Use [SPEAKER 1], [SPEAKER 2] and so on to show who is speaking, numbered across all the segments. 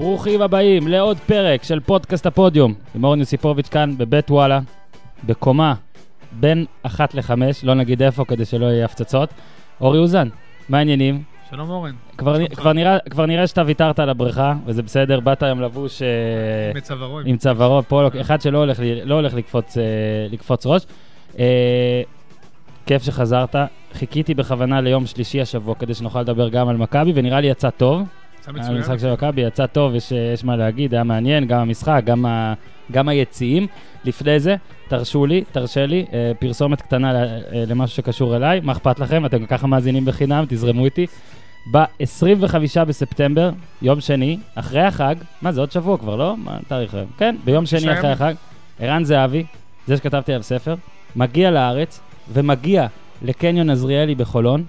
[SPEAKER 1] ברוכים הבאים לעוד פרק של פודקאסט הפודיום. עם אורן יוסיפוביץ' כאן בבית וואלה, בקומה בין אחת לחמש, לא נגיד איפה כדי שלא יהיה הפצצות. אורי אוזן, מה העניינים?
[SPEAKER 2] שלום אורן.
[SPEAKER 1] כבר,
[SPEAKER 2] שלומך?
[SPEAKER 1] כבר, נראה, כבר נראה שאתה ויתרת על הבריכה, וזה בסדר, באת היום לבוש אה,
[SPEAKER 2] עם צווארו.
[SPEAKER 1] עם צווארו, פה לא- אחד שלא הולך, לא הולך לקפוץ, אה, לקפוץ ראש. אה, כיף שחזרת. חיכיתי בכוונה ליום שלישי השבוע כדי שנוכל לדבר גם על מכבי, ונראה לי יצא טוב. היה
[SPEAKER 2] מצוין.
[SPEAKER 1] המשחק של מכבי יצא טוב, יש, יש מה להגיד, היה מעניין, גם המשחק, גם, ה, גם היציעים. לפני זה, תרשו לי, תרשה לי, אה, פרסומת קטנה אה, למשהו שקשור אליי, מה אכפת לכם? אתם ככה מאזינים בחינם, תזרמו איתי. ב-25 בספטמבר, יום שני, אחרי החג, מה זה עוד שבוע כבר, לא? מה התאריך היום? כן, ביום שני
[SPEAKER 2] תשעה
[SPEAKER 1] אחרי. החג, ערן זהבי, זה שכתבתי עליו ספר, מגיע לארץ ומגיע לקניון עזריאלי בחולון,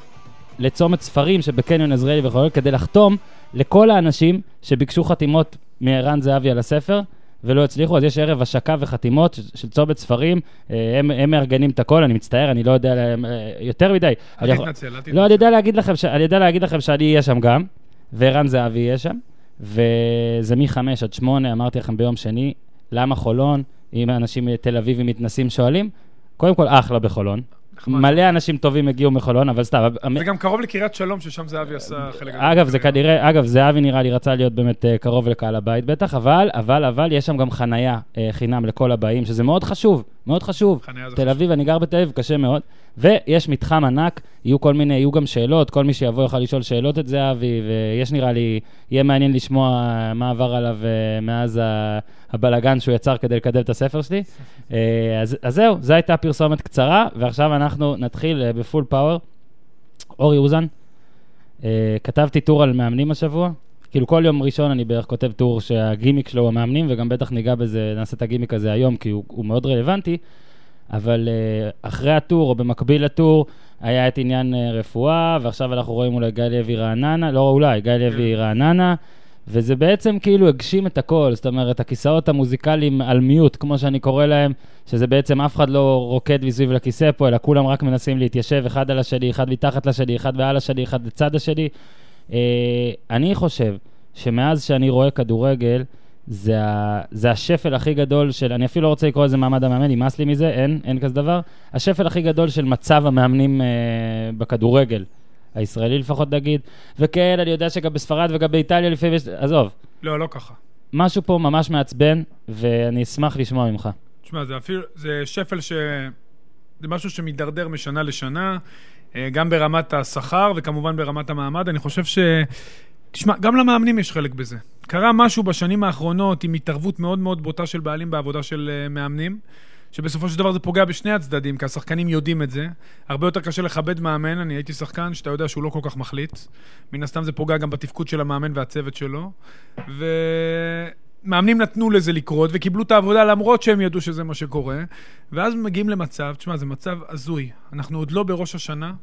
[SPEAKER 1] לצומת ספרים שבקניון עזריאלי בחולון, כדי לחתום לכל האנשים שביקשו חתימות מערן זהבי על הספר, ולא הצליחו, אז יש ערב השקה וחתימות של- צומת ספרים, אה, הם, הם מארגנים את הכל, אני מצטער, אני לא יודע להם, אה, יותר מדי.
[SPEAKER 2] אל תתנצל, אל תתנצל.
[SPEAKER 1] לא, אני יודע להגיד לכם, ש... אני יודע להגיד לכם שאני אהיה שם גם, וערן זהבי יהיה שם, וזה מ-5 עד 8, אמרתי לכם ביום שני, למה חולון, אם אנשים מתל אביב מתנסים שואלים, קודם כל אחלה בחולון. מלא אנשים טובים הגיעו מחולון, אבל סתם.
[SPEAKER 2] זה גם קרוב לקריית שלום, ששם זהבי עשה חלק גדול.
[SPEAKER 1] אגב, זה. כנראה, אגב, זהבי נראה לי רצה להיות באמת אה, קרוב לקהל הבית בטח, אבל, אבל, אבל, יש שם גם חנייה אה, חינם לכל הבאים, שזה מאוד חשוב, מאוד חשוב. תל. אביב, אני גר בתל אביב, קשה מאוד. ויש מתחם ענק, יהיו כל מיני, יהיו גם שאלות, כל מי שיבוא יוכל לשאול שאלות את זהבי, ויש נראה לי, יהיה מעניין לשמוע מה עבר עליו אה, מאז הבלגן שהוא יצר כדי לקדם את הספר שלי. אה, אז, אז זהו, זו הייתה פרסומת קצרה, ועכשיו אנחנו נתחיל אה, בפול פאוור. אורי אוזן, כתבתי טור על מאמנים השבוע. כאילו כל יום ראשון אני בערך כותב טור שהגימיק שלו הוא המאמנים, וגם בטח ניגע בזה, נעשה את הגימיק הזה היום, כי הוא, הוא מאוד רלוונטי. אבל uh, אחרי הטור, או במקביל לטור, היה את עניין uh, רפואה, ועכשיו אנחנו רואים אולי גיא לוי רעננה, לא אולי, גיא לוי רעננה, וזה בעצם כאילו הגשים את הכל, זאת אומרת, הכיסאות המוזיקליים על מיוט, כמו שאני קורא להם, שזה בעצם אף אחד לא רוקד מסביב לכיסא פה, אלא כולם רק מנסים להתיישב אחד על השני, אחד מתחת לשני, אחד מעל השני, אחד לצד השני. Uh, אני חושב שמאז שאני רואה כדורגל, זה, ה, זה השפל הכי גדול של, אני אפילו לא רוצה לקרוא לזה מעמד המאמן, נמאס לי מזה, אין, אין כזה דבר. השפל הכי גדול של מצב המאמנים אה, בכדורגל, הישראלי לפחות נגיד. וכן, אני יודע שגם בספרד וגם באיטליה לפעמים יש, עזוב,
[SPEAKER 2] לא, לא ככה.
[SPEAKER 1] משהו פה ממש מעצבן, ואני אשמח לשמוע ממך.
[SPEAKER 2] תשמע, זה אפילו, זה שפל ש... זה משהו שמידרדר משנה לשנה, אה, גם ברמת השכר וכמובן ברמת המעמד. אני חושב ש... תשמע, גם למאמנים יש חלק בזה. קרה משהו בשנים האחרונות עם התערבות מאוד מאוד בוטה של בעלים בעבודה של אה, מאמנים, שבסופו של דבר זה פוגע בשני הצדדים, כי השחקנים יודעים את זה. הרבה יותר קשה לכבד מאמן, אני הייתי שחקן שאתה יודע שהוא לא כל כך מחליט. מן הסתם זה פוגע גם בתפקוד של המאמן והצוות שלו. ומאמנים נתנו לזה לקרות וקיבלו את העבודה למרות שהם ידעו שזה מה שקורה. ואז מגיעים למצב, תשמע, זה מצב הזוי. אנחנו עוד לא בראש השנה.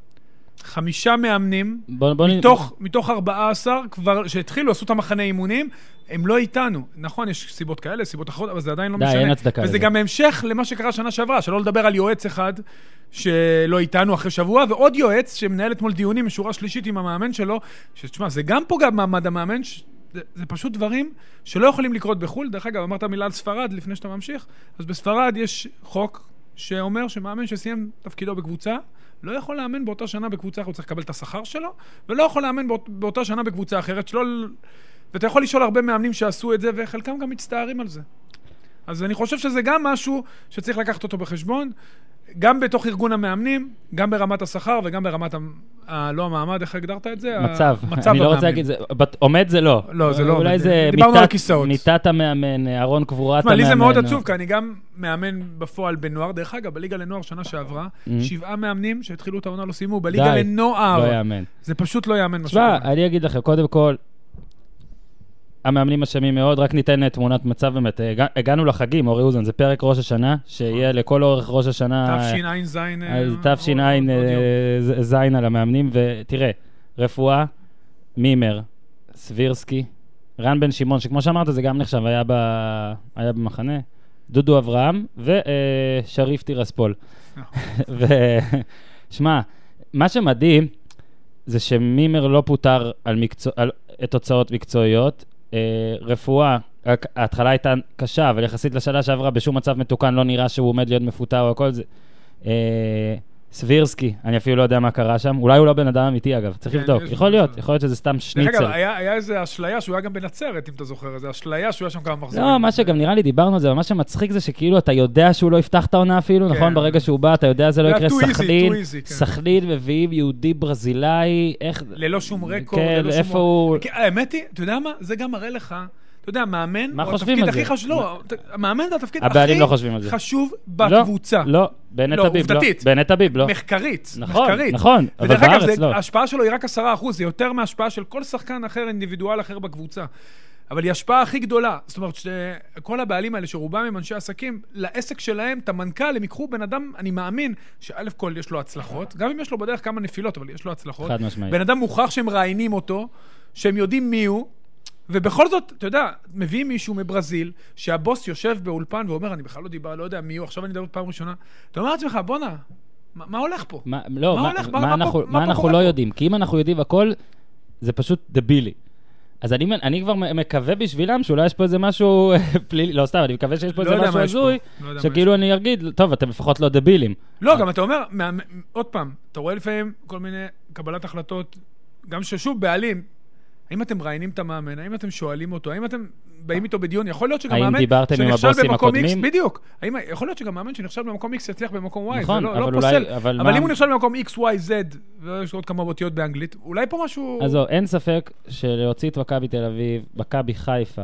[SPEAKER 2] חמישה מאמנים
[SPEAKER 1] בוא, בוא
[SPEAKER 2] מתוך, מתוך 14 כבר, שהתחילו, עשו את המחנה אימונים, הם לא איתנו. נכון, יש סיבות כאלה, סיבות אחרות, אבל זה עדיין לא
[SPEAKER 1] די,
[SPEAKER 2] משנה.
[SPEAKER 1] אין הצדקה
[SPEAKER 2] וזה
[SPEAKER 1] לזה.
[SPEAKER 2] גם המשך למה שקרה שנה שעברה, שלא לדבר על יועץ אחד שלא איתנו אחרי שבוע, ועוד יועץ שמנהל אתמול דיונים משורה שלישית עם המאמן שלו, שתשמע, זה גם פוגע במעמד המאמן, ש... זה, זה פשוט דברים שלא יכולים לקרות בחו"ל. דרך אגב, אמרת מילה על ספרד לפני שאתה ממשיך, אז בספרד יש חוק שאומר שמאמן שסיים תפקידו בקבוצה, לא יכול לאמן באותה שנה בקבוצה אחרת, הוא צריך לקבל את השכר שלו, ולא יכול לאמן באות, באותה שנה בקבוצה אחרת, שלא... ואתה יכול לשאול הרבה מאמנים שעשו את זה, וחלקם גם מצטערים על זה. אז אני חושב שזה גם משהו שצריך לקחת אותו בחשבון, גם בתוך ארגון המאמנים, גם ברמת השכר וגם ברמת. לא המעמד, איך הגדרת את זה?
[SPEAKER 1] מצב,
[SPEAKER 2] מצב
[SPEAKER 1] אני לא רוצה. להגיד, זה, בת- עומד זה לא.
[SPEAKER 2] לא, זה לא
[SPEAKER 1] אולי
[SPEAKER 2] עומד.
[SPEAKER 1] זה
[SPEAKER 2] דיברנו
[SPEAKER 1] מיטת- המאמן, ארון קבורת
[SPEAKER 2] תשמע,
[SPEAKER 1] המאמן.
[SPEAKER 2] לי זה מאוד
[SPEAKER 1] או-
[SPEAKER 2] עצוב, כי אני גם מאמן בפועל בנוער. דרך אגב, בליגה לנוער שנה שעברה, שבעה מאמנים שהתחילו את העונה לא סיימו, בליגה לנוער.
[SPEAKER 1] לא יאמן.
[SPEAKER 2] זה פשוט לא יאמן מה
[SPEAKER 1] תשמע,
[SPEAKER 2] שקורה.
[SPEAKER 1] אני אגיד לכם, קודם כל, המאמנים אשמים מאוד, רק ניתן אה, תמונת מצב באמת. הגע- הגענו לחגים, אורי אוזן, זה פרק ראש השנה, שיהיה לכל אורך ראש השנה...
[SPEAKER 2] תשע"ז... אה,
[SPEAKER 1] אז
[SPEAKER 2] עוד-
[SPEAKER 1] תש"ע
[SPEAKER 2] עוד יום.
[SPEAKER 1] אה, על המאמנים, ותראה, רפואה, מימר, סבירסקי, רן בן שמעון, שכמו שאמרת, זה גם נחשב, היה, ב... היה במחנה, דודו אברהם ושריף טירספול. ושמע, מה שמדהים זה שמימר לא פוטר על, מקצוע... על... את תוצאות מקצועיות, אה, רפואה, רק ההתחלה הייתה קשה, אבל יחסית לשנה שעברה, בשום מצב מתוקן לא נראה שהוא עומד להיות מפוטר או הכל זה. סבירסקי, אני אפילו לא יודע מה קרה שם. אולי הוא לא בן אדם אמיתי, אגב, צריך
[SPEAKER 2] כן,
[SPEAKER 1] לבדוק. יכול להיות, יכול להיות שזה סתם
[SPEAKER 2] דרך
[SPEAKER 1] שניצל.
[SPEAKER 2] אגב, היה היה איזה אשליה שהוא היה גם בנצרת, אם אתה זוכר, איזה אשליה שהוא היה שם כמה מחזורים.
[SPEAKER 1] לא, מה שגם נראה לי דיברנו על זה, אבל מה שמצחיק זה שכאילו אתה יודע שהוא לא יפתח את העונה אפילו,
[SPEAKER 2] כן.
[SPEAKER 1] נכון? ברגע שהוא בא, אתה יודע זה לא יקרה.
[SPEAKER 2] too easy, כן.
[SPEAKER 1] מביאים יהודי ברזילאי, איך...
[SPEAKER 2] ללא שום רקורד,
[SPEAKER 1] כן,
[SPEAKER 2] ללא שום...
[SPEAKER 1] הוא...
[SPEAKER 2] כן, האמת היא, אתה יודע מה? זה גם מראה לך, אתה יודע, מאמן,
[SPEAKER 1] מה
[SPEAKER 2] הוא
[SPEAKER 1] חושבים
[SPEAKER 2] התפקיד
[SPEAKER 1] על
[SPEAKER 2] הכי
[SPEAKER 1] זה?
[SPEAKER 2] חשוב, לא, המאמן זה התפקיד
[SPEAKER 1] הבעלים
[SPEAKER 2] הכי
[SPEAKER 1] לא חושבים על זה.
[SPEAKER 2] חשוב
[SPEAKER 1] לא,
[SPEAKER 2] בקבוצה.
[SPEAKER 1] לא, בעיני
[SPEAKER 2] לא,
[SPEAKER 1] טביב, לא.
[SPEAKER 2] עובדתית.
[SPEAKER 1] בעיני טביב, לא.
[SPEAKER 2] מחקרית,
[SPEAKER 1] נכון,
[SPEAKER 2] מחקרית.
[SPEAKER 1] נכון, אבל
[SPEAKER 2] ודרך אגב,
[SPEAKER 1] בארץ
[SPEAKER 2] זה-
[SPEAKER 1] לא.
[SPEAKER 2] ההשפעה שלו היא רק 10%, זה יותר מההשפעה של כל שחקן אחר, אינדיבידואל אחר בקבוצה. אבל היא ההשפעה הכי גדולה. זאת אומרת, שכל הבעלים האלה, שרובם הם אנשי עסקים, לעסק שלהם, את המנכ"ל, הם ייקחו בן אדם, אני מאמין, שא' כל יש לו הצלחות, גם אם יש לו בדרך כמה נפילות, אבל יש לו הצלחות.
[SPEAKER 1] חד משמעית.
[SPEAKER 2] בן אדם מוכח שהם מראיינים אותו, שהם יודעים מי הוא, ובכל זאת, אתה יודע, מביאים מישהו מברזיל, שהבוס יושב באולפן ואומר, אני בכלל לא דיבר, לא יודע מי הוא, עכשיו אני מדבר פעם ראשונה. אתה אומר לעצמך, בואנה, מה, מה הולך פה?
[SPEAKER 1] מה, לא,
[SPEAKER 2] מה
[SPEAKER 1] מה,
[SPEAKER 2] הולך?
[SPEAKER 1] מה,
[SPEAKER 2] מה- מה
[SPEAKER 1] אנחנו, מה
[SPEAKER 2] מה
[SPEAKER 1] לא
[SPEAKER 2] פה?
[SPEAKER 1] יודעים? כי אם אנחנו יודעים הכל, זה פשוט דבילי. אז אני, אני כבר מקווה בשבילם שאולי יש פה איזה משהו פלילי, לא סתם, אני מקווה שיש פה
[SPEAKER 2] לא
[SPEAKER 1] איזה משהו הזוי,
[SPEAKER 2] לא
[SPEAKER 1] שכאילו אני אגיד, טוב, אתם לפחות לא דבילים.
[SPEAKER 2] לא, גם אתה אומר, מה, עוד פעם, אתה רואה לפעמים כל מיני קבלת החלטות, גם ששוב, בעלים, האם אתם מראיינים את המאמן? האם אתם שואלים אותו? האם אתם באים איתו בדיון? יכול להיות שגם מאמן שנכשל
[SPEAKER 1] הבוסים
[SPEAKER 2] במקום X? בדיוק. האם, יכול להיות שגם מאמן שנכשל במקום X יצליח במקום Y,
[SPEAKER 1] נכון,
[SPEAKER 2] זה לא,
[SPEAKER 1] אבל
[SPEAKER 2] לא
[SPEAKER 1] אולי-
[SPEAKER 2] פוסל.
[SPEAKER 1] אבל
[SPEAKER 2] אבל
[SPEAKER 1] מה-
[SPEAKER 2] אם הוא נכשל במקום X, Y, Z, ויש עוד כמה אותיות באנגלית, אולי פה משהו...
[SPEAKER 1] אז אין ספק שלהוציא את מכבי תל אביב, מכבי חיפה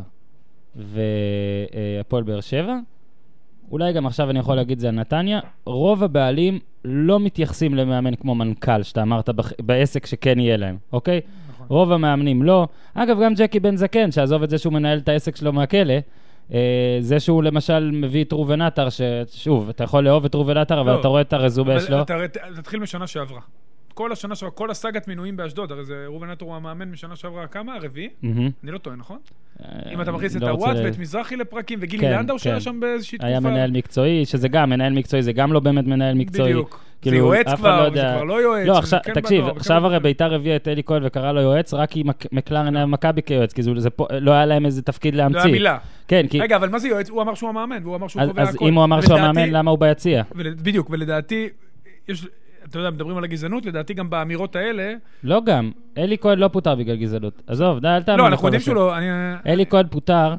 [SPEAKER 1] והפועל באר שבע, אולי גם עכשיו אני יכול להגיד זה על נתניה, רוב הבעלים לא מתייחסים למאמן כמו מנכ"ל, שאתה אמרת בעסק שכן יהיה להם, אוקיי?
[SPEAKER 2] נכון.
[SPEAKER 1] רוב המאמנים לא. אגב, גם ג'קי בן זקן, שעזוב את זה שהוא מנהל את העסק שלו מהכלא, אה, זה שהוא למשל מביא את ראובן עטר, ששוב, אתה יכול לאהוב את ראובן עטר, אבל
[SPEAKER 2] לא.
[SPEAKER 1] אתה רואה את הרזומה
[SPEAKER 2] אבל
[SPEAKER 1] שלו.
[SPEAKER 2] ת- תתחיל משנה שעברה. כל השנה שעברה, כל הסאגת מינויים באשדוד, הרי זה ראובן עטר הוא המאמן משנה שעברה, כמה? הרביעי?
[SPEAKER 1] מהמם.
[SPEAKER 2] אני לא טועה, נכון?
[SPEAKER 1] אה,
[SPEAKER 2] אם אתה מכניס את
[SPEAKER 1] לא
[SPEAKER 2] הוואט ואת מזרחי לפרקים, וגילי
[SPEAKER 1] כן,
[SPEAKER 2] לנדאו שהיה
[SPEAKER 1] כן.
[SPEAKER 2] שם באיזושהי תקופה.
[SPEAKER 1] היה מנהל מקצועי, שזה גם, מנהל מקצועי זה גם לא באמת מנהל מקצועי.
[SPEAKER 2] בדיוק.
[SPEAKER 1] כאילו,
[SPEAKER 2] זה יועץ כבר,
[SPEAKER 1] לא
[SPEAKER 2] זה
[SPEAKER 1] יודע.
[SPEAKER 2] כבר לא יועץ.
[SPEAKER 1] לא,
[SPEAKER 2] זה
[SPEAKER 1] עכשיו,
[SPEAKER 2] כן
[SPEAKER 1] תקשיב,
[SPEAKER 2] בנוער,
[SPEAKER 1] עכשיו
[SPEAKER 2] כן
[SPEAKER 1] הרי. ביתר הביאה את אלי כהן וקרא לו יועץ, רק מק- מקלרן היה במכבי כיועץ, כי זה- זה פה- לא היה להם איזה תפקיד
[SPEAKER 2] לא היה
[SPEAKER 1] להמציא.
[SPEAKER 2] מילה.
[SPEAKER 1] כן, כי...
[SPEAKER 2] רגע, אבל מה זה יועץ? הוא אמר שהוא המאמן, והוא אמר שהוא
[SPEAKER 1] אז
[SPEAKER 2] קובע
[SPEAKER 1] אז
[SPEAKER 2] הכל.
[SPEAKER 1] אם הוא אמר שהוא המאמן, למה הוא ביציע?
[SPEAKER 2] ול- בדיוק, ולדעתי, יש, אתה יודע, מדברים על הגזענות, לדעתי גם באמירות האלה...
[SPEAKER 1] לא גם, אלי כהן לא פוטר בגלל גזענות. עזוב, די, אל תאמין.
[SPEAKER 2] לא, אנחנו יודעים. שהוא לא...
[SPEAKER 1] אלי כהן פוטר.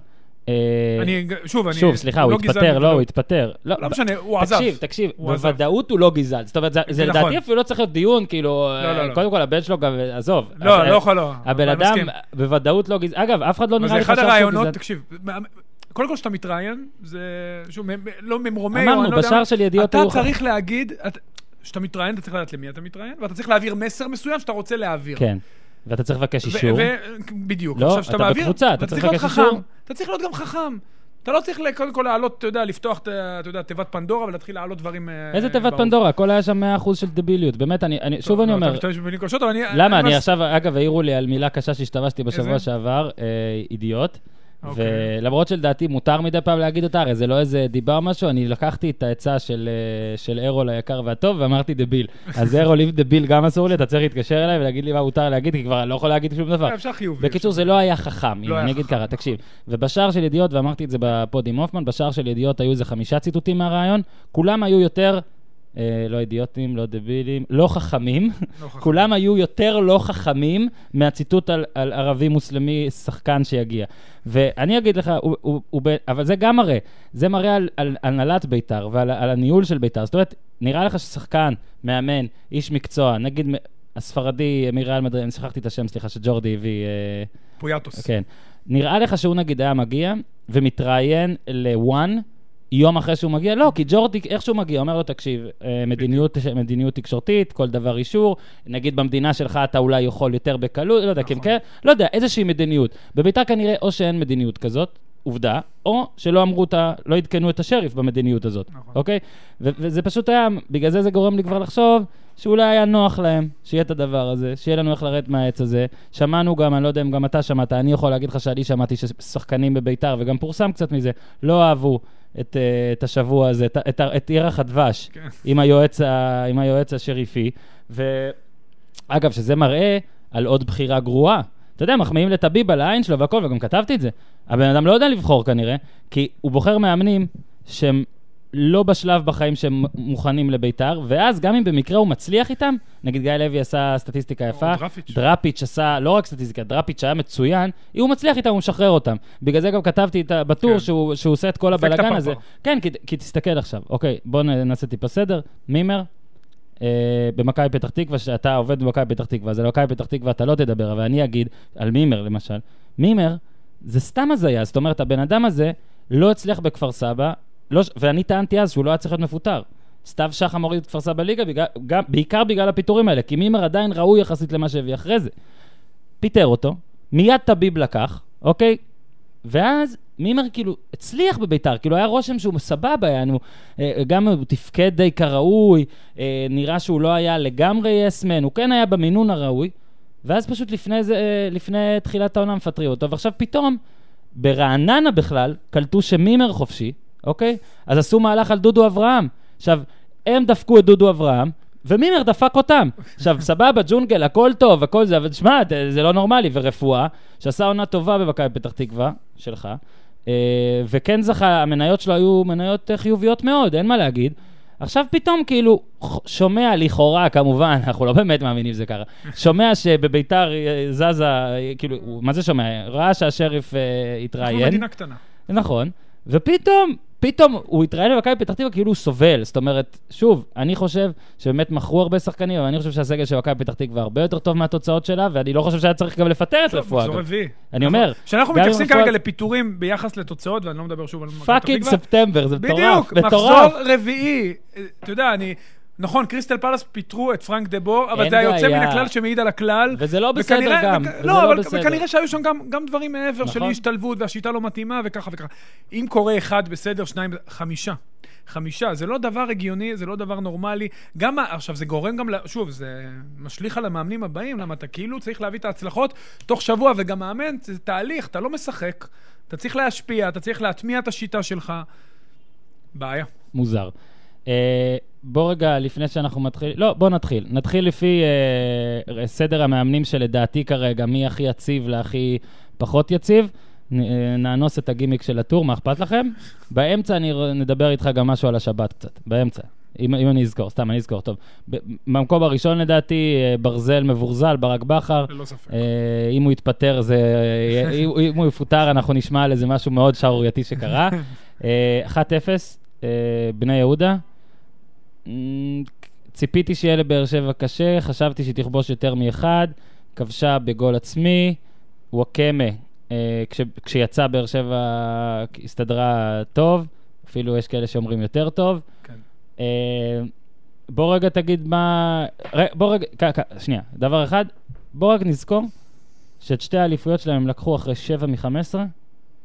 [SPEAKER 1] אה,
[SPEAKER 2] אני... שוב, אני...
[SPEAKER 1] שוב, סליחה, הוא
[SPEAKER 2] לא
[SPEAKER 1] התפטר, לא, הוא התפטר.
[SPEAKER 2] לא משנה, הוא עזב.
[SPEAKER 1] תקשיב, תקשיב. בוודאות הוא לא גזען. זאת אומרת, זה- זה
[SPEAKER 2] נכון.
[SPEAKER 1] לדעתי אפילו לא צריך להיות דיון, כאילו,
[SPEAKER 2] לא, לא, לא.
[SPEAKER 1] קודם כל הבן שלו גם, עזוב.
[SPEAKER 2] לא, לא יכול, לא.
[SPEAKER 1] הבן אדם. בוודאות לא גזען. אגב, אף אחד לא נראה
[SPEAKER 2] זה
[SPEAKER 1] לי
[SPEAKER 2] אחד
[SPEAKER 1] חשב שהוא
[SPEAKER 2] הרעיונות,
[SPEAKER 1] גזען.
[SPEAKER 2] תקשיב, מה- קודם כל כשאתה מתראיין, זה, שוב, לא ממרומי,
[SPEAKER 1] אמרנו,
[SPEAKER 2] לא
[SPEAKER 1] בשער של ידיעות
[SPEAKER 2] אתה צריך להגיד, אתה- כשאתה מתראיין, אתה צריך לדעת למי אתה מתראיין, ואתה צריך להעביר מסר מסוים שאתה רוצה להעביר.
[SPEAKER 1] כן. ואתה צריך לבקש אישור.
[SPEAKER 2] בדיוק.
[SPEAKER 1] לא, אתה
[SPEAKER 2] מעביר,
[SPEAKER 1] בקבוצה, אתה צריך לבקש. אישור.
[SPEAKER 2] אתה צריך להיות גם חכם. אתה לא צריך קודם כל לעלות, אתה יודע, לפתוח, אתה יודע, תיבת פנדורה ולהתחיל לעלות דברים... אה,
[SPEAKER 1] איזה תיבת. פנדורה? הכל היה שם 100% של דביליות. באמת, אני, אני- שוב
[SPEAKER 2] טוב,
[SPEAKER 1] אני
[SPEAKER 2] לא,
[SPEAKER 1] אומר,
[SPEAKER 2] אתה משתמש במילים קשות, אבל אני...
[SPEAKER 1] למה? אני עכשיו, אגב, העירו לי על מילה קשה שהשתמשתי בשבוע? שעבר, אה, אידיוט.
[SPEAKER 2] אוקיי.
[SPEAKER 1] ולמרות שלדעתי מותר מדי פעם להגיד אותה, הרי זה לא איזה דיבה או משהו, אני לקחתי את העצה של, אה, של ארול היקר והטוב ואמרתי דביל. אז ארול, אם דביל גם אסור לי, אתה צריך להתקשר אליי ולהגיד לי מה מותר להגיד, כי כבר אני לא יכול להגיד שום דבר.
[SPEAKER 2] אפשר חיובי.
[SPEAKER 1] בקיצור, זה לא היה חכם, אם
[SPEAKER 2] לא היה
[SPEAKER 1] אני אגיד ככה, תקשיב. ובשער של ידיעות, ואמרתי את זה בפוד עם הופמן, בשער של ידיעות היו איזה חמישה ציטוטים מהרעיון, כולם היו יותר, לא אידיוטים, לא דבילים, לא חכמים.
[SPEAKER 2] לא חכם.
[SPEAKER 1] כולם היו יותר לא חכמים מהציטוט על, על ערבי מוסלמי, שחקן שיגיע. ואני אגיד לך, הוא, הוא, הוא, אבל זה גם מראה, זה מראה על, על הנהלת בית"ר ועל על הניהול של בית"ר. זאת אומרת, נראה לך ששחקן, מאמן, איש מקצוע, נגיד הספרדי מריאל מדריד, אני שכחתי את השם, סליחה, שג'ורדי הביא... אה,
[SPEAKER 2] פויאטוס.
[SPEAKER 1] כן. נראה לך שהוא נגיד היה מגיע ומתראיין לוואן יום אחרי שהוא מגיע? לא, כי ג'ורדי, איך שהוא מגיע, אומר לו, תקשיב, אה, מדיניות, מדיניות תקשורתית, כל דבר אישור, נגיד במדינה שלך אתה אולי יכול יותר בקלות, לא יודע,
[SPEAKER 2] נכון.
[SPEAKER 1] כן, לא יודע, איזושהי מדיניות. בביתר כנראה או שאין מדיניות כזאת, עובדה, או שלא אמרו אותה, לא עדכנו את השריף במדיניות הזאת,
[SPEAKER 2] נכון.
[SPEAKER 1] אוקיי? ו- וזה פשוט היה, בגלל זה זה גורם לי כבר לחשוב שאולי היה נוח להם שיהיה את הדבר הזה, שיהיה לנו איך לרדת מהעץ הזה. שמענו גם, אני לא יודע אם גם אתה שמעת, אני יכול להגיד לך שאני שמעתי ששחקנים בביתר, וגם פורסם קצת מזה, לא אהבו את, אה, את השבוע הזה, את, את, את ירח הדבש
[SPEAKER 2] כן.
[SPEAKER 1] עם, היועץ ה, עם היועץ השריפי. ואגב, שזה מראה על עוד בחירה גרועה. אתה יודע, מחמיאים לטביב על העין שלו והכל, וגם כתבתי את זה. הבן אדם לא יודע לבחור כנראה, כי הוא בוחר מאמנים שהם לא בשלב בחיים שהם מוכנים לביתר, ואז גם אם במקרה הוא מצליח איתם, נגיד גיא לוי עשה סטטיסטיקה יפה,
[SPEAKER 2] דראפיץ'.
[SPEAKER 1] דראפיץ' עשה, לא רק סטטיסטיקה, דראפיץ' היה מצוין, אם הוא מצליח איתם, הוא משחרר אותם. בגלל זה גם כתבתי בטור
[SPEAKER 2] כן.
[SPEAKER 1] שהוא, שהוא עושה את כל הבלאגן. הזה. כן, כי, כי תסתכל עכשיו. אוקיי, בואו נעשה טיפה סדר. מימר, אה, במכבי פתח תקווה, שאתה עובד במכבי פתח תקווה, אז על מכבי פתח תקווה אתה לא תדבר, אבל אני אגיד על מימר למשל. מימר זה סתם הזיה, זאת אומרת, הבן אדם הזה לא הצליח בכפר סבא, לא, ואני טענתי אז שהוא לא היה צריך להיות מפוטר. סתיו שחם הוריד את כפר סבא ליגה, בעיקר בגלל הפיטורים האלה, כי מימר עדיין ראוי יחסית למה שהביא אחרי זה. פיטר אותו, מיד טביב לקח, אוקיי? ואז מימר כאילו הצליח בביתר, כאילו היה רושם שהוא סבבה, יענו, אה, גם הוא תפקד די כראוי, אה, נראה שהוא לא היה לגמרי יסמן, הוא כן היה במינון הראוי, ואז פשוט לפני, זה, אה, לפני תחילת העונה מפטרים אותו, ועכשיו פתאום, ברעננה בכלל, קלטו שמימר חופשי, אוקיי? אז עשו מהלך על דודו אברהם. עכשיו, הם דפקו את דודו אברהם, ומימר דפק אותם. עכשיו, סבבה, ג'ונגל, הכל טוב, הכל זה, אבל תשמע, ת- זה לא נורמלי. ורפואה, שעשה עונה טובה במכבי פתח תקווה, שלך, אה, וכן זכה, המניות שלו היו מניות אה, חיוביות מאוד, אין מה להגיד. עכשיו פתאום כאילו שומע לכאורה, כמובן, אנחנו לא באמת מאמינים שזה ככה, שומע שבביתר אה, זזה, כאילו, מה זה שומע? ראה שהשריף אה,
[SPEAKER 2] אנחנו
[SPEAKER 1] התראיין.
[SPEAKER 2] מדינה קטנה.
[SPEAKER 1] נכון, ופתאום, פתאום הוא התראיין במכבי פתח תקווה כאילו הוא סובל. זאת אומרת, שוב, אני חושב שבאמת מכרו הרבה שחקנים, אבל אני חושב שהסגל של מכבי פתח תקווה הרבה יותר טוב מהתוצאות שלה, ואני לא חושב שהיה צריך גם לפטר את רפואה.
[SPEAKER 2] מחזור
[SPEAKER 1] אגב.
[SPEAKER 2] רביעי.
[SPEAKER 1] אני אומר,
[SPEAKER 2] כשאנחנו
[SPEAKER 1] אם
[SPEAKER 2] מתייחסים כרגע לפיטורים ביחס לתוצאות, ואני לא מדבר שוב על מכבי פתח
[SPEAKER 1] fucking
[SPEAKER 2] תקווה,
[SPEAKER 1] ספטמבר, זה מטורף,
[SPEAKER 2] בדיוק. מחזור רביעי. אתה יודע, אני... נכון, קריסטל פאלאס פיטרו את פרנק דה בור, אבל זה היוצא. מן הכלל שמעיד על הכלל.
[SPEAKER 1] וזה לא בסדר
[SPEAKER 2] וכנראה-
[SPEAKER 1] גם,
[SPEAKER 2] וכ-
[SPEAKER 1] וזה
[SPEAKER 2] לא,
[SPEAKER 1] לא
[SPEAKER 2] אבל
[SPEAKER 1] בסדר.
[SPEAKER 2] וכנראה שהיו שם גם, גם דברים מעבר של
[SPEAKER 1] נכון.
[SPEAKER 2] השתלבות, והשיטה לא מתאימה, וככה וככה. אם קורה אחד בסדר, שניים, חמישה. חמישה, זה לא דבר הגיוני, זה לא דבר נורמלי. גם, עכשיו, זה גורם גם, שוב, זה משליך על המאמנים הבאים, למה אתה כאילו צריך להביא את ההצלחות תוך שבוע, וגם מאמן, זה תהליך, אתה לא משחק, אתה צריך להשפיע, אתה צריך להטמיע את השיטה שלך. בעיה.
[SPEAKER 1] מוזר. אה, בוא רגע, לפני שאנחנו מתחילים, לא, בוא נתחיל. נתחיל לפי אה, סדר המאמנים שלדעתי כרגע, מי הכי יציב להכי פחות יציב. נ- אה, נאנוס את הגימיק של הטור, מה אכפת לכם? באמצע אני נדבר איתך גם משהו על השבת קצת, באמצע. אם, אם אני אזכור, סתם, אני אזכור, טוב. במקום הראשון לדעתי, אה, ברזל מבורזל, ברק בכר.
[SPEAKER 2] ללא ספק.
[SPEAKER 1] אה, אם הוא יתפטר, זה... אה, אם אם הוא יפוטר, אנחנו נשמע על איזה משהו מאוד שערורייתי שקרה. אה, 1-0, אה, בני יהודה. ציפיתי שיהיה לבאר שבע קשה, חשבתי שהיא תכבוש יותר מאחד, כבשה בגול עצמי, וואקמה, אה, כש, כשיצא באר שבע הסתדרה טוב, אפילו יש כאלה שאומרים יותר טוב.
[SPEAKER 2] כן.
[SPEAKER 1] אה, בוא רגע תגיד מה... ר- בוא רגע, כ- כ- שנייה, דבר אחד, בוא רק נזכור שאת שתי האליפויות שלהם הם לקחו אחרי 7 מ-15,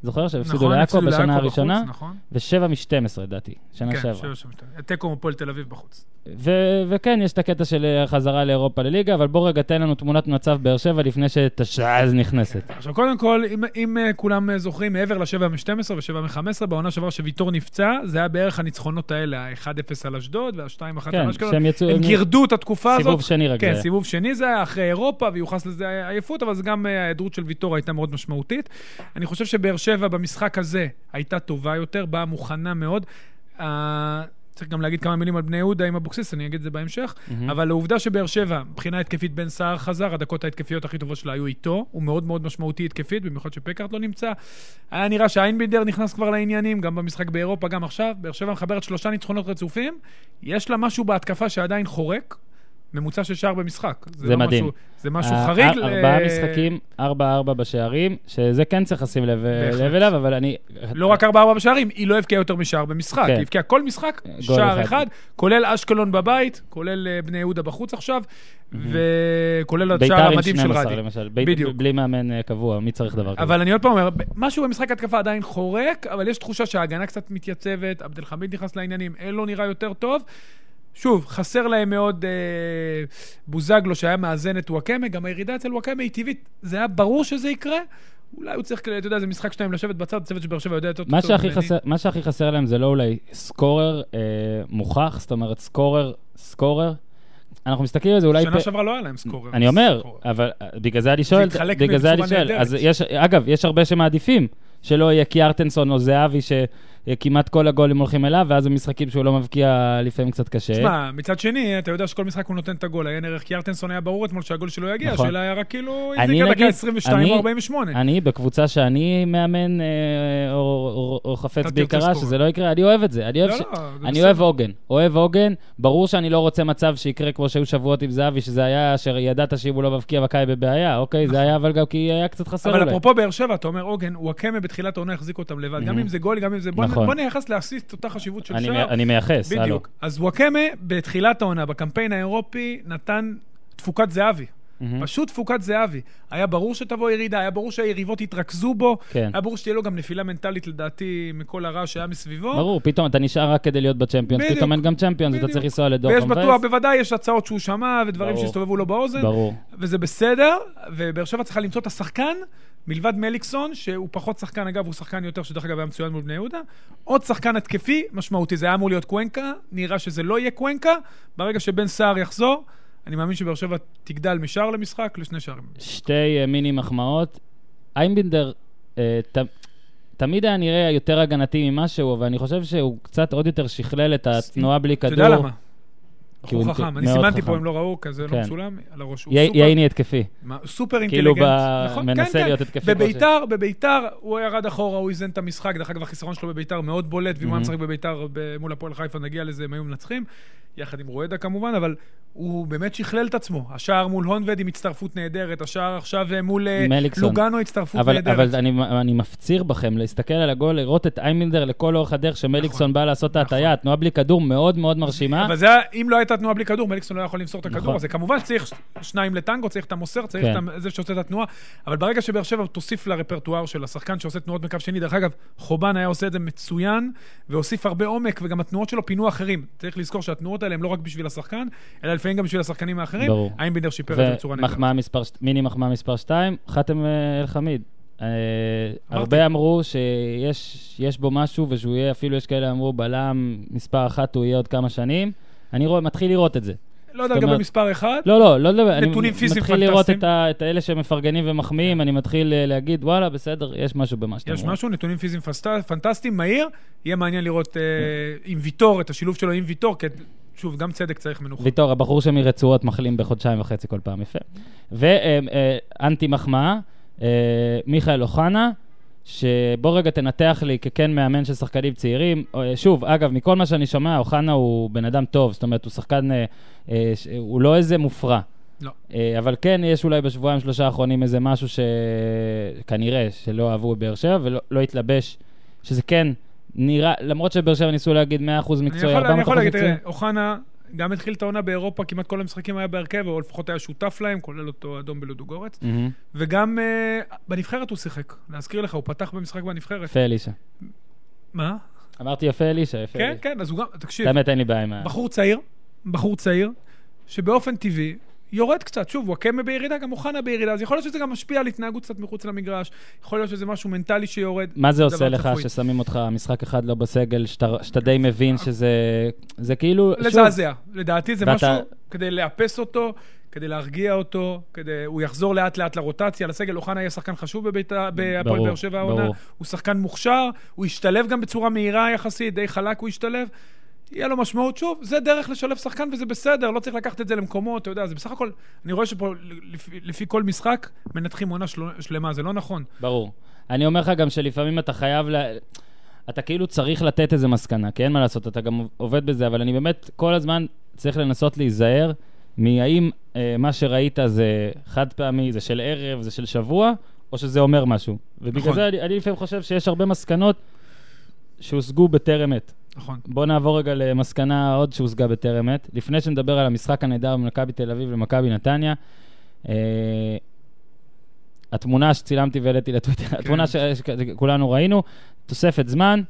[SPEAKER 1] זוכר שהפסידו
[SPEAKER 2] נכון,
[SPEAKER 1] לעכו בשנה הראשונה?
[SPEAKER 2] נכון?
[SPEAKER 1] ו-7 מ-12 לדעתי, שנה
[SPEAKER 2] כן,
[SPEAKER 1] שעברה.
[SPEAKER 2] שבע, שבע, שבע. תיקו עם הפועל תל אביב בחוץ.
[SPEAKER 1] ו- וכן, יש את הקטע של אה, חזרה לאירופה לליגה, אבל בוא רגע תן לנו תמונת מצב באר שבע לפני שתשעז נכנסת.
[SPEAKER 2] עכשיו, קודם כל, אם, אם אה, כולם אה, זוכרים, מעבר ל-7 מ-12 ו-7 מ-15, בעונה שעברה שוויטור נפצע, זה היה בערך הניצחונות האלה, ה-1-0 על אשדוד וה-2-1
[SPEAKER 1] כן,
[SPEAKER 2] על אשקלון.
[SPEAKER 1] שהם יצאו...
[SPEAKER 2] הם גירדו את התקופה הזאת.
[SPEAKER 1] סיבוב שני רק זה
[SPEAKER 2] כן,
[SPEAKER 1] היה.
[SPEAKER 2] סיבוב שני זה היה אחרי אירופה, ויוחס לזה עייפות, אבל זה גם אה, ההיעדרות של ויטור הייתה מאוד משמעותית. אני חושב שבאר שבע במשחק הזה הייתה טובה יותר, באה מוכנה מאוד. צריך גם להגיד כמה מילים על בני יהודה עם אבוקסיס, אני אגיד את זה בהמשך.
[SPEAKER 1] מהמם.
[SPEAKER 2] אבל העובדה שבאר שבע, מבחינה התקפית בן סער חזר, הדקות ההתקפיות הכי טובות שלה היו איתו, הוא מאוד מאוד משמעותי התקפית, במיוחד שפקארט לא נמצא. היה נראה שהאיינבינדר נכנס כבר לעניינים, גם במשחק באירופה, גם עכשיו. באר שבע מחברת שלושה ניצחונות רצופים, יש לה משהו בהתקפה שעדיין חורק, ממוצע של שער במשחק.
[SPEAKER 1] זה
[SPEAKER 2] לא
[SPEAKER 1] מדהים.
[SPEAKER 2] משהו, זה משהו
[SPEAKER 1] ה-
[SPEAKER 2] חריג.
[SPEAKER 1] ארבעה
[SPEAKER 2] ל-
[SPEAKER 1] משחקים, ארבע ארבע בשערים, שזה כן צריך לשים לב
[SPEAKER 2] בהחלט.
[SPEAKER 1] לב אליו, אבל אני...
[SPEAKER 2] לא רק ארבעה ארבעה בשערים, היא לא הבקיעה יותר משער במשחק.
[SPEAKER 1] כן.
[SPEAKER 2] היא הבקיעה כל משחק, שער
[SPEAKER 1] אחד.
[SPEAKER 2] אחד, כולל אשקלון בבית, כולל אה, בני יהודה בחוץ עכשיו, וכולל
[SPEAKER 1] ביתר
[SPEAKER 2] השער
[SPEAKER 1] עם
[SPEAKER 2] המדהים של
[SPEAKER 1] 12
[SPEAKER 2] רדי.
[SPEAKER 1] למשל, בית-
[SPEAKER 2] בדיוק.
[SPEAKER 1] בלי מאמן אה, קבוע, מי צריך דבר כזה?
[SPEAKER 2] אבל אני עוד פעם אומר, משהו במשחק התקפה עדיין חורק, אבל יש תחושה שההגנה קצת מתייצבת, עבד נכנס לעניינים, אלו נראה יותר טוב. שוב, חסר להם מאוד אה, בוזגלו שהיה מאזן את וואקמה, גם הירידה אצל וואקמה היא טבעית. זה היה ברור שזה יקרה. אולי הוא צריך, אתה יודע, זה משחק שלהם לשבת בצד, צוות של באר שבע יודע יותר טוב
[SPEAKER 1] מה שהכי חסר להם זה לא אולי סקורר אה, מוכח, זאת אומרת סקורר, סקורר. אנחנו מסתכלים על זה אולי...
[SPEAKER 2] שנה
[SPEAKER 1] פ-
[SPEAKER 2] שעברה לא היה להם סקורר.
[SPEAKER 1] אני אומר,
[SPEAKER 2] סקורר.
[SPEAKER 1] אבל אה, בגלל זה אני שואל, בגלל זה אני שואל. אז יש, אגב, יש הרבה שמעדיפים שלא יהיה קיארטנסון או זהבי, שכמעט כל הגולים הולכים אליו, ואז במשחקים שהוא לא מבקיע לפעמים קצת קשה.
[SPEAKER 2] תשמע, מצד שני, אתה יודע שכל משחק הוא נותן את הגול. עיין ערך קיארטנסון היה ברור אתמול שהגול שלו יגיע,
[SPEAKER 1] נכון.
[SPEAKER 2] השאלה היה רק כאילו, אם זה יקרה דקה
[SPEAKER 1] נגיד-
[SPEAKER 2] 22
[SPEAKER 1] אני-
[SPEAKER 2] או 48.
[SPEAKER 1] אני, בקבוצה שאני מאמן אה, או, או, או חפץ בעיקרה. שזה לא יקרה, אני אוהב את זה. אני אוהב,
[SPEAKER 2] לא,
[SPEAKER 1] ש...
[SPEAKER 2] לא, זה
[SPEAKER 1] אני. אוהב עוגן. אוהב עוגן. ברור שאני לא רוצה מצב שיקרה כמו שהיו שבועות עם זהבי, שזה היה אשר ידעת שאם הוא לא מבקיע מכבי בבעיה, אוקיי? זה היה אבל גם כי היה קצת חסר
[SPEAKER 2] נכון. אבל
[SPEAKER 1] אולי.
[SPEAKER 2] אפרופו באר שבע, אתה אומר עוגן, וואקמה בתחילת העונה החזיק אותם לבד. גם. אם זה גול, גם אם זה... בוא נ-
[SPEAKER 1] נכון.
[SPEAKER 2] בוא נייחס להסיסט אותה חשיבות של
[SPEAKER 1] אני,
[SPEAKER 2] שער.
[SPEAKER 1] אני מייחס, הלו.
[SPEAKER 2] בדיוק. אז וואקמה בתחילת העונה, בקמפיין האירופי, נתן תפוקת זהבי.
[SPEAKER 1] מהמם.
[SPEAKER 2] פשוט תפוקת זהבי. היה ברור שתבוא ירידה, היה ברור שהיריבות יתרכזו בו,
[SPEAKER 1] כן.
[SPEAKER 2] היה ברור שתהיה לו גם נפילה מנטלית, לדעתי, מכל הרע שהיה מסביבו.
[SPEAKER 1] ברור, פתאום אתה נשאר רק כדי להיות בצ'מפיונס,
[SPEAKER 2] בדיוק.
[SPEAKER 1] פתאום אין גם צ'מפיונס, אתה. צריך לנסוע לדור
[SPEAKER 2] ויש בטוח. בוודאי יש הצעות שהוא שמע ודברים
[SPEAKER 1] ברור.
[SPEAKER 2] שהסתובבו לו באוזן,
[SPEAKER 1] ברור.
[SPEAKER 2] וזה בסדר, ובאר שבע צריכה למצוא את השחקן, מלבד מליקסון, שהוא פחות שחקן, אגב, הוא שחקן יותר, שדרך אגב היה מצוין מול בני יהודה, עוד שחקן התקפי משמעותי, זה היה אמור להיות קוונקה, נראה שזה לא יהיה קוונקה, ברגע שבן סער יחזור, אני מאמין שבאר שבע תגדל משער למשחק לשני שערים.
[SPEAKER 1] שתי אה, מיני מחמאות. איימבינדר אה, ת, תמיד היה נראה יותר הגנתי ממשהו, אבל אני חושב שהוא קצת עוד יותר שכלל את התנועה בלי
[SPEAKER 2] אתה
[SPEAKER 1] כדור.
[SPEAKER 2] יודע למה?
[SPEAKER 1] הוא
[SPEAKER 2] בחור חכם. אני סימנתי. פה, הם לא ראו, כזה
[SPEAKER 1] כן.
[SPEAKER 2] לא מצולם, על הראש. הוא
[SPEAKER 1] י-
[SPEAKER 2] סופר-
[SPEAKER 1] ייני התקפי.
[SPEAKER 2] סופר
[SPEAKER 1] כאילו
[SPEAKER 2] אינטליגנט. נכון,
[SPEAKER 1] מנסה
[SPEAKER 2] כן, כן.
[SPEAKER 1] להיות התקפי
[SPEAKER 2] בביתר, בביתר, הוא ירד אחורה, הוא איזן את המשחק. דרך אגב, החיסרון שלו בביתר מאוד בולט, ואם הוא היה. משחק בביתר מול הפועל חיפה, נגיע לזה, הם היו מנצחים, יחד עם רואדה כמובן, אבל הוא באמת שכלל את עצמו. השער מול הונבד עם הצטרפות נהדרת, השער עכשיו אה, מול אה,
[SPEAKER 1] מליקסון.
[SPEAKER 2] לוגנו הצטרפות
[SPEAKER 1] אבל,
[SPEAKER 2] נהדרת.
[SPEAKER 1] אבל אני, אני מפציר בכם להסתכל על הגול, לראות את איימבינדר לכל אורך הדרך שמליקסון בא לעשות את ההטייה, התנועה בלי כדור מאוד מאוד מרשימה.
[SPEAKER 2] אבל זה, אם לא הייתה תנועה בלי כדור, מליקסון לא יכול למסור את הכדור
[SPEAKER 1] נכון.
[SPEAKER 2] הזה. כמובן שצריך ש- שניים לטנגו, צריך את המוסר, צריך
[SPEAKER 1] כן.
[SPEAKER 2] את זה שעושה את התנועה, אבל ברגע שבאר שבע תוסיף לרפרטואר של השחקן שעושה תנועות בקו שני, דרך אגב, חובן היה עושה את זה מצוין, והוסיף הרבה עומק, וגם התנועות שלו פינו אחרים. צריך לזכור שהתנועות האלה הן לא רק בשביל השחקן, אלא לפעמים גם בשביל השחקנים האחרים.
[SPEAKER 1] ברור.
[SPEAKER 2] איימבינדר שיפר את זה בצורה
[SPEAKER 1] ש- מיני מחמאה מספר 2, חאתם אה, אל-חמיד. אה. הרבה אמרו שיש יש בו משהו, ושהוא יהיה, אפילו יש כאלה אמרו, בלם מספר אחת הוא יהיה עוד כמה שנים. אני רואה, מתחיל לראות את זה.
[SPEAKER 2] לא יודע לגבי מספר אחד,
[SPEAKER 1] לא, לא, לא לדבר.
[SPEAKER 2] נתונים
[SPEAKER 1] אני
[SPEAKER 2] פיזיים
[SPEAKER 1] מתחיל לראות
[SPEAKER 2] פנטסטיים.
[SPEAKER 1] את, ה, את האלה שמפרגנים ומחמיאים, אני מתחיל אה, להגיד, וואלה, בסדר, יש משהו במה שאתם
[SPEAKER 2] יש
[SPEAKER 1] אומרים.
[SPEAKER 2] משהו, נתונים פיזיים פנטסטיים, מהיר. יהיה מעניין לראות עם ויטור, את השילוב שלו עם ויטור, כי שוב, גם צדק צריך מנוחה.
[SPEAKER 1] ויטור, הבחור שמרצועות מחלים בחודשיים וחצי כל פעם, יפה. ואנטי מחמאה, אה, מיכאל אוחנה, שבוא רגע תנתח לי ככן מאמן של שחקנים צעירים. אה, שוב, אגב, מכל מה שאני שומע, אוחנה הוא בן אדם טוב, זאת אומרת, הוא שחקן, אה, הוא לא איזה מופרע.
[SPEAKER 2] לא.
[SPEAKER 1] אבל כן, יש אולי בשבועיים, שלושה האחרונים איזה משהו שכנראה שלא אהבו בבאר שבע ולא לא התלבש, שזה כן נראה, למרות שבאר שבע ניסו להגיד 100%
[SPEAKER 2] אני
[SPEAKER 1] מקצועי,
[SPEAKER 2] יכול, אני
[SPEAKER 1] 400%
[SPEAKER 2] יכול להגיד,
[SPEAKER 1] מקצועי.
[SPEAKER 2] תראה, אוחנה גם התחיל את העונה באירופה, כמעט כל המשחקים היה בהרכב, או לפחות היה שותף להם, כולל אותו אדום בלודוגורץ.
[SPEAKER 1] מהמם.
[SPEAKER 2] וגם אה, בנבחרת הוא שיחק. להזכיר לך, הוא פתח במשחק בנבחרת.
[SPEAKER 1] יפה אלישע.
[SPEAKER 2] מה?
[SPEAKER 1] אמרתי יפה אלישע, יפה
[SPEAKER 2] כן,
[SPEAKER 1] אלישע.
[SPEAKER 2] כן, אז הוא גם, תקשיב,
[SPEAKER 1] האמת, אין לי בעיה עם ה...
[SPEAKER 2] בחור צעיר, בחור צעיר, שבאופן טבעי יורד קצת. שוב, וואקמה בירידה, גם אוחנה בירידה, אז יכול להיות שזה גם משפיע על התנהגות קצת מחוץ למגרש, יכול להיות שזה משהו מנטלי שיורד.
[SPEAKER 1] מה זה עושה לך
[SPEAKER 2] צפוי.
[SPEAKER 1] ששמים אותך משחק אחד לא בסגל, שאתה די מבין שזה... זה כאילו...
[SPEAKER 2] לזעזע. לדעתי זה
[SPEAKER 1] ואתה-
[SPEAKER 2] משהו כדי לאפס אותו, כדי להרגיע אותו, כדי... הוא יחזור לאט לאט לרוטציה, לסגל. אוחנה יהיה שחקן חשוב בביתר- בהפועל באר שבע העונה. הוא שחקן מוכשר, הוא ישתלב גם בצורה מהירה יחסית, די חלק הוא ישתלב. יהיה לו משמעות, שוב, זה דרך לשלב שחקן וזה בסדר, לא צריך לקחת את זה למקומות, אתה יודע, זה בסך הכל, אני רואה שפה לפי, לפי כל משחק מנתחים עונה של, שלמה, זה לא נכון.
[SPEAKER 1] ברור. אני אומר לך גם שלפעמים אתה חייב ל... אתה כאילו צריך לתת איזה מסקנה, כי אין מה לעשות, אתה גם עובד בזה, אבל אני באמת כל הזמן צריך לנסות להיזהר מהאם אה, מה שראית זה חד פעמי, זה של ערב, זה של שבוע, או שזה אומר משהו. ובגלל
[SPEAKER 2] נכון.
[SPEAKER 1] זה אני, אני לפעמים חושב שיש הרבה מסקנות שהושגו בטרם עת.
[SPEAKER 2] נכון.
[SPEAKER 1] בואו נעבור רגע למסקנה עוד שהושגה בטרם עת. לפני שנדבר על המשחק הנהדר במכבי תל אביב ומכבי נתניה, אה, התמונה שצילמתי והעליתי לטוויטר, התמונה שכולנו ראינו, תוספת זמן,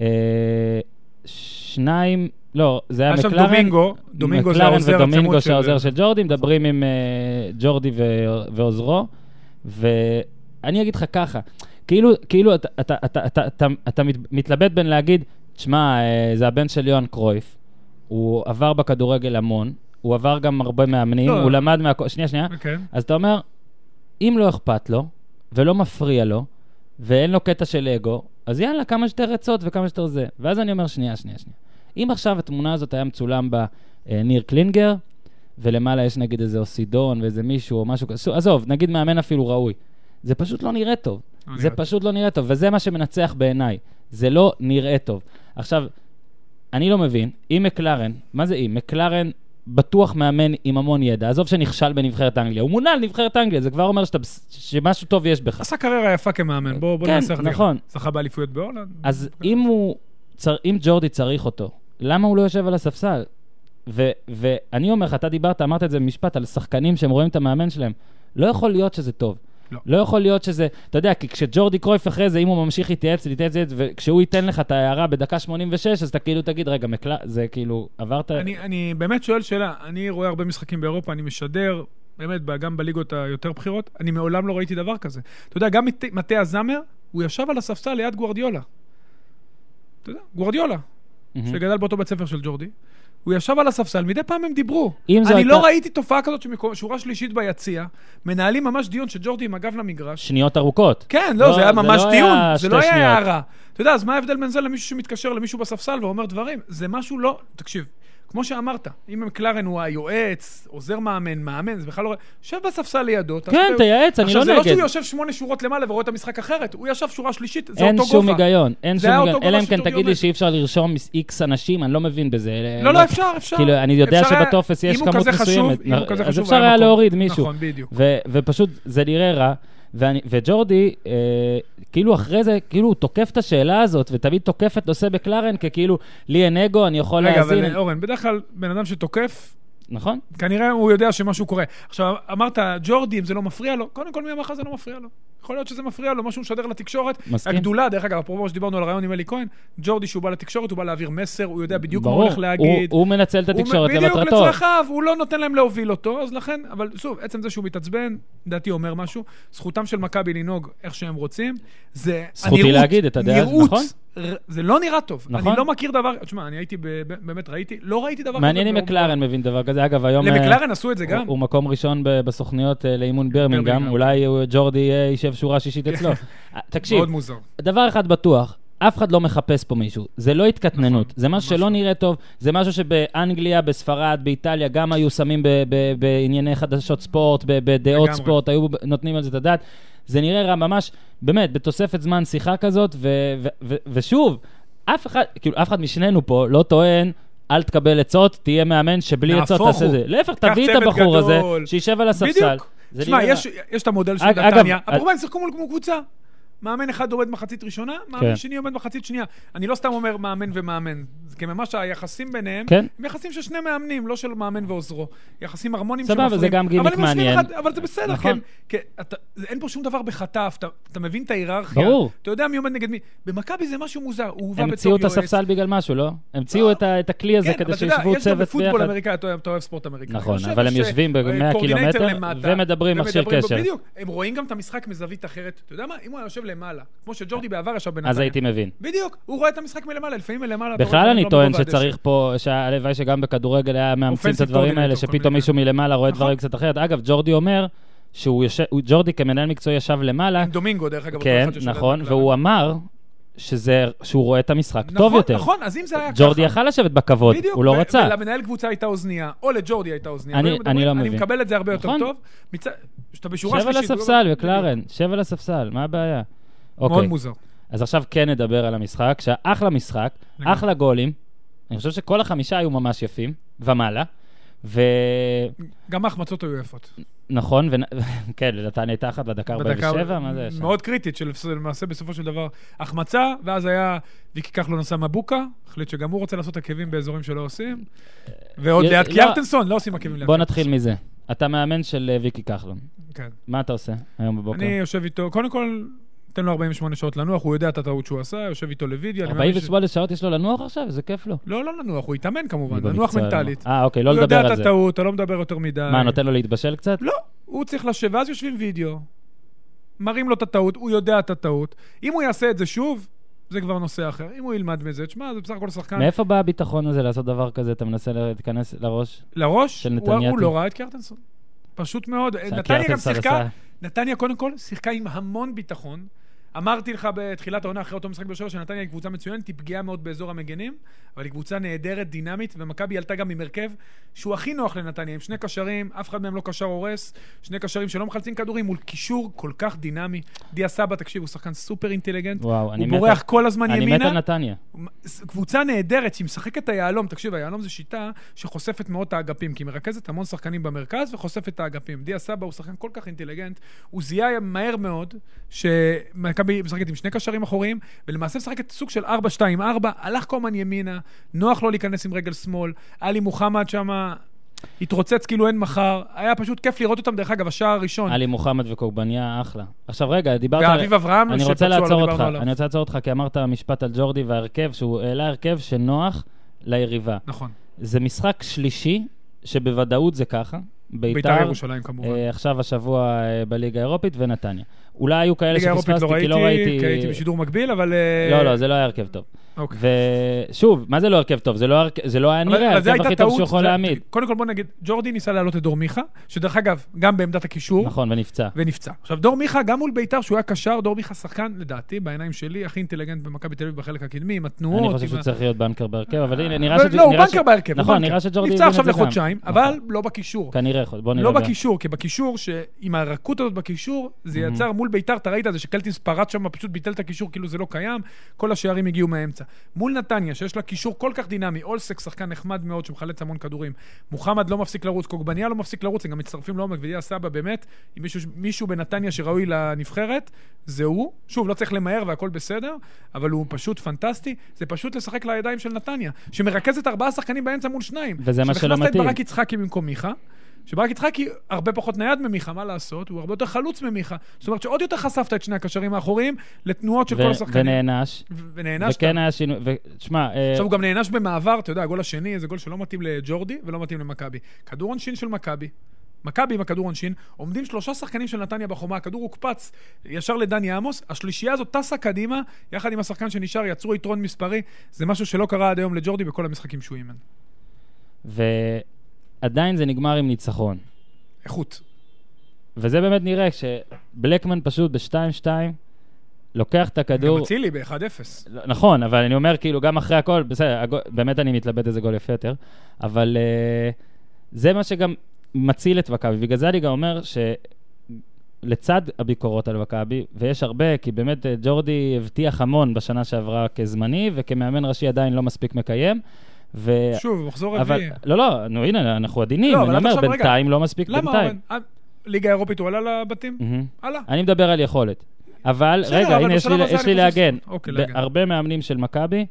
[SPEAKER 1] אה, שניים, לא, זה היה מקלרן.
[SPEAKER 2] דומינגו, דומינגו זה
[SPEAKER 1] מקלרן
[SPEAKER 2] העוזר
[SPEAKER 1] ודומינגו
[SPEAKER 2] הצמוד של-
[SPEAKER 1] שהעוזר של ג'ורדי, מדברים עם אה, ג'ורדי ו- ועוזרו, ואני אגיד לך ככה, כאילו, כאילו אתה, אתה, אתה, אתה, אתה, אתה מת- מתלבט בין להגיד, תשמע, אה, זה הבן של יוהאן קרויף, הוא עבר בכדורגל המון, הוא עבר גם הרבה מאמנים,
[SPEAKER 2] לא.
[SPEAKER 1] הוא למד מה... שנייה, שנייה.
[SPEAKER 2] כן.
[SPEAKER 1] אז אתה אומר, אם לא אכפת לו, ולא מפריע לו, ואין לו קטע של אגו, אז יאללה, כמה שיותר עצות וכמה שיותר זה. ואז אני אומר, שנייה, שנייה, שנייה. אם עכשיו התמונה הזאת היה מצולם בה אה, ניר קלינגר, ולמעלה יש נגיד איזה אוסידון ואיזה מישהו או משהו כזה, עזוב, נגיד מאמן אפילו ראוי. זה פשוט לא נראה טוב. זה פשוט לא נראה טוב, וזה מה שמנצח בעיניי. זה לא נראה טוב. עכשיו, אני לא מבין, אם מקלרן, מה זה אם? מקלרן בטוח מאמן עם המון ידע, עזוב שנכשל בנבחרת אנגליה, הוא מונה לנבחרת אנגליה, זה כבר אומר שאתה, שמשהו טוב יש בך.
[SPEAKER 2] עשה קריירה יפה כמאמן, בוא בוא
[SPEAKER 1] כן,
[SPEAKER 2] ננסח את זה.
[SPEAKER 1] נכון.
[SPEAKER 2] זכה באליפויות בהולנד.
[SPEAKER 1] אז אם הוא, צר, אם ג'ורדי צריך אותו, למה הוא לא יושב על הספסל? ו, ואני אומר לך, אתה דיברת, אמרת את זה במשפט, על שחקנים שהם רואים את המאמן שלהם. לא יכול להיות שזה טוב.
[SPEAKER 2] לא.
[SPEAKER 1] לא יכול להיות שזה, אתה יודע, כי כשג'ורדי קרויף אחרי זה, אם הוא ממשיך להתייעץ, להתייעץ, וכשהוא ייתן לך את ההערה בדקה 86, אז אתה כאילו תגיד, רגע, מקלע, זה כאילו, עברת...
[SPEAKER 2] אני, אני באמת שואל שאלה, אני רואה הרבה משחקים באירופה, אני משדר, באמת, גם בליגות היותר בכירות, אני מעולם לא ראיתי דבר כזה. אתה יודע, גם מטה הזמר, הוא ישב על הספסל ליד גוורדיולה. אתה יודע, גוורדיולה,
[SPEAKER 1] מהמם.
[SPEAKER 2] שגדל באותו בית ספר של ג'ורדי. הוא ישב על הספסל, מדי פעם הם דיברו. אני
[SPEAKER 1] הייתה-
[SPEAKER 2] לא ראיתי תופעה כזאת ששורה שלישית ביציע, מנהלים ממש דיון שג'ורדי עם הגב למגרש.
[SPEAKER 1] שניות ארוכות.
[SPEAKER 2] כן, לא,
[SPEAKER 1] לא,
[SPEAKER 2] זה היה
[SPEAKER 1] זה
[SPEAKER 2] ממש
[SPEAKER 1] לא
[SPEAKER 2] דיון,
[SPEAKER 1] היה
[SPEAKER 2] זה לא היה. הערה. אתה יודע, אז מה ההבדל בין זה למישהו שמתקשר למישהו בספסל ואומר דברים? זה משהו לא... תקשיב, כמו שאמרת, אם מקלרן הוא היועץ, עוזר מאמן, מאמן, זה בכלל לא... שב בספסל לידו.
[SPEAKER 1] כן, תייעץ, אני לא
[SPEAKER 2] עכשיו, זה לא
[SPEAKER 1] נגד.
[SPEAKER 2] שהוא יושב שמונה שורות למעלה ורואה את המשחק אחרת, הוא ישב שורה שלישית, זה
[SPEAKER 1] אין
[SPEAKER 2] אותו
[SPEAKER 1] שום
[SPEAKER 2] גובה.
[SPEAKER 1] היגיון, אין שום היגיון. אלא אם כן תגיד לי. שאי אפשר לרשום איקס אנשים, אני לא מבין בזה.
[SPEAKER 2] לא, לא, אפשר, אפשר.
[SPEAKER 1] כאילו, אני יודע שבטופס יש
[SPEAKER 2] אם הוא
[SPEAKER 1] כמות
[SPEAKER 2] כזה חשוב,
[SPEAKER 1] מסוימת.
[SPEAKER 2] אם הוא כזה
[SPEAKER 1] אז
[SPEAKER 2] חשוב,
[SPEAKER 1] אפשר
[SPEAKER 2] היה.
[SPEAKER 1] להוריד מישהו.
[SPEAKER 2] נכון, בדיוק.
[SPEAKER 1] ופשוט זה נראה רע. ואני, וג'ורדי, אה, כאילו אחרי זה, כאילו הוא תוקף את השאלה הזאת, ותמיד תוקף את נושא בקלרן ככאילו, לי אין אגו, אני יכול
[SPEAKER 2] רגע,
[SPEAKER 1] להאזין.
[SPEAKER 2] אבל אורן, בדרך כלל בן אדם שתוקף,
[SPEAKER 1] נכון?
[SPEAKER 2] כנראה הוא יודע שמשהו קורה. עכשיו, אמרת, ג'ורדי, אם זה לא מפריע לו, קודם כל, מי אמר לך זה לא מפריע לו? יכול להיות שזה מפריע לו, משהו משדר לתקשורת.
[SPEAKER 1] מסכים.
[SPEAKER 2] הגדולה, דרך אגב, אפרופו שדיברנו על הרעיון עם אלי כהן, ג'ורדי, שהוא בא לתקשורת, הוא בא להעביר מסר, הוא יודע בדיוק מה
[SPEAKER 1] ברור.
[SPEAKER 2] הוא הולך להגיד.
[SPEAKER 1] הוא, הוא מנצל את התקשורת
[SPEAKER 2] הוא, בדיוק
[SPEAKER 1] למטרתו.
[SPEAKER 2] לצרכיו, הוא לא נותן להם להוביל אותו, אז לכן, אבל שוב, עצם זה שהוא מתעצבן, לדעתי אומר משהו. זכותם של מכבי לנהוג איך שהם רוצים. זה
[SPEAKER 1] זכותי
[SPEAKER 2] הנראות,
[SPEAKER 1] להגיד את הדעה,
[SPEAKER 2] נראות,
[SPEAKER 1] נכון?
[SPEAKER 2] זה לא נראה טוב.
[SPEAKER 1] נכון.
[SPEAKER 2] אני לא מכיר דבר, תשמע, אני הייתי, ב- באמת ראיתי, לא ראיתי דבר כזה.
[SPEAKER 1] מעניין אם. מקלרן מבין דבר כזה. אגב, היום... אה,
[SPEAKER 2] למקלרן עשו את זה
[SPEAKER 1] הוא-
[SPEAKER 2] גם.
[SPEAKER 1] הוא מקום ראשון ב- בסוכניות אה, לאימון ברמינגהם. אולי הוא- ג'ורדי אה, יישב שורה שישית אצלו. תקשיב,
[SPEAKER 2] מאוד מוזר.
[SPEAKER 1] דבר אחד בטוח, אף אחד לא מחפש פה מישהו. זה לא התקטננות,
[SPEAKER 2] נכון,
[SPEAKER 1] זה משהו שלא
[SPEAKER 2] לא.
[SPEAKER 1] נראה טוב, זה משהו שבאנגליה, בספרד, באיטליה, גם היו שמים ב- ב- בענייני חדשות ספורט, ב- בדעות
[SPEAKER 2] לגמרי.
[SPEAKER 1] ספורט, היו נותנים על זה את הדעת. זה נראה רע ממש, באמת, בתוספת זמן שיחה כזאת, ו- ו- ו- ושוב, אף אחד, כאילו, אף אחד משנינו פה לא טוען... אל תקבל עצות, תהיה מאמן שבלי עצות תעשה
[SPEAKER 2] הוא.
[SPEAKER 1] זה. להפך, תביא את הבחור הזה,
[SPEAKER 2] גדול.
[SPEAKER 1] שישב על הספסל.
[SPEAKER 2] בדיוק. תשמע, יש, את המודל של נתניה. הם שיחקו מול קבוצה. מאמן אחד עומד מחצית ראשונה, מאמן
[SPEAKER 1] כן.
[SPEAKER 2] שני עומד מחצית שנייה. אני לא סתם אומר מאמן ומאמן. זה כי ממש היחסים ביניהם,
[SPEAKER 1] כן.
[SPEAKER 2] הם יחסים של שני מאמנים, לא של מאמן ועוזרו. יחסים הרמוניים
[SPEAKER 1] סבבה,
[SPEAKER 2] שמפריעים.
[SPEAKER 1] זה גם גימיק
[SPEAKER 2] אבל הם
[SPEAKER 1] מעניין.
[SPEAKER 2] אחד- אבל זה בסדר,
[SPEAKER 1] נכון.
[SPEAKER 2] כן. כי אתה- אין פה שום דבר בחטף, אתה- אתה מבין את ההיררכיה.
[SPEAKER 1] ברור.
[SPEAKER 2] אתה יודע מי עומד נגד מי. במכבי זה משהו מוזר, הוא הובא בתור
[SPEAKER 1] המציאו
[SPEAKER 2] יועץ.
[SPEAKER 1] את הספסל בגלל משהו, לא? המציאו
[SPEAKER 2] לא.
[SPEAKER 1] את את הכלי הזה
[SPEAKER 2] כן,
[SPEAKER 1] כדי שישבו צוות ביחד.
[SPEAKER 2] אמריקאי, אתה אתה אוהב ספורט אמריקאי.
[SPEAKER 1] נכון, אבל הם יושבים
[SPEAKER 2] אה,
[SPEAKER 1] ב-100
[SPEAKER 2] קורדינטור
[SPEAKER 1] קילומטר
[SPEAKER 2] למטה,
[SPEAKER 1] ומדברים מכשיר
[SPEAKER 2] ומדברים בו,
[SPEAKER 1] קשר.
[SPEAKER 2] בדיוק, הם רואים גם את המשחק מזווית אחרת. אתה יודע מה? אם הוא היה יושב למעלה, כמו שג'ורדי בעבר ישב בנתניה.
[SPEAKER 1] אז הייתי מבין.
[SPEAKER 2] בדיוק, הוא רואה את המשחק מלמעלה, לפעמים מלמעלה.
[SPEAKER 1] בכלל אני
[SPEAKER 2] לא
[SPEAKER 1] טוען. שצריך פה, שהלוואי שגם בכדורגל היה מאמצים את הדברים האלה, שפתאום מישהו מלמעלה רואה
[SPEAKER 2] נכון.
[SPEAKER 1] דברים קצת אחרת. אגב, ג'ורדי אומר שהוא יושב, ג'ורדי כמנהל מקצועי ישב למעלה,
[SPEAKER 2] עם דומינגו, דרך אגב.
[SPEAKER 1] כן, נכון. והוא אמר שזה, שהוא רואה את המשחק
[SPEAKER 2] נכון,
[SPEAKER 1] טוב יותר.
[SPEAKER 2] נכון, אז אם זה היה ככה...
[SPEAKER 1] ג'ורדי יכל לשבת בכבוד,
[SPEAKER 2] בדיוק,
[SPEAKER 1] הוא לא
[SPEAKER 2] ו-
[SPEAKER 1] רצה.
[SPEAKER 2] ולמנהל קבוצה הייתה אוזנייה, או לג'ורדי הייתה אוזנייה.
[SPEAKER 1] אני-
[SPEAKER 2] מדברים,
[SPEAKER 1] אני לא
[SPEAKER 2] אני
[SPEAKER 1] מבין.
[SPEAKER 2] מקבל את זה הרבה יותר
[SPEAKER 1] נכון.
[SPEAKER 2] טוב. מצד- שאתה בשורה
[SPEAKER 1] שב על
[SPEAKER 2] שלישית. לא-
[SPEAKER 1] הספסל,
[SPEAKER 2] בדיוק.
[SPEAKER 1] בקלרן, שב על הספסל, מה הבעיה?
[SPEAKER 2] מאוד
[SPEAKER 1] אוקיי,
[SPEAKER 2] מוזר.
[SPEAKER 1] אז עכשיו כן נדבר על המשחק, שאחלה משחק,
[SPEAKER 2] לגמרי.
[SPEAKER 1] אחלה גולים. אני חושב שכל החמישה היו ממש יפים, ומעלה.
[SPEAKER 2] גם ההחמצות היו יפות.
[SPEAKER 1] ונכון, ו... כן, לנתניה הייתה אחת בדקה
[SPEAKER 2] בדקה-
[SPEAKER 1] 47, מה זה?
[SPEAKER 2] מאוד קריטית, שלמעשה בסופו של דבר החמצה, ואז היה ויקי כחלון עשה מבוקה, החליט שגם הוא רוצה לעשות עקבים באזורים שלא עושים, ועוד ליד
[SPEAKER 1] לא.
[SPEAKER 2] קיארטנסון, לא עושים עקבים ליד
[SPEAKER 1] בוא נתחיל מזה. אתה מאמן של אה, ויקי כחלון.
[SPEAKER 2] כן.
[SPEAKER 1] מה אתה עושה היום בבוקר?
[SPEAKER 2] אני יושב איתו, קודם כל, תן לו 48 שעות לנוח, הוא יודע את הטעות שהוא עשה, יושב איתו לוידאו. אני מאמין ש-
[SPEAKER 1] 48 שעות יש לו לנוח עכשיו? איזה כיף לו.
[SPEAKER 2] לא, לא לנוח, הוא התאמן כמובן, לנוח מנטלית.
[SPEAKER 1] אה, אוקיי, לא
[SPEAKER 2] הוא
[SPEAKER 1] לדבר
[SPEAKER 2] יודע
[SPEAKER 1] על
[SPEAKER 2] את
[SPEAKER 1] זה.
[SPEAKER 2] הטעות, אתה לא מדבר יותר מדי.
[SPEAKER 1] מה, נותן לו להתבשל קצת?
[SPEAKER 2] לא, הוא צריך לשבת, ואז יושבים וידאו, מראים לו את הטעות, הוא יודע את הטעות. אם הוא יעשה את זה שוב, זה כבר נושא אחר. אם הוא ילמד מזה, תשמע, זה בסך הכל שחקן...
[SPEAKER 1] מאיפה בא הביטחון הזה לעשות דבר כזה? אתה מנסה להיכנס לראש?
[SPEAKER 2] לראש,
[SPEAKER 1] של
[SPEAKER 2] הוא,
[SPEAKER 1] נתניהו?
[SPEAKER 2] הוא לא ראה את קיארטנסון. פשוט מאוד. נתניה גם שיחקה, נתניה קודם כל שיחקה עם המון ביטחון. אמרתי לך בתחילת העונה, אחרי אותו משחק שבע, שנתניה היא קבוצה מצוינת, היא פגיעה מאוד באזור המגנים, אבל היא קבוצה נהדרת, דינמית, ומכבי עלתה גם עם הרכב שהוא הכי נוח לנתניה, עם שני קשרים, אף אחד מהם לא קשר הורס, שני קשרים שלא מחלצים כדורים, מול קישור כל כך דינמי. דיה סבא, תקשיב, הוא שחקן סופר אינטליגנט,
[SPEAKER 1] וואו, אני
[SPEAKER 2] הוא
[SPEAKER 1] מת
[SPEAKER 2] בורח
[SPEAKER 1] על-
[SPEAKER 2] כל הזמן
[SPEAKER 1] אני מת
[SPEAKER 2] ימינה.
[SPEAKER 1] על נתניה.
[SPEAKER 2] קבוצה נהדרת, שהיא משחקת את היהלום. תקשיב, היהלום זו שיטה שחושפת מאוד את האגפים, כי היא מרכזת המון שחקנים במרכז וחושפת את האגפים. דיה סבא הוא שחקן כל כך אינטליגנט, הוא זיהה מהר מאוד שמכבי משחקת עם שני קשרים אחוריים, ולמעשה משחקת סוג של 4-2-4, הלך קומן ימינה, נוח לו להיכנס עם רגל שמאל, עלי מוחמד שמה... התרוצץ כאילו אין מחר, היה פשוט כיף לראות אותם, דרך אגב, השער הראשון.
[SPEAKER 1] עלי מוחמד וקורבניה, אחלה. עכשיו רגע, דיברת... על-
[SPEAKER 2] ואביב אברהם,
[SPEAKER 1] אני רוצה
[SPEAKER 2] לא
[SPEAKER 1] לעצור אותך,
[SPEAKER 2] עליו.
[SPEAKER 1] אני רוצה לעצור אותך, כי אמרת משפט על ג'ורדי וההרכב, שהוא העלה הרכב שנוח ליריבה.
[SPEAKER 2] נכון.
[SPEAKER 1] זה משחק שלישי, שבוודאות זה ככה.
[SPEAKER 2] בית"ר
[SPEAKER 1] בית"ר,
[SPEAKER 2] ירושלים כמובן.
[SPEAKER 1] אה, עכשיו השבוע אה, בליגה האירופית ונתניה. אולי היו כאלה שפספסתי,
[SPEAKER 2] לא
[SPEAKER 1] כי לא
[SPEAKER 2] ראיתי. כי הייתי בשידור מקביל, אבל... אה,
[SPEAKER 1] לא, לא, זה לא היה הרכב טוב.
[SPEAKER 2] אוקיי.
[SPEAKER 1] ושוב, מה זה לא הרכב טוב? זה לא הרכב- זה לא היה נראה
[SPEAKER 2] זה
[SPEAKER 1] ההרכב הכי טוב
[SPEAKER 2] טעות,
[SPEAKER 1] שהוא יכול
[SPEAKER 2] זה-
[SPEAKER 1] להעמיד.
[SPEAKER 2] קודם כל בוא נגיד, ג'ורדי ניסה להעלות את דור מיכה, שדרך אגב, גם בעמדת הקישור,
[SPEAKER 1] נכון, ונפצע.
[SPEAKER 2] ונפצע. עכשיו, דור מיכה, גם מול ביתר, שהוא היה קשר, דור מיכה שחקן, לדעתי, בעיניים שלי, הכי אינטליגנט במכבי תל אביב בחלק הקדמי, עם התנועות.
[SPEAKER 1] אני חושב
[SPEAKER 2] עם
[SPEAKER 1] שהוא צריך להיות בנקר בהרכב, אבל הנה, נראה
[SPEAKER 2] לא,
[SPEAKER 1] ש...
[SPEAKER 2] לא, הוא בנקר בהרכב,
[SPEAKER 1] נכון. נראה שג'ורדי
[SPEAKER 2] נפצע עכשיו. לחודשיים,
[SPEAKER 1] נכון.
[SPEAKER 2] אבל לא בקישור.
[SPEAKER 1] כנראה, בוא נראה.
[SPEAKER 2] לא. בקישור, כי בקישור, שעם הרכות הזאת בקישור, זה. יצר מול ביתר, אתה ראית את זה שקלטינס פרץ שם, פשוט ביטל את הקישור כאילו זה לא קיים, כל השערים הגיעו מהאמצע. מול נתניה, שיש לה קישור כל כך דינמי, אולסק שחקן נחמד מאוד שמחלץ המון כדורים, מוחמד לא מפסיק לרוץ, קוגבניה לא מפסיק לרוץ, הם גם מצטרפים לעומק, ודיה סבא באמת, אם מישהו, מישהו בנתניה שראוי לנבחרת, זה הוא. שוב, לא צריך למהר והכל בסדר, אבל הוא פשוט פנטסטי, זה פשוט לשחק לידיים של נתניה, שמרכזת ארבעה שחקנים באמצע מול שניים.
[SPEAKER 1] וזה מה שלא מתאים.
[SPEAKER 2] את ברק יצחקי במקום מיכה, שברק יצחקי הרבה פחות נייד ממיכה, מה לעשות? הוא הרבה יותר חלוץ ממיכה. זאת אומרת שעוד יותר חשפת את שני הקשרים האחוריים לתנועות של
[SPEAKER 1] ו-
[SPEAKER 2] כל השחקנים.
[SPEAKER 1] ונענש.
[SPEAKER 2] ו- ונענשת.
[SPEAKER 1] וכן היה שינוי, ותשמע, אה,
[SPEAKER 2] עכשיו הוא גם נענש במעבר, אתה יודע, הגול השני זה גול שלא מתאים לג'ורדי ולא מתאים למכבי. כדור עונשין של מכבי. מכבי עם הכדור עונשין, עומדים שלושה שחקנים של נתניה בחומה, הכדור הוקפץ ישר לדני עמוס, השלישייה הזאת טסה קדימה, יחד עם השחקן שנשאר, יצרו יתרון מספרי, זה משהו שלא קרה עד היום לג'ורדי בכל המשחקים שהוא אימן.
[SPEAKER 1] ועדיין זה נגמר עם ניצחון.
[SPEAKER 2] איכות.
[SPEAKER 1] וזה באמת נראה כשבלקמן פשוט ב-2-2 לוקח את הכדור...
[SPEAKER 2] גם אצילי ב-1-0.
[SPEAKER 1] לא, נכון, אבל אני אומר, כאילו, גם אחרי הכל, בסדר, הגול, באמת אני מתלבט איזה גול יפה יותר, אבל uh, זה מה שגם מציל את מכבי. בגלל זה אני גם אומר שלצד הביקורות על מכבי, ויש הרבה, כי באמת אה, ג'ורדי הבטיח המון בשנה שעברה כזמני, וכמאמן ראשי עדיין לא מספיק מקיים. ו...
[SPEAKER 2] שוב, מחזור
[SPEAKER 1] אבל,
[SPEAKER 2] רביעי.
[SPEAKER 1] לא, לא, נו, הנה, אנחנו עדינים,
[SPEAKER 2] לא,
[SPEAKER 1] אני
[SPEAKER 2] אבל
[SPEAKER 1] אומר,
[SPEAKER 2] עכשיו, רגע,
[SPEAKER 1] בינתיים לא מספיק,
[SPEAKER 2] למה,
[SPEAKER 1] בינתיים.
[SPEAKER 2] אורן? אה, ליגה האירופית הוא עלה לבתים?
[SPEAKER 1] מהמם.
[SPEAKER 2] עלה.
[SPEAKER 1] אני מדבר על יכולת. אבל,
[SPEAKER 2] בסדר,
[SPEAKER 1] רגע,
[SPEAKER 2] אבל
[SPEAKER 1] הנה, יש לי, יש לי להגן.
[SPEAKER 2] ש- אוקיי, להגן.
[SPEAKER 1] הרבה מאמנים של מכבי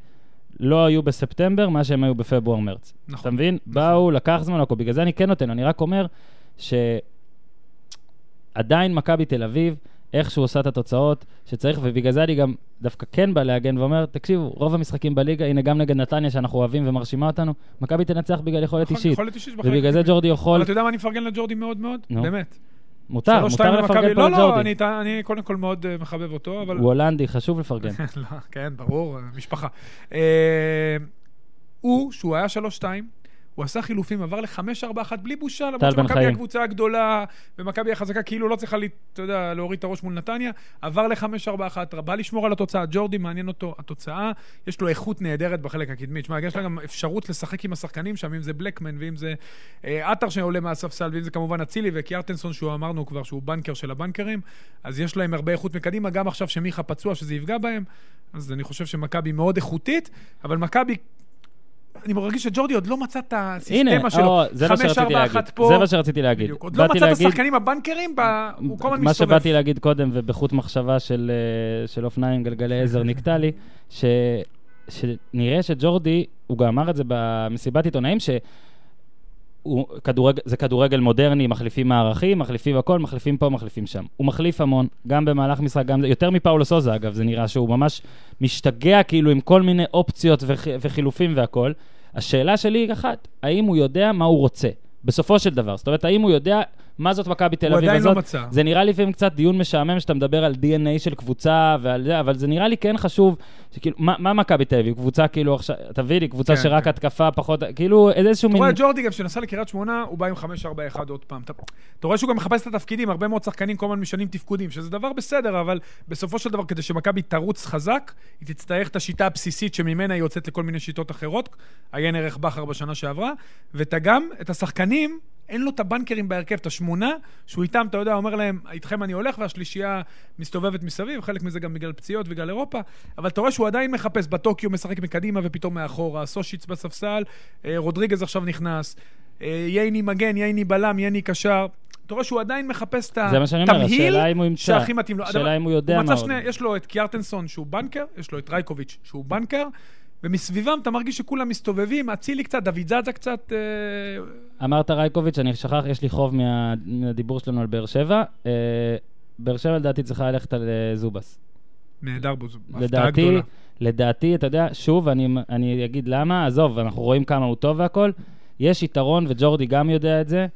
[SPEAKER 1] לא היו בספטמבר מה שהם היו בפברואר-מרץ.
[SPEAKER 2] נכון.
[SPEAKER 1] אתה מבין? באו, לקח זמן, הכל. בגלל זה אני כן נותן, אני רק אומר שעדיין מכבי תל אביב, איכשהו עושה את התוצאות שצריך, ובגלל זה אני גם דווקא כן בא להגן ואומר, תקשיבו, רוב המשחקים בליגה, הנה גם נגד נתניה שאנחנו אוהבים ומרשימה אותנו, מכבי תנצח בגלל יכולת
[SPEAKER 2] נכון,
[SPEAKER 1] אישית.
[SPEAKER 2] יכולת אישית בחלק
[SPEAKER 1] ובגלל זה. ג'ורדי יכול,
[SPEAKER 2] אבל אתה יודע מה אני מפרגן לג'ורדי מאוד מאוד? באמת.
[SPEAKER 1] מותר, מותר. לפרגן פה
[SPEAKER 2] לא, לא,
[SPEAKER 1] לג'ורדי.
[SPEAKER 2] אני- אני קודם כל מאוד אה, מחבב אותו, אבל...
[SPEAKER 1] הוא הולנדי, חשוב לפרגן.
[SPEAKER 2] לא, כן, ברור, משפחה. אה, הוא, שהוא היה 3-2, הוא עשה חילופים, עבר ל-5-4-1 בלי בושה, למרות שמכבי. הקבוצה הגדולה, ומכבי החזקה כאילו לא צריכה, אתה יודע, להוריד את הראש מול נתניה, עבר ל-5-4-1, בא לשמור על התוצאה, ג'ורדי מעניין אותו התוצאה, יש לו איכות נהדרת בחלק הקדמי. תשמע, יש לה גם אפשרות לשחק עם השחקנים שם, אם זה בלקמן, ואם זה אה, עטר שעולה מהספסל, ואם זה כמובן אצילי וקיארטנסון, שהוא אמרנו כבר שהוא בנקר של הבנקרים, אז יש להם הרבה איכות מקדימה, גם עכשיו שמיכה פצוע, שזה יפגע בהם, אז אני חושב שמכבי מאוד איכותית, אבל מכבי... אני מרגיש שג'ורדי עוד לא מצא את
[SPEAKER 1] הנה,
[SPEAKER 2] הסיסטמה שלו.
[SPEAKER 1] או, זה מה
[SPEAKER 2] חמש,
[SPEAKER 1] שרציתי להגיד.
[SPEAKER 2] אחת פה.
[SPEAKER 1] זה מה שרציתי להגיד.
[SPEAKER 2] בדיוק. עוד לא מצא את השחקנים הבנקרים. הוא כל הזמן
[SPEAKER 1] מה
[SPEAKER 2] מסתובב.
[SPEAKER 1] שבאתי להגיד קודם, ובחוט מחשבה של, אה, של אופניים גלגלי עזר נקטע לי, ש, שנראה שג'ורדי, הוא גם אמר את זה במסיבת עיתונאים, ש... הוא, כדורג, זה כדורגל מודרני, מחליפים מערכים, מחליפים הכל, מחליפים פה, מחליפים שם. הוא מחליף המון, גם במהלך משחק, גם יותר מפאולו סוזה אגב, זה נראה שהוא ממש משתגע כאילו עם כל מיני אופציות וח, וחילופים והכל. השאלה שלי היא אחת, האם הוא יודע מה הוא רוצה? בסופו של דבר. זאת אומרת, האם הוא יודע מה זאת מכבי תל
[SPEAKER 2] הוא
[SPEAKER 1] אביב
[SPEAKER 2] עדיין
[SPEAKER 1] הזאת?
[SPEAKER 2] לא מצא.
[SPEAKER 1] זה נראה לי לפעמים קצת דיון משעמם שאתה מדבר על DNA של קבוצה ועל זה, אבל זה נראה לי כן חשוב, שכאילו, מה, מה מכבי תל אביב? קבוצה כאילו עכשיו, תביא לי, קבוצה
[SPEAKER 2] כן,
[SPEAKER 1] שרק
[SPEAKER 2] כן.
[SPEAKER 1] התקפה פחות, כאילו איזשהו
[SPEAKER 2] אתה
[SPEAKER 1] מין...
[SPEAKER 2] רואה את ג'ורדי גם שנסע לקריית שמונה, הוא בא עם 5-4-1 עוד פעם. אתה, אתה רואה שהוא גם מחפש את התפקידים, הרבה מאוד שחקנים כל הזמן משנים תפקודים, שזה דבר בסדר, אבל בסופו של דבר, כדי שמכבי תרוץ חזק, היא תצטרך את השיטה הבסיסית שממנה היא יוצאת לכל מיני שיטות אחרות, עיין ערך בכר בשנה שעברה, ואתה גם, את השחקנים, אין לו את הבנקרים בהרכב, את השמונה, שהוא איתם, אתה יודע, אומר להם, איתכם אני הולך, והשלישייה מסתובבת מסביב, חלק מזה גם בגלל פציעות, בגלל אירופה, אבל אתה רואה שהוא עדיין מחפש, בטוקיו משחק מקדימה ופתאום מאחורה, סושיץ בספסל, אה, רודריגז עכשיו נכנס, אה, ייני מגן, ייני בלם, ייני קשר. אתה רואה שהוא עדיין מחפש את
[SPEAKER 1] זה מה שאני אומר,
[SPEAKER 2] התמהיל
[SPEAKER 1] השאלה אם הוא ימצא.
[SPEAKER 2] שהכי מתאים לו.
[SPEAKER 1] השאלה אם הוא יודע מה עוד.
[SPEAKER 2] יש לו את קיארטנסון שהוא בנקר, יש לו את רייקוביץ' שהוא בנקר, ומסביבם אתה מרגיש שכולם מסתובבים, אצילי קצת, דוד זאזה קצת... אה,
[SPEAKER 1] אמרת רייקוביץ', אני שכח, יש לי חוב מה, מהדיבור שלנו על באר שבע. אה, באר שבע לדעתי צריכה ללכת על אה, זובס.
[SPEAKER 2] נהדר בו, זו הפתעה גדולה.
[SPEAKER 1] לדעתי, אתה יודע, שוב, אני, אני אגיד למה, עזוב, אנחנו רואים כמה הוא טוב והכל, יש יתרון, וג'ורדי גם יודע את זה,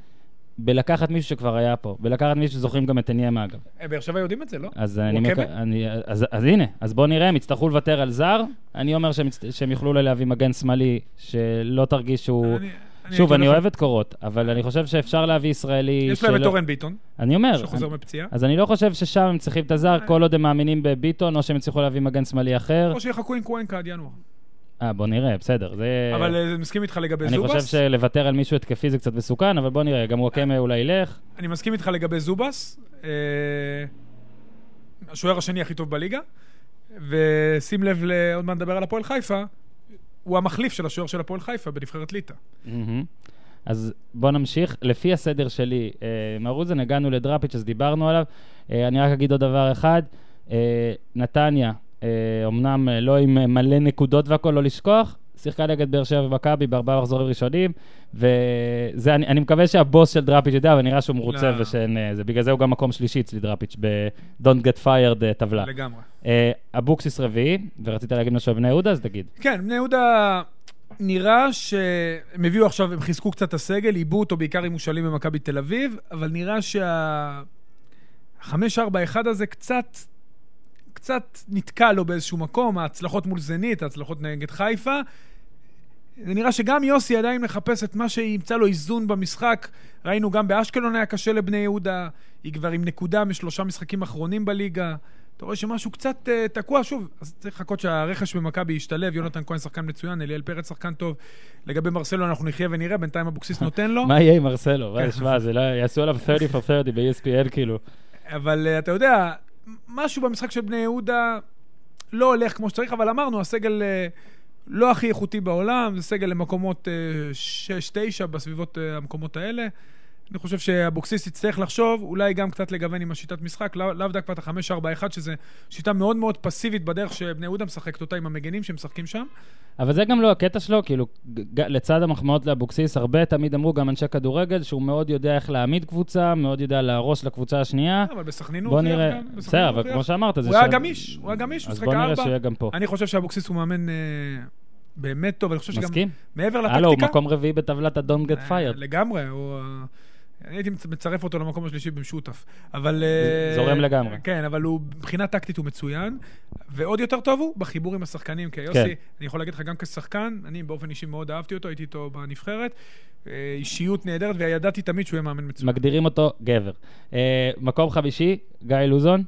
[SPEAKER 1] בלקחת מישהו שכבר היה פה, בלקחת מישהו שזוכרים גם את עניימה אגב.
[SPEAKER 2] אה, באר שבע יודעים את זה, לא?
[SPEAKER 1] אז, אני? מק... אני, אז, אז הנה, אז בואו נראה, הם יצטרכו לוותר על זר, אני אומר שהם. שהם יוכלו להביא מגן שמאלי, שלא תרגיש שהוא...
[SPEAKER 2] אני-
[SPEAKER 1] שוב, אני אוהב את קורות, אבל אני חושב שאפשר להביא ישראלי...
[SPEAKER 2] יש להם את אורן ביטון,
[SPEAKER 1] אני אומר,
[SPEAKER 2] שחוזר מפציעה.
[SPEAKER 1] אז אני לא חושב ששם הם צריכים את הזר, כל עוד הם מאמינים בביטון, או שהם יצליחו להביא מגן שמאלי אחר.
[SPEAKER 2] או שיחכו עם קוונקה עד ינואר.
[SPEAKER 1] אה, בוא נראה, בסדר. זה...
[SPEAKER 2] אבל אה, אני מסכים איתך לגבי
[SPEAKER 1] אני
[SPEAKER 2] זובס.
[SPEAKER 1] חושב שלוותר על מישהו התקפי זה קצת מסוכן, אבל בוא נראה, גם וואקמה אולי ילך.
[SPEAKER 2] אני מסכים איתך לגבי זובס. אה, השוער השני הכי טוב בליגה. ושים לב, עוד מעט נדבר על הפועל חיפה, הוא המחליף של השוער של הפועל חיפה בנבחרת ליטא.
[SPEAKER 1] אז בוא נמשיך. לפי הסדר שלי, אה, מר רוזן, הגענו לדראפיץ', אז דיברנו עליו. אה, אני רק אגיד עוד דבר אחד. אה, נתניה, אה, אמנם אה, לא עם אה, מלא נקודות והכול, לא לשכוח, שיחקה נגד באר שבע ומכבי בארבעה מחזורים ראשונים, וזה, אני, אני מקווה שהבוס של דראפיץ' יודע, אבל נראה שהוא מרוצה
[SPEAKER 2] לא.
[SPEAKER 1] ושאין... אה, זה, בגלל זה הוא גם מקום שלישי אצלי דראפיץ' ב-Don't Get Fired אה, טבלה.
[SPEAKER 2] לגמרי.
[SPEAKER 1] אה, אבוקסיס רביעי, ורצית להגיד משהו על בני יהודה, אז תגיד.
[SPEAKER 2] כן, בני יהודה נראה שהם הביאו עכשיו, הם חיזקו קצת את הסגל, עיבו אותו בעיקר עם מושאלים במכבי תל אביב, אבל נראה שה... 5-4-1 הזה קצת, קצת נתקע לו באיזשהו מקום, ההצלחות מול זנית, ההצלחות נגד חיפה. זה נראה שגם יוסי עדיין מחפש את מה שימצא לו איזון במשחק. ראינו גם באשקלון היה קשה לבני יהודה, היא כבר עם נקודה משלושה משחקים אחרונים בליגה. אתה רואה שמשהו קצת uh, תקוע, שוב, אז צריך לחכות שהרכש במכבי ישתלב, יונתן כהן שחקן מצוין, אליאל פרץ שחקן טוב. לגבי מרסלו אנחנו נחיה ונראה, בינתיים אבוקסיס נותן לו.
[SPEAKER 1] מה יהיה עם מרסלו?
[SPEAKER 2] כן.
[SPEAKER 1] שמע, לא... יעשו עליו 30 for 30 ב-ESPN, כאילו.
[SPEAKER 2] אבל uh, אתה יודע, משהו במשחק של בני יהודה לא הולך כמו שצריך, אבל אמרנו, הסגל uh, לא הכי איכותי בעולם, זה סגל למקומות uh, 6-9 בסביבות uh, המקומות האלה. אני חושב שאבוקסיס יצטרך לחשוב, אולי גם קצת לגוון עם השיטת משחק, לאו לאו דווקא את ה-5-4-1, שזה שיטה מאוד מאוד פסיבית בדרך שבני יהודה משחקת אותה עם המגנים שמשחקים שם.
[SPEAKER 1] אבל זה גם לא הקטע שלו, כאילו, לצד המחמאות לאבוקסיס, הרבה תמיד אמרו, גם אנשי כדורגל, שהוא מאוד יודע איך להעמיד קבוצה, מאוד יודע להרוס לקבוצה השנייה.
[SPEAKER 2] אבל בסכנין הוא הוכיח
[SPEAKER 1] נראה,
[SPEAKER 2] גם,
[SPEAKER 1] בסדר, אבל. כמו שאמרת, זה
[SPEAKER 2] הוא היה
[SPEAKER 1] ש-
[SPEAKER 2] גמיש, הוא היה גמיש, הוא
[SPEAKER 1] אז
[SPEAKER 2] משחק
[SPEAKER 1] בוא נראה
[SPEAKER 2] ארבע.
[SPEAKER 1] שיהיה גם פה.
[SPEAKER 2] אני חושב שאבוקסיס הוא מאמן אה, באמת טוב, אני חושב שגם
[SPEAKER 1] מסכים?
[SPEAKER 2] מעבר
[SPEAKER 1] הלו, הוא
[SPEAKER 2] לטקטיקה...
[SPEAKER 1] מקום רביעי בטבלת ה-Don't Get
[SPEAKER 2] אה,
[SPEAKER 1] Fired.
[SPEAKER 2] לגמרי, הוא... אני הייתי מצ- מצרף אותו למקום השלישי במשותף. אבל... אה,
[SPEAKER 1] זורם לגמרי.
[SPEAKER 2] כן, אבל הוא, מבחינה טקטית הוא מצוין. ועוד יותר טוב הוא בחיבור עם השחקנים. כי יוסי,
[SPEAKER 1] כן.
[SPEAKER 2] אני יכול להגיד לך גם כשחקן, אני באופן אישי מאוד אהבתי אותו, הייתי איתו בנבחרת. אה, אישיות נהדרת, וידעתי תמיד שהוא יהיה מאמן מצוין.
[SPEAKER 1] מגדירים אותו גבר. אה, מקום חמישי, גיא לוזון,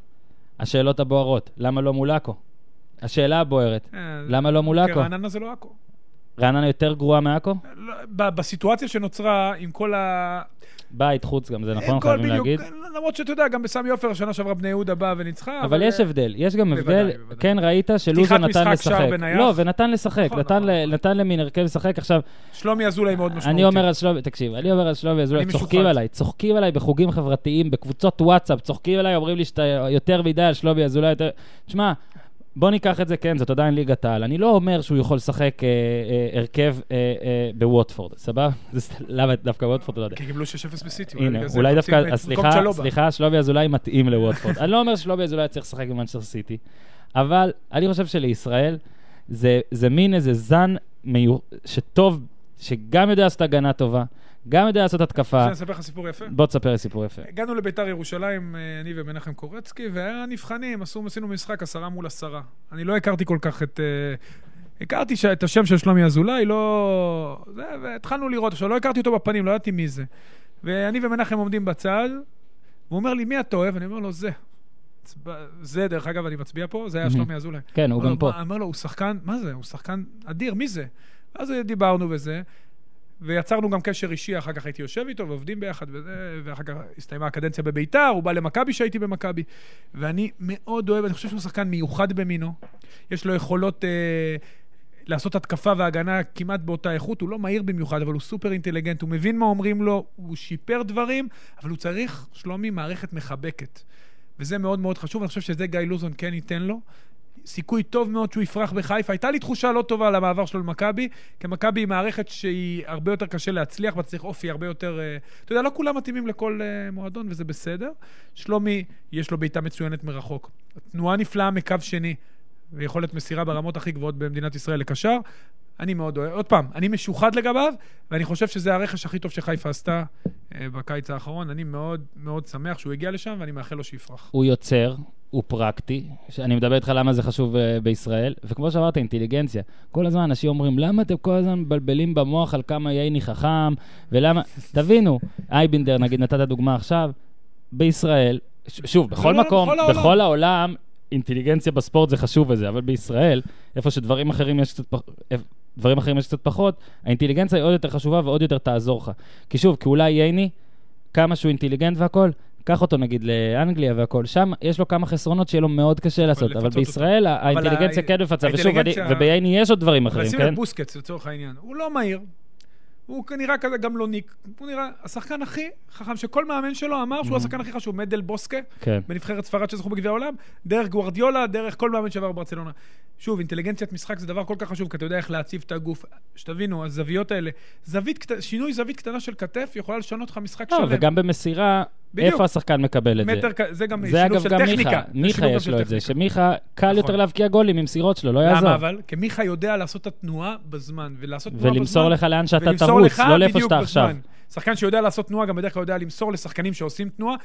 [SPEAKER 1] השאלות הבוערות. למה לא מולאקו? השאלה הבוערת. למה לא מולאקו?
[SPEAKER 2] כי רעננה זה לא עכו.
[SPEAKER 1] רעננה יותר גרועה מעכו?
[SPEAKER 2] לא, בסיטואציה שנוצרה עם כל ה...
[SPEAKER 1] בית, חוץ גם, זה נכון, חייבים
[SPEAKER 2] בדיוק,
[SPEAKER 1] להגיד.
[SPEAKER 2] למרות שאתה יודע, גם בסמי עופר, שנה שעברה בני יהודה באה וניצחה.
[SPEAKER 1] אבל יש
[SPEAKER 2] אה,
[SPEAKER 1] הבדל, יש גם הבדל,
[SPEAKER 2] בוודאי, בוודאי.
[SPEAKER 1] כן ראית שלוזון
[SPEAKER 2] פתיחת
[SPEAKER 1] נתן
[SPEAKER 2] משחק, שער
[SPEAKER 1] לשחק.
[SPEAKER 2] בנייח.
[SPEAKER 1] לא, ונתן לשחק,
[SPEAKER 2] נכון,
[SPEAKER 1] נתן
[SPEAKER 2] נכון,
[SPEAKER 1] ל-
[SPEAKER 2] נכון.
[SPEAKER 1] נתן למין הרכב לשחק. עכשיו,
[SPEAKER 2] שלומי אזולאי מאוד משמעותי.
[SPEAKER 1] אני אומר על שלומי, תקשיב, אני אומר על שלומי אזולאי, צוחקים. עליי, צוחקים עליי בחוגים חברתיים, בקבוצות וואטסאפ, צוחקים עליי, אומרים לי שאתה יותר מדי על שלומי אזולאי, יותר... תשמע, בוא ניקח את זה, כן, זאת עדיין ליגת העל. אני לא אומר שהוא יכול לשחק אה, אה, הרכב אה, אה, בווטפורד, סבבה? למה דווקא ווטפורד, לא יודע.
[SPEAKER 2] כי קיבלו 6-0 בסיטי.
[SPEAKER 1] הנה, אולי דווקא, סליחה. סליחה, שלומי אזולאי מתאים לווטפורד. אני לא אומר ששלומי אזולאי צריך לשחק במנצ'סטר סיטי, אבל אני חושב שלישראל זה, זה מין איזה זן מיו... שטוב, שגם יודע לעשות הגנה טובה, גם יודע לעשות התקפה.
[SPEAKER 2] רוצה לספר לך סיפור יפה?
[SPEAKER 1] בוא תספר לי סיפור יפה.
[SPEAKER 2] הגענו לביתר ירושלים, אה, אני ומנחם קורצקי, והיה נבחנים, עשו, עשינו משחק עשרה מול עשרה. אני לא הכרתי כל כך את... אה, הכרתי ש- את השם של שלומי אזולאי, לא... זה, והתחלנו לראות. עכשיו, לא הכרתי אותו בפנים, לא ידעתי מי זה. ואני ומנחם עומדים בצד, והוא אומר לי, מי אתה אוהב? אני אומר לו, זה. זה, דרך אגב, אני מצביע פה, זה היה
[SPEAKER 1] מהמם.
[SPEAKER 2] שלומי אזולאי.
[SPEAKER 1] כן, הוא גם פה.
[SPEAKER 2] אמר לו, הוא שחקן, מה זה? הוא שחקן אדיר, מי זה? אז דיברנו וזה, ויצרנו גם קשר אישי, אחר כך הייתי יושב איתו ועובדים ביחד וזה, ואחר כך הסתיימה הקדנציה בביתר, הוא בא למכבי שהייתי במכבי. ואני מאוד אוהב, אני חושב שהוא שחקן מיוחד במינו. יש לו יכולות... אה, לעשות התקפה והגנה כמעט באותה איכות, הוא לא מהיר במיוחד, אבל הוא סופר אינטליגנט, הוא מבין מה אומרים לו, הוא שיפר דברים, אבל הוא צריך, שלומי, מערכת מחבקת. וזה מאוד מאוד חשוב, אני חושב שזה גיא לוזון כן ייתן לו. סיכוי טוב מאוד שהוא יפרח בחיפה. הייתה לי תחושה לא טובה על המעבר שלו למכבי, כי מכבי היא מערכת שהיא הרבה יותר קשה להצליח, ואתה צריך אופי הרבה יותר... אה, אתה יודע, לא כולם מתאימים לכל אה, מועדון, וזה בסדר. שלומי, יש לו בעיטה מצוינת מרחוק. תנועה נפלאה מקו שני, ויכולת מסירה ברמות הכי גבוהות במדינת ישראל לקשר. אני מאוד אוהב, עוד פעם, אני משוחד לגביו, ואני חושב שזה הרכש הכי טוב שחיפה עשתה אה, בקיץ האחרון. אני מאוד מאוד שמח שהוא הגיע לשם, ואני מאחל לו שיפרח.
[SPEAKER 1] הוא יוצר, הוא פרקטי, אני מדבר איתך למה זה חשוב אה, בישראל, וכמו שאמרת, אינטליגנציה. כל הזמן אנשים אומרים, למה אתם כל הזמן מבלבלים במוח על כמה ייני חכם, ולמה... תבינו, אייבינדר, נגיד, נתת דוגמה עכשיו, בישראל, שוב, בכל
[SPEAKER 2] לא,
[SPEAKER 1] מקום,
[SPEAKER 2] בכל העולם.
[SPEAKER 1] אינטליגנציה בספורט זה חשוב וזה, אבל בישראל, איפה שדברים אחרים יש קצת פח- איפ- דברים אחרים יש קצת פחות, האינטליגנציה היא עוד יותר חשובה ועוד יותר תעזור לך. כי שוב, כי אולי ייני, כמה שהוא אינטליגנט והכל, קח אותו נגיד לאנגליה והכל, שם יש לו כמה חסרונות שיהיה לו מאוד קשה לעשות, אבל בישראל האינטליגנציה
[SPEAKER 2] ה-
[SPEAKER 1] כן מפצה, ושוב, ובייני יש עוד דברים
[SPEAKER 2] אבל
[SPEAKER 1] אחרים, כן?
[SPEAKER 2] לב בוסקץ, לצורך העניין. הוא לא מהיר. הוא נראה כזה גמלוניק. הוא נראה השחקן הכי חכם, שכל מאמן שלו אמר שהוא
[SPEAKER 1] Mhm.
[SPEAKER 2] השחקן הכי חשוב, מדל בוסקה,
[SPEAKER 1] כן.
[SPEAKER 2] בנבחרת ספרד שזכו בגביע העולם, דרך גוורדיולה, דרך כל מאמן שעבר בברצלונה. שוב, אינטליגנציית משחק זה דבר כל כך חשוב, כי אתה יודע איך להציב את הגוף. שתבינו, הזוויות האלה, זווית, שינוי זווית קטנה של כתף יכולה לשנות לך משחק
[SPEAKER 1] לא,
[SPEAKER 2] שלם.
[SPEAKER 1] וגם במסירה,
[SPEAKER 2] בדיוק.
[SPEAKER 1] איפה השחקן מקבל את זה?
[SPEAKER 2] מטר, כ- זה גם
[SPEAKER 1] זה
[SPEAKER 2] שילוב של
[SPEAKER 1] גם
[SPEAKER 2] טכניקה.
[SPEAKER 1] מיכה,
[SPEAKER 2] זה
[SPEAKER 1] מיכה יש לו את זה. שמיכה קל
[SPEAKER 2] נכון.
[SPEAKER 1] יותר להבקיע גולים עם מסירות שלו, לא יעזור.
[SPEAKER 2] למה אבל? כי מיכה יודע לעשות את התנועה בזמן, ולעשות תנועה בזמן...
[SPEAKER 1] ולמסור לך לאן שאתה תרוץ, לא לאיפה שאתה עכשיו.
[SPEAKER 2] שחקן שיודע לעשות תנועה, גם בדרך כלל יודע למסור לשחקנים שעושים תנועה.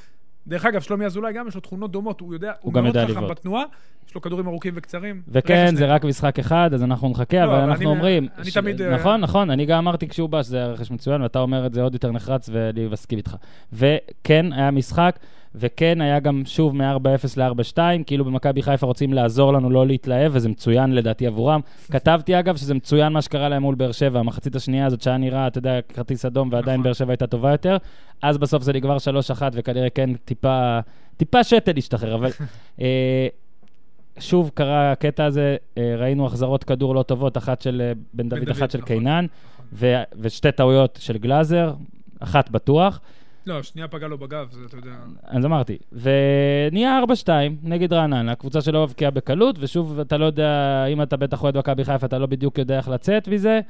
[SPEAKER 2] דרך אגב, שלומי אזולאי גם יש לו תכונות דומות, הוא יודע, הוא,
[SPEAKER 1] גם
[SPEAKER 2] מאוד חכם. בתנועה, יש לו כדורים ארוכים וקצרים.
[SPEAKER 1] וכן, זה. רק משחק אחד, אז אנחנו נחכה,
[SPEAKER 2] לא,
[SPEAKER 1] אבל
[SPEAKER 2] אבל
[SPEAKER 1] אנחנו
[SPEAKER 2] אני-
[SPEAKER 1] אומרים...
[SPEAKER 2] אני
[SPEAKER 1] ש-
[SPEAKER 2] תמיד, אה,
[SPEAKER 1] נכון, נכון, אני גם אמרתי כשהוא בא שזה היה רכש מצוין, ואתה אומר את זה עוד יותר נחרץ, ואני מסכים איתך. וכן, היה משחק, וכן, היה גם שוב מ-4-0 ל-4-2, כאילו במכבי חיפה רוצים לעזור לנו לא להתלהב, וזה מצוין לדעתי עבורם. כתבתי אגב שזה מצוין מה שקרה להם מול באר שבע, המחצית השנייה הזאת שהיה נראה, אתה יודע, כרטיס אדום, ועדיין
[SPEAKER 2] נכון.
[SPEAKER 1] באר שבע הייתה טובה יותר. אז בסוף זה נגמר 3-1, וכנראה כן טיפה, טיפה שתל השתחרר, אבל... אה, שוב קרה הקטע הזה, אה, ראינו החזרות כדור לא טובות, אחת של אה, בן
[SPEAKER 2] דוד,
[SPEAKER 1] אחת של
[SPEAKER 2] נכון.
[SPEAKER 1] קינן, ו- ושתי טעויות של גלאזר, אחת בטוח.
[SPEAKER 2] לא, שנייה פגע לו בגב, זה אתה יודע.
[SPEAKER 1] אז אמרתי, ונהיה 4-2 נגד רעננה, קבוצה שלא מבקיעה בקלות, ושוב, אתה לא יודע, אם אתה בטח אוהד מכבי חיפה, אתה לא בדיוק יודע איך לצאת מזה.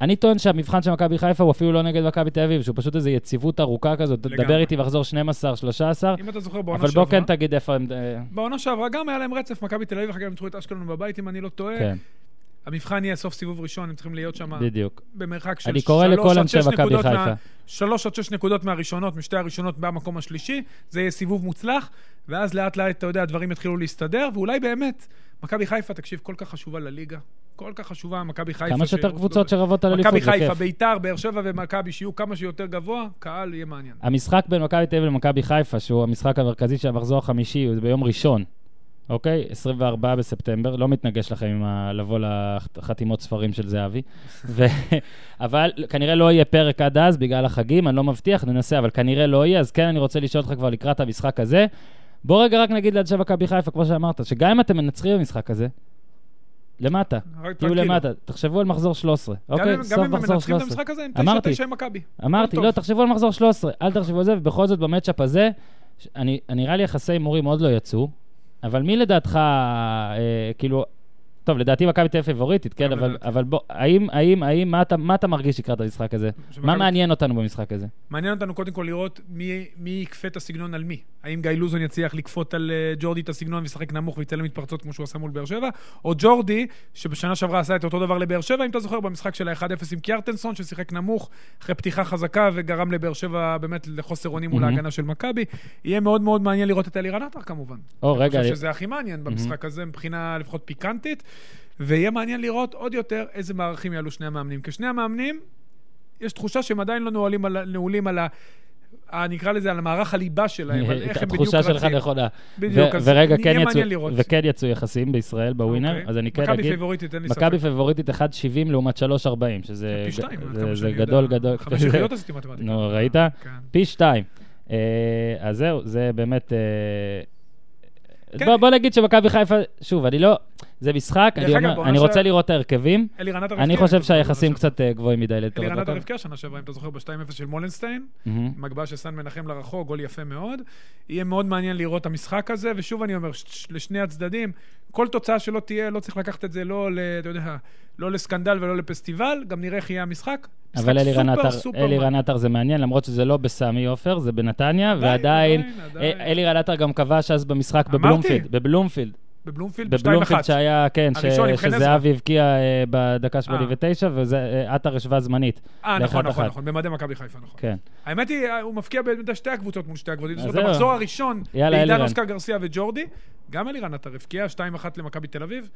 [SPEAKER 1] אני טוען שהמבחן של מכבי חיפה הוא אפילו לא נגד מכבי תל אביב, שהוא פשוט איזו יציבות ארוכה כזאת.
[SPEAKER 2] לגמרי.
[SPEAKER 1] דבר איתי ואחזור 12, 13,
[SPEAKER 2] אם אתה זוכר, בעונה
[SPEAKER 1] אבל
[SPEAKER 2] שעברה...
[SPEAKER 1] בוא כן תגיד איפה הם... אה,
[SPEAKER 2] בעונה שעברה גם היה להם רצף, מכבי תל אביב, אחר כך הם ניצחו את אשקלון בבית, אם אני לא טועה.
[SPEAKER 1] כן,
[SPEAKER 2] המבחן יהיה סוף סיבוב ראשון, הם צריכים להיות שם
[SPEAKER 1] בדיוק.
[SPEAKER 2] במרחק של
[SPEAKER 1] אני קורא
[SPEAKER 2] שלוש
[SPEAKER 1] לכל
[SPEAKER 2] עד
[SPEAKER 1] אנשי
[SPEAKER 2] שש
[SPEAKER 1] מכבי
[SPEAKER 2] נקודות
[SPEAKER 1] חיפה.
[SPEAKER 2] מה- שלוש עד שש נקודות מהראשונות, משתי הראשונות במקום השלישי, זה יהיה סיבוב מוצלח, ואז לאט לאט, אתה יודע, הדברים יתחילו להסתדר, ואולי באמת, מכבי חיפה, תקשיב, כל כך חשובה לליגה. כל כך חשובה, מכבי חיפה.
[SPEAKER 1] כמה שיותר קבוצות שרבות על אליפות,
[SPEAKER 2] מכבי
[SPEAKER 1] זה
[SPEAKER 2] חיפה,
[SPEAKER 1] כיף.
[SPEAKER 2] ביתר, באר שבע ומכבי, שיהיו כמה שיותר גבוה, קהל יהיה מעניין.
[SPEAKER 1] המשחק בין מכבי תל אביב למכבי חיפה, שהוא המשחק המרכזי של המחזור החמישי, הוא ביום ראשון, אוקיי? 24 בספטמבר, לא מתנגש לכם עם ה... לבוא לחתימות ספרים של זהבי. ו... אבל כנראה לא יהיה פרק עד אז בגלל החגים, אני לא מבטיח, ננסה, אבל כנראה לא יהיה, אז כן, אני רוצה לשאול אותך כבר לקראת המשחק הזה. בוא רגע רק נגיד לאנשי מכבי חיפה, כמו שאמרת, שגם אם אתם מנצחים במשחק הזה, למטה, תהיו. למטה, תחשבו על מחזור 13,
[SPEAKER 2] גם
[SPEAKER 1] אוקיי? סוף
[SPEAKER 2] גם אם
[SPEAKER 1] מחזור
[SPEAKER 2] מנצחים את
[SPEAKER 1] 13.
[SPEAKER 2] המשחק הזה, הם תשע מכבי.
[SPEAKER 1] אמרתי, לא. תחשבו על מחזור 13, אל תחשבו על זה, ובכל זאת במצ'אפ הזה, אני נראה לי יחסי הימורים עוד לא יצאו, אבל מי לדעתך, אה, כאילו, טוב, לדעתי מכבי אביב פיבוריטית, כן,
[SPEAKER 2] גם
[SPEAKER 1] אבל. אבל בוא, האם, האם, האם, מה אתה, מה אתה מרגיש לקראת המשחק הזה? מה מעניין אותנו במשחק הזה?
[SPEAKER 2] מעניין אותנו קודם כל לראות מי, מי יכפה את הסגנון על מי. האם גיא לוזון יצליח לכפות על אה, ג'ורדי את הסגנון וישחק נמוך וייתן למתפרצות כמו שהוא עשה מול באר שבע, או ג'ורדי, שבשנה שעברה עשה את אותו דבר לבאר שבע, אם אתה זוכר, במשחק של ה-1-0 עם קיארטנסון, ששיחק נמוך אחרי פתיחה חזקה וגרם לבאר שבע באמת לחוסר אונים מול. ההגנה של מכבי. יהיה מאוד מאוד מעניין לראות את אלירן עטר כמובן.
[SPEAKER 1] או,
[SPEAKER 2] אני
[SPEAKER 1] רגע,
[SPEAKER 2] חושב
[SPEAKER 1] אני-
[SPEAKER 2] שזה הכי מעניין במשחק הזה, מבחינה לפחות פיקנטית, ויהיה מעניין לראות עוד יותר איזה מערכים יעלו שני המאמנים. כי שני המאמנים, יש תחושה שהם עדיין לא נעולים על, נעולים על ה... ה- נקרא לזה, על המערך הליבה שלהם, על איך הם בדיוק
[SPEAKER 1] התחושה שלך
[SPEAKER 2] רצים.
[SPEAKER 1] נכונה.
[SPEAKER 2] בדיוק, אז
[SPEAKER 1] ורגע,
[SPEAKER 2] יהיה
[SPEAKER 1] כן יצאו,
[SPEAKER 2] לראות.
[SPEAKER 1] וכן יצאו יחסים בישראל בווינר,
[SPEAKER 2] אוקיי.
[SPEAKER 1] אז אני כן
[SPEAKER 2] מכבי
[SPEAKER 1] אגיד,
[SPEAKER 2] פייבוריטית, אין לי ספק.
[SPEAKER 1] מכבי פייבוריטית 1.70 לעומת 3.40, שזה
[SPEAKER 2] פי שתיים,
[SPEAKER 1] ג-
[SPEAKER 2] עד
[SPEAKER 1] זה-
[SPEAKER 2] כמה
[SPEAKER 1] זה
[SPEAKER 2] שאני
[SPEAKER 1] גדול. גדול.
[SPEAKER 2] חמש יחידות עשיתי מתמטיקה.
[SPEAKER 1] נו, ראית?
[SPEAKER 2] כן.
[SPEAKER 1] פי שתיים. אה, אז זהו, זה באמת... אה,
[SPEAKER 2] כן.
[SPEAKER 1] בוא נגיד שמכבי חיפה, שוב, אני לא... זה משחק, אני, אומר, אני
[SPEAKER 2] ש-
[SPEAKER 1] רוצה לראות את ההרכבים. אני חושב שהיחסים קצת אה, גבוהים מדי לטובת
[SPEAKER 2] אלירן עטר
[SPEAKER 1] מכבי.
[SPEAKER 2] הבקיע שנה שעברה, אם אתה זוכר, ב-2-0 של מולנשטיין. עם הגבהה של סן מנחם לרחוק, גול יפה מאוד. יהיה מאוד מעניין לראות את המשחק הזה, ושוב אני אומר, לשני הצדדים, כל תוצאה שלא תהיה, לא צריך לקחת את זה לא, ל- אתה יודע, לא לסקנדל ולא לפסטיבל, גם נראה איך יהיה המשחק. משחק
[SPEAKER 1] אבל אלירן
[SPEAKER 2] סופר,
[SPEAKER 1] עטר,
[SPEAKER 2] סופר
[SPEAKER 1] אלירן
[SPEAKER 2] מעניין.
[SPEAKER 1] עטר זה מעניין, למרות שזה לא בסמי עופר, זה בנתניה,
[SPEAKER 2] עדיין,
[SPEAKER 1] ועדיין,
[SPEAKER 2] עדיין, עדיין.
[SPEAKER 1] אה, אלירן עטר גם כבש אז במשחק
[SPEAKER 2] אמרתי.
[SPEAKER 1] בבלומפילד, בבלומפילד,
[SPEAKER 2] בבלומפילד,
[SPEAKER 1] בבלומפילד
[SPEAKER 2] 2-1.
[SPEAKER 1] שהיה, כן. שזהבי הבקיע אה, בדקה 89, ועטר השווה זמנית.
[SPEAKER 2] אה, נכון, נכון. נכון, במדי מכבי חיפה, נכון.
[SPEAKER 1] כן.
[SPEAKER 2] האמת היא, הוא מפקיע בידי שתי הקבוצות מול שתי הקבוצות. זאת. המחזור הראשון, בעידן. אוסקר גרסיה וג'ורדי. גם אלירן עטר הבקיע, 2-1 למכבי תל אביב.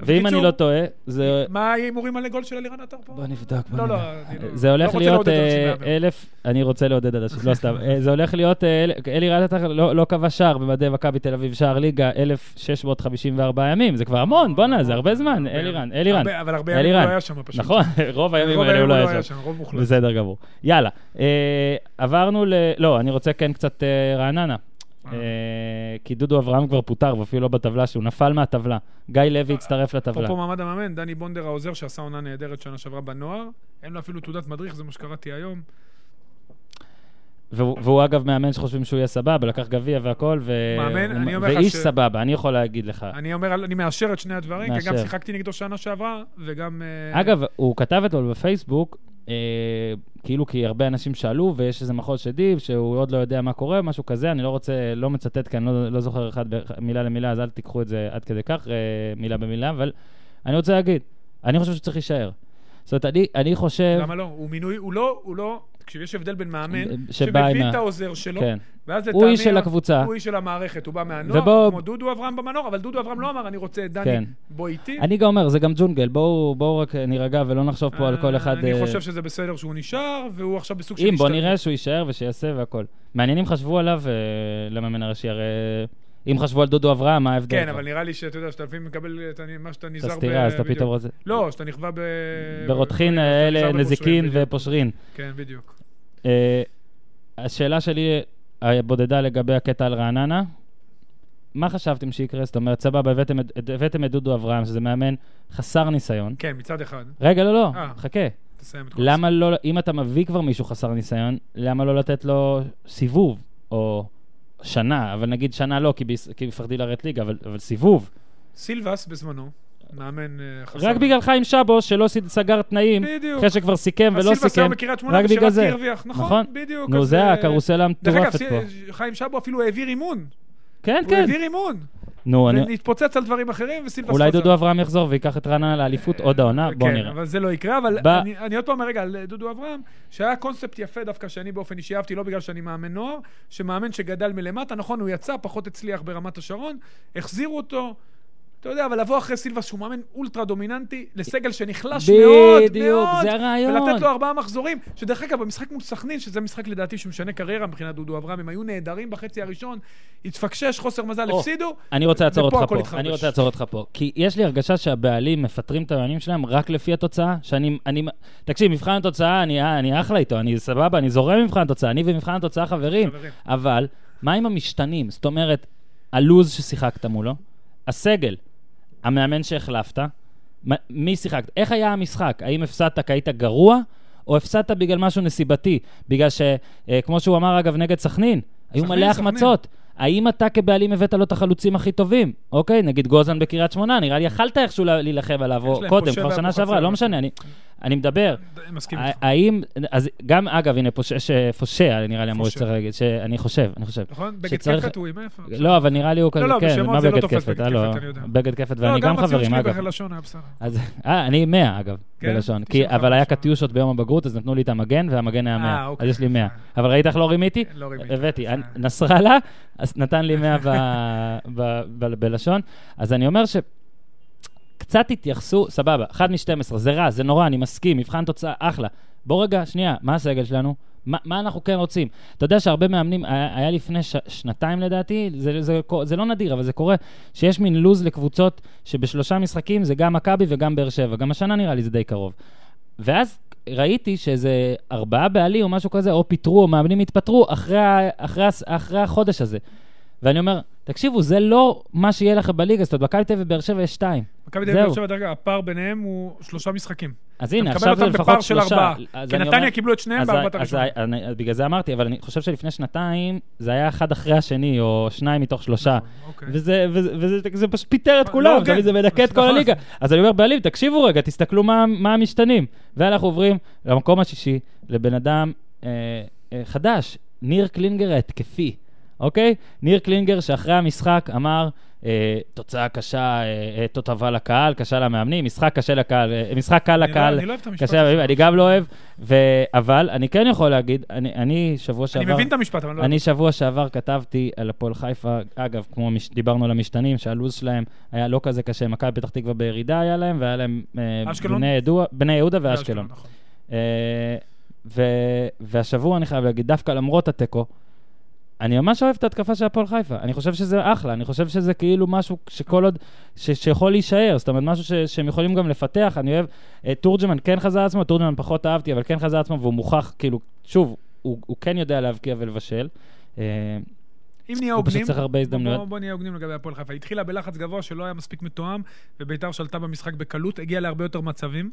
[SPEAKER 1] ואם אני לא טועה, זה...
[SPEAKER 2] מה ההימורים על הגול של אלירן עטר פה?
[SPEAKER 1] בוא נבדוק,
[SPEAKER 2] לא, לא, לא-
[SPEAKER 1] זה
[SPEAKER 2] לא
[SPEAKER 1] הולך להיות אה. אלף, אני רוצה לעודד אנשים, לא סתם. אה, זה הולך להיות, אה, אל- אלי רטטר לא לא כבש שער במדי מכבי תל אביב, שער ליגה 1,654 ימים, זה כבר המון, בואנה, זה הרבה זמן, אלירן, אלירן.
[SPEAKER 2] אבל הרבה ימים
[SPEAKER 1] אלירן.
[SPEAKER 2] לא היה שם פשוט.
[SPEAKER 1] נכון, רוב הימים האלה הוא לא היה שם.
[SPEAKER 2] רוב מוחלט.
[SPEAKER 1] בסדר גמור. יאללה, עברנו ל... לא, אני רוצה כן קצת רעננה. אה, כי דודו אברהם כבר פוטר, ואפילו לא בטבלה, שהוא נפל מהטבלה. גיא לוי הצטרף לטבלה.
[SPEAKER 2] אפרופו מעמד המאמן, דני בונדר העוזר שעשה עונה נהדרת שנה שעברה בנוער, אין לו אפילו תעודת מדריך, זה מה שקראתי היום.
[SPEAKER 1] והוא, והוא אגב מאמן שחושבים שהוא יהיה סבבה, לקח גביע והכל, ו...
[SPEAKER 2] מאמן,
[SPEAKER 1] הוא-
[SPEAKER 2] אני אומר לך
[SPEAKER 1] ואיש
[SPEAKER 2] ש-
[SPEAKER 1] סבבה, אני יכול להגיד לך.
[SPEAKER 2] אני אומר, אני מאשר את שני הדברים, כי גם. שיחקתי נגדו שנה שעברה, וגם... אה,
[SPEAKER 1] אגב, הוא כתב אתמול בפייסבוק, אה, כאילו כי הרבה אנשים שאלו, ויש איזה מחוז שדיב, שהוא עוד לא יודע מה קורה, משהו כזה, אני לא רוצה, לא מצטט, כי אני לא, לא זוכר אחד מילה למילה, אז אל תיקחו את זה עד כדי כך, אה, מילה במילה, אבל אני רוצה להגיד, אני חושב שצריך להישאר. זאת אומרת, אני, אני חושב...
[SPEAKER 2] למה לא? הוא מינוי, הוא לא, הוא לא... תקשיב, יש הבדל בין מאמן,
[SPEAKER 1] עם
[SPEAKER 2] שמביא את העוזר שלו,
[SPEAKER 1] כן.
[SPEAKER 2] ואז
[SPEAKER 1] הוא
[SPEAKER 2] לטעמי...
[SPEAKER 1] איש של הקבוצה.
[SPEAKER 2] הוא איש של המערכת, הוא בא מהנוער,
[SPEAKER 1] ובוא-
[SPEAKER 2] כמו דודו אברהם במנור, אבל דודו אברהם לא אמר, אני רוצה את דני,
[SPEAKER 1] כן.
[SPEAKER 2] בוא איתי.
[SPEAKER 1] אני גם אומר, זה גם ג'ונגל, בואו בואו רק נירגע ולא נחשוב פה על כל אחד...
[SPEAKER 2] אני
[SPEAKER 1] אה,
[SPEAKER 2] חושב שזה בסדר שהוא נשאר, והוא עכשיו בסוג של
[SPEAKER 1] אם, בוא. נראה שהוא יישאר ושיעשה והכל. מעניין אם חשבו עליו אה, למאמן הראשי, הרי אם חשבו על דודו אברהם, מה ההבדל?
[SPEAKER 2] כן, אבל נראה לי שאתה יודע, שאתה לפעמים מקבל את מה שאתה
[SPEAKER 1] את
[SPEAKER 2] נזהר ב...
[SPEAKER 1] הסתירה, אז אתה. פתאום רוצה...
[SPEAKER 2] לא, שאתה נכווה ב...
[SPEAKER 1] ברותחין אלה נזיקין. ופושרין.
[SPEAKER 2] כן, בדיוק.
[SPEAKER 1] אה, השאלה שלי הבודדה לגבי הקטע על רעננה, מה חשבתם שיקרה? זאת אומרת, סבבה, הבאתם את- הבאתם את דודו אברהם, שזה מאמן חסר ניסיון.
[SPEAKER 2] כן, מצד אחד.
[SPEAKER 1] רגע, לא, לא,
[SPEAKER 2] אה.
[SPEAKER 1] חכה.
[SPEAKER 2] תסיים את כל
[SPEAKER 1] למה לא, אם אתה מביא כבר מישהו חסר ניסיון, למה לא לתת לו סיבוב, או שנה, אבל נגיד שנה לא, כי, ביס, כי פחדי לרדת ליגה, אבל, אבל סיבוב.
[SPEAKER 2] סילבס בזמנו, מאמן אה, חסר...
[SPEAKER 1] רק בגלל חיים שבו, שלא סגר תנאים,
[SPEAKER 2] בדיוק.
[SPEAKER 1] אחרי שכבר סיכם ולא סיכם, רק בגלל זה.
[SPEAKER 2] נכון,
[SPEAKER 1] נכון?
[SPEAKER 2] בדיוק.
[SPEAKER 1] נו, זה
[SPEAKER 2] אה,
[SPEAKER 1] הקרוסלה
[SPEAKER 2] דרך אגב,
[SPEAKER 1] המטורפת פה.
[SPEAKER 2] סי- חיים שבו אפילו העביר אימון.
[SPEAKER 1] כן,
[SPEAKER 2] הוא
[SPEAKER 1] כן.
[SPEAKER 2] העביר אימון.
[SPEAKER 1] נו, אני...
[SPEAKER 2] ונתפוצץ על דברים אחרים, וסילבס
[SPEAKER 1] אולי
[SPEAKER 2] חזר.
[SPEAKER 1] דודו אברהם יחזור ויקח את רעננה לאליפות עוד העונה, בוא
[SPEAKER 2] כן,
[SPEAKER 1] נראה.
[SPEAKER 2] אבל זה לא יקרה, אבל אני, אני עוד פעם רגע על דודו אברהם, שהיה קונספט יפה דווקא שאני באופן אישי אהבתי, לא בגלל שאני מאמן נוער, שמאמן שגדל מלמטה, נכון, הוא יצא, פחות הצליח ברמת השרון, החזירו אותו. אתה יודע, אבל לבוא אחרי סילבס, שהוא מאמן אולטרה דומיננטי, לסגל שנחלש מאוד,
[SPEAKER 1] בדיוק,
[SPEAKER 2] מאוד,
[SPEAKER 1] זה הרעיון.
[SPEAKER 2] ולתת לו ארבעה מחזורים, שדרך אגב, במשחק מול סכנין, שזה משחק לדעתי שמשנה קריירה מבחינת דודו אברהם, הם היו נהדרים בחצי הראשון, התפקשש, חוסר מזל,
[SPEAKER 1] או,
[SPEAKER 2] הפסידו.
[SPEAKER 1] אני רוצה לעצור אותך פה. אני רוצה לעצור אותך פה. כי יש לי הרגשה שהבעלים מפטרים את המאמנים שלהם רק לפי התוצאה, שאני... אני, תקשיב, מבחן התוצאה, אני, אני אחלה איתו, אני סבבה, אני זורם במבחן התוצאה, אני ומבחן התוצאה חברים.
[SPEAKER 2] חברים.
[SPEAKER 1] אבל, מה עם המשתנים? זאת אומרת, הלוז ששיחקת מולו, הסגל, המאמן שהחלפת, מי שיחקת? איך היה המשחק? האם הפסדת כי היית גרוע, או הפסדת בגלל משהו נסיבתי? בגלל שכמו שהוא אמר, אגב, נגד סכנין, היו מלא
[SPEAKER 2] סכנין.
[SPEAKER 1] האם אתה כבעלים הבאת לו את החלוצים הכי טובים? אוקיי, נגיד גוזן בקריית שמונה, נראה לי יכלת איכשהו לה- להילחם עליו, קודם, כבר שנה. שעברה, לא משנה, אני, אני מדבר.
[SPEAKER 2] מסכים איתך.
[SPEAKER 1] האם, אז גם, אגב, הנה, פושע, ש- פושע, נראה לי אמרו. שצריך להגיד, שאני חושב, אני חושב.
[SPEAKER 2] נכון? בגד כפת הוא עם איפה?
[SPEAKER 1] לא, אבל נראה לי הוא כזה,
[SPEAKER 2] לא,
[SPEAKER 1] כן,
[SPEAKER 2] בשמות
[SPEAKER 1] מה
[SPEAKER 2] לא
[SPEAKER 1] בגד כפת?
[SPEAKER 2] בגד
[SPEAKER 1] לא,
[SPEAKER 2] כפת, אני יודע.
[SPEAKER 1] בגד כפת,
[SPEAKER 2] לא,
[SPEAKER 1] ואני גם
[SPEAKER 2] הציון
[SPEAKER 1] חברים,
[SPEAKER 2] שלי
[SPEAKER 1] אגב.
[SPEAKER 2] בלשון היה בסדר.
[SPEAKER 1] אה, אני 100, אגב,
[SPEAKER 2] כן?
[SPEAKER 1] בלשון. כי, אבל היה. קטיושות ביום הבגרות, אז נתנו לי את המגן, והמגן היה
[SPEAKER 2] אה,
[SPEAKER 1] 100.
[SPEAKER 2] אוקיי.
[SPEAKER 1] אז יש לי 100. אבל ראית איך לא רימיתי?
[SPEAKER 2] לא רימית.
[SPEAKER 1] הבאתי.
[SPEAKER 2] אה.
[SPEAKER 1] נסראללה, אז נתן לי 100 ב- ב- ב- בלשון. אז אני אומר ש... קצת התייחסו, סבבה, 1 מ-12, זה רע, זה נורא, אני מסכים, מבחן תוצאה, אחלה. בוא רגע, שנייה, מה הסגל שלנו? מה, מה אנחנו כן רוצים? אתה יודע שהרבה מאמנים, היה, היה לפני ש, שנתיים לדעתי, זה, זה, זה, זה לא נדיר, אבל זה קורה, שיש מין לוז לקבוצות שבשלושה משחקים זה גם מכבי וגם באר שבע. גם השנה נראה לי זה די קרוב. ואז ראיתי שאיזה ארבעה בעלים או משהו כזה, או פיטרו, או מאמנים התפטרו אחרי, אחרי, אחרי החודש הזה. ואני אומר, תקשיבו, זה לא מה שיהיה לכם בליגה, זאת אומרת, מכבי תל אביב ובאר שבע יש שתיים.
[SPEAKER 2] מכבי תל אביב,
[SPEAKER 1] זהו.
[SPEAKER 2] באר שבע, דרך אגב, הפער ביניהם הוא שלושה משחקים.
[SPEAKER 1] אז הנה, עכשיו זה לפחות
[SPEAKER 2] של
[SPEAKER 1] שלושה.
[SPEAKER 2] כי נתניה קיבלו את שניהם בארבעת הראשונים.
[SPEAKER 1] בגלל זה אמרתי, אבל אני חושב שלפני שנתיים זה היה אחד אחרי השני, או שניים מתוך שלושה.
[SPEAKER 2] אוקיי.
[SPEAKER 1] וזה, וזה, וזה, זה פשוט פיטר את
[SPEAKER 2] לא
[SPEAKER 1] כולם. עכשיו זה מדכא את כל
[SPEAKER 2] נכון.
[SPEAKER 1] הליגה. אז אני אומר, בעלים, תקשיבו רגע, תסתכלו מה, מה המשתנים. ואנחנו עוברים למקום השישי, לבן אדם אה, אה, חדש, ניר קלינגר ההתקפי, אוקיי? ניר קלינגר שאחרי המשחק אמר, אה, תוצאה קשה, אה, אה, תותבה לקהל, קשה למאמנים, משחק קשה לקהל, אה, משחק קל
[SPEAKER 2] לא-
[SPEAKER 1] לקהל.
[SPEAKER 2] אני לא אוהב את המשפט הזה.
[SPEAKER 1] אני גם לא אוהב. אבל אני כן יכול להגיד, אני, שבוע שעבר...
[SPEAKER 2] אני מבין את המשפט, אבל לא...
[SPEAKER 1] אני שבוע שעבר כתבתי על הפועל חיפה, אגב, כמו. דיברנו על המשתנים, שהלו"ז שלהם היה לא כזה קשה, מכבי פתח תקווה בירידה היה להם, והיה להם אה? בני, יהודה ואשקלון.
[SPEAKER 2] נכון.
[SPEAKER 1] אה. והשבוע אני חייב להגיד, דווקא למרות התיקו, אני ממש אוהב את ההתקפה של הפועל חיפה. אני חושב שזה אחלה, אני חושב שזה כאילו משהו שכל עוד, ש... שיכול להישאר, זאת אומרת, משהו ש... שהם יכולים גם לפתח. אני אוהב, אה, תורג'מן כן חזר עצמו, תורג'מן פחות אהבתי, אבל כן חזר עצמו, והוא מוכח, כאילו, שוב, הוא, הוא כן יודע להבקיע ולבשל. אה,
[SPEAKER 2] אם נהיה
[SPEAKER 1] הוא פשוט
[SPEAKER 2] הוגנים,
[SPEAKER 1] צריך הרבה הזדמנויות.
[SPEAKER 2] בוא, בוא נהיה הוגנים לגבי הפועל חיפה. התחילה בלחץ גבוה שלא היה מספיק מתואם, וביתר שלטה במשחק בקלות, הגיעה להרבה יותר מצבים,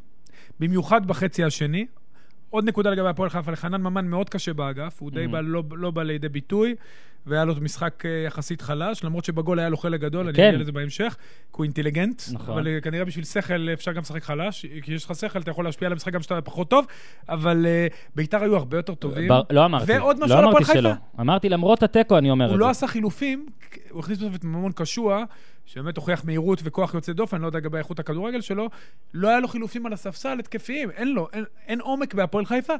[SPEAKER 2] במיוחד בחצי השני. עוד נקודה לגבי הפועל חיפה, לחנן ממן מאוד קשה באגף, הוא די
[SPEAKER 1] Mhm.
[SPEAKER 2] בא, לא, לא בא לידי ביטוי, והיה לו משחק אה, יחסית חלש, למרות שבגול היה לו חלק גדול, אני
[SPEAKER 1] כן.
[SPEAKER 2] אגיע לזה בהמשך, כי הוא אינטליגנט,
[SPEAKER 1] נכון.
[SPEAKER 2] אבל אה, כנראה בשביל שכל אפשר גם לשחק חלש, כי יש לך שכל, אתה יכול להשפיע על המשחק גם כשאתה פחות טוב, אבל אה, ביתר היו הרבה יותר טובים.
[SPEAKER 1] בר- לא אמרתי,
[SPEAKER 2] ועוד משהו
[SPEAKER 1] לא אמרתי שלא. אמרתי למרות התיקו אני אומר
[SPEAKER 2] הוא
[SPEAKER 1] את
[SPEAKER 2] לא
[SPEAKER 1] זה.
[SPEAKER 2] עשה חילופים, הוא הכניס בסוף את ממון קשוע, שבאמת הוכיח מהירות וכוח יוצא דופן, אני לא יודע לגבי איכות הכדורגל שלו, לא היה לו חילופים על הספסל התקפיים, אין לו, אין, אין עומק בהפועל חיפה,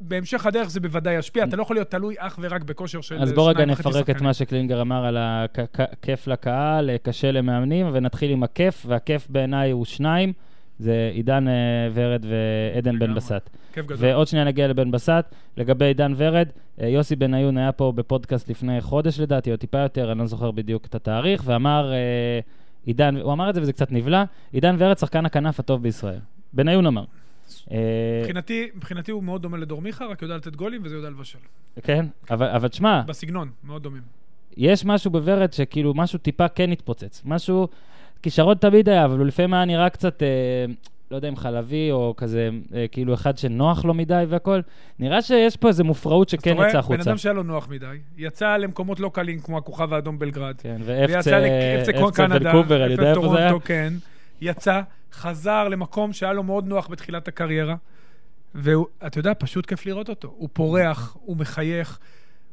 [SPEAKER 2] ובהמשך הדרך זה בוודאי ישפיע, אתה לא יכול להיות תלוי אך ורק בכושר של
[SPEAKER 1] אז בוא רגע
[SPEAKER 2] שניים וחצי
[SPEAKER 1] נפרק את
[SPEAKER 2] שחקנים.
[SPEAKER 1] מה שקלינגר אמר על הכיף לקהל, קשה למאמנים, ונתחיל עם הכיף, והכיף בעיניי הוא שניים, זה עידן אה, ורד ועדן בן בסט.
[SPEAKER 2] כיף גדול.
[SPEAKER 1] ועוד שנייה נגיע לבן בסט. לגבי עידן ורד, אה, יוסי בניון היה פה בפודקאסט לפני חודש לדעתי, או טיפה יותר, אני לא זוכר בדיוק את התאריך, ואמר, אה, עידן, הוא אמר את זה וזה קצת נבלע, עידן ורד שחקן הכנף הטוב בישראל. בניון אמר. אה,
[SPEAKER 2] מבחינתי, מבחינתי הוא מאוד דומה לדור מיכה, רק יודע לתת גולים וזה יודע לבשל.
[SPEAKER 1] כן, אבל אבל תשמע,
[SPEAKER 2] בסגנון, מאוד דומים.
[SPEAKER 1] יש משהו בוורד שכאילו משהו טיפה כן התפוצץ. משהו, כישרון תמיד היה, אבל הוא לפעמים היה נראה קצת, אה, לא יודע אם חלבי או כזה, אה, כאילו אחד שנוח לו מדי והכל. נראה שיש פה איזו מופרעות
[SPEAKER 2] אז אתה
[SPEAKER 1] שכן
[SPEAKER 2] רואה, בן
[SPEAKER 1] החוצה.
[SPEAKER 2] אדם שהיה לו נוח מדי, יצא למקומות לא קלים כמו הכוכב האדום בלגרד.
[SPEAKER 1] כן,
[SPEAKER 2] ויצא קנדה,
[SPEAKER 1] ונקובר, אני יודע איפה זה היה.
[SPEAKER 2] טורונטו, כן. יצא, חזר למקום שהיה לו מאוד נוח בתחילת הקריירה, ואתה יודע, פשוט כיף לראות אותו. הוא פורח, הוא מחייך.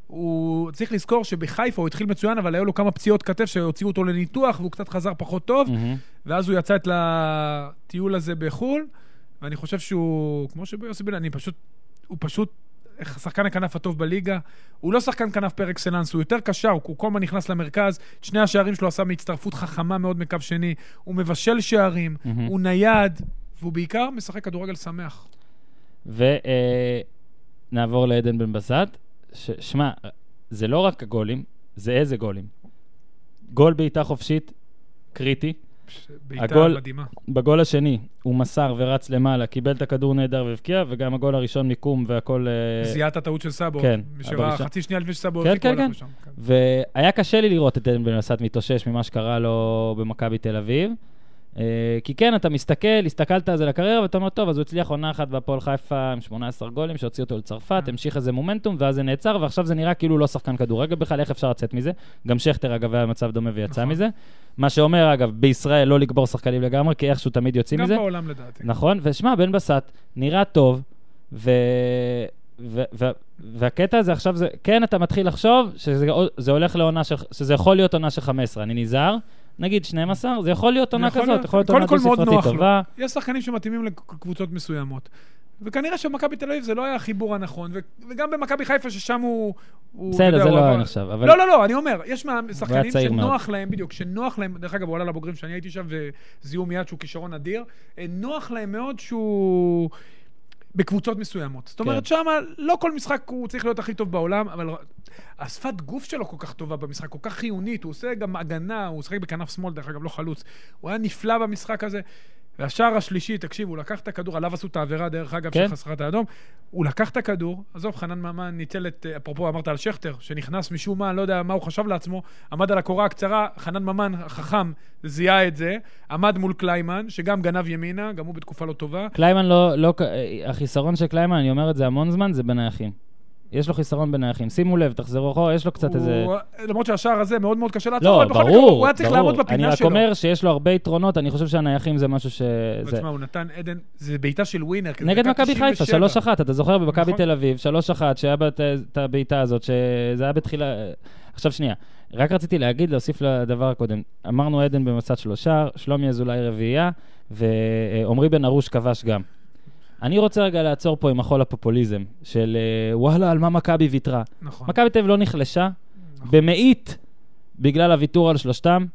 [SPEAKER 2] הוא צריך לזכור שבחיפה הוא התחיל מצוין, אבל היו לו כמה פציעות כתף שהוציאו אותו לניתוח, והוא קצת חזר פחות טוב,
[SPEAKER 1] מהמם.
[SPEAKER 2] ואז הוא יצא את לטיול הזה בחו"ל, ואני חושב שהוא, כמו שיוסי בניון, אני פשוט, הוא פשוט שחקן הכנף הטוב בליגה. הוא לא שחקן כנף פר אקסלנס, הוא יותר קשר, הוא כל הזמן נכנס למרכז. שני השערים שלו עשה מהצטרפות חכמה מאוד מקו שני. הוא מבשל שערים,
[SPEAKER 1] מהמם.
[SPEAKER 2] הוא נייד, והוא בעיקר משחק כדורגל שמח.
[SPEAKER 1] ונעבור לעדן בן בסט. שמע, זה לא רק הגולים, זה איזה גולים. גול בעיטה חופשית, קריטי.
[SPEAKER 2] בעיטה
[SPEAKER 1] הגול-
[SPEAKER 2] מדהימה.
[SPEAKER 1] בגול השני הוא מסר ורץ למעלה, קיבל את הכדור נהדר והבקיע, וגם הגול הראשון מיקום והכל... אה,
[SPEAKER 2] זיהה את הטעות של סאבו.
[SPEAKER 1] כן, בראשון.
[SPEAKER 2] חצי שנייה לפני שסאבו
[SPEAKER 1] כן, כן, כן.
[SPEAKER 2] כן.
[SPEAKER 1] והיה קשה לי לראות את עדן בן בסט מתאושש ממה שקרה לו במכבי תל אביב. אה, כי כן, אתה מסתכל, הסתכלת על זה לקריירה, ואתה אומר, טוב, אז הוא הצליח עונה אחת בהפועל חיפה עם 18 גולים, שהוציא אותו לצרפת,
[SPEAKER 2] כן.
[SPEAKER 1] המשיך איזה מומנטום, ואז זה נעצר, ועכשיו זה נראה כאילו לא שחקן כדורגל בכלל, איך אפשר לצאת מזה? גם שכטר, אגב, היה במצב דומה ויצא
[SPEAKER 2] נכון.
[SPEAKER 1] מזה. מה שאומר, אגב, בישראל לא לקבור שחקנים לגמרי, כי איכשהו תמיד יוצאים
[SPEAKER 2] גם
[SPEAKER 1] מזה.
[SPEAKER 2] בעולם לדעתי.
[SPEAKER 1] נכון, ושמע, בן בסט נראה טוב, ו... ו- ו- והקטע הזה עכשיו זה, כן, אתה מתחיל לחשוב שזה זה הולך לעונה של, שזה יכול להיות עונה של 15, אני נזהר, נגיד 12, זה יכול להיות עונה
[SPEAKER 2] יכול
[SPEAKER 1] כזאת, יכול להיות עונה
[SPEAKER 2] מאוד
[SPEAKER 1] דו-ספרתית. טובה.
[SPEAKER 2] יש שחקנים שמתאימים לקבוצות מסוימות. וכנראה שבמכבי תל אביב זה לא היה החיבור הנכון, ו- וגם במכבי חיפה ששם הוא... הוא,
[SPEAKER 1] בסדר, זה לא היה נחשב, אבל...
[SPEAKER 2] לא, לא, לא, אני אומר, יש מהשחקנים
[SPEAKER 1] צעיר
[SPEAKER 2] שנוח להם, בדיוק, שנוח להם, דרך אגב, הוא עלה לבוגרים שאני הייתי שם וזיהו מיד שהוא כישרון אדיר, אה, נוח להם מאוד שהוא בקבוצות מסוימות. זאת אומרת,
[SPEAKER 1] כן.
[SPEAKER 2] שם לא כל משחק הוא צריך להיות הכי טוב בעולם, אבל השפת גוף שלו כל כך טובה במשחק, כל כך חיונית, הוא עושה גם הגנה, הוא משחק בכנף שמאל, דרך אגב, לא חלוץ. הוא היה נפלא במשחק הזה. והשער השלישי, תקשיב, הוא לקח את הכדור, עליו עשו את העבירה, דרך אגב,
[SPEAKER 1] כן.
[SPEAKER 2] של חסרת האדום. הוא לקח את הכדור, עזוב, חנן ממן ניצל את, אפרופו אמרת על שכטר, שנכנס משום מה, לא יודע מה הוא חשב לעצמו, עמד על הקורה הקצרה, חנן ממן, החכם, זיהה את זה, עמד מול קליימן, שגם גנב ימינה, גם הוא בתקופה לא טובה.
[SPEAKER 1] קליימן לא, לא, החיסרון של קליימן, אני אומר את זה המון זמן, זה בנייחים. יש לו חיסרון בנייחים. שימו לב, תחזרו אחורה, יש לו קצת איזה...
[SPEAKER 2] הוא, למרות שהשער הזה מאוד מאוד קשה לעצור,
[SPEAKER 1] לא,
[SPEAKER 2] אבל בכל מקרה, הוא היה צריך. לעמוד בפינה
[SPEAKER 1] אני רק
[SPEAKER 2] שלו.
[SPEAKER 1] אומר שיש לו הרבה יתרונות, אני חושב שהנייחים זה משהו ש... זה...
[SPEAKER 2] תשמע, הוא נתן עדן, זה בעיטה של ווינר.
[SPEAKER 1] נגד מכבי חיפה,
[SPEAKER 2] 97.
[SPEAKER 1] 3-1, אתה זוכר במכבי
[SPEAKER 2] נכון.
[SPEAKER 1] תל אביב, 3-1, שהיה את- הבעיטה הזאת, שזה היה בתחילה... עכשיו שנייה, רק רציתי להגיד, להוסיף לדבר הקודם. אמרנו עדן במצד שלושה, שלומי אזולאי רביעייה, ועמרי בן ארוש כבש גם. אני רוצה רגע לעצור פה עם החול הפופוליזם, של אה, וואלה, על מה מכבי ויתרה.
[SPEAKER 2] נכון.
[SPEAKER 1] מכבי תל אביב לא נחלשה,
[SPEAKER 2] נכון.
[SPEAKER 1] במאית, בגלל הוויתור על שלושתם.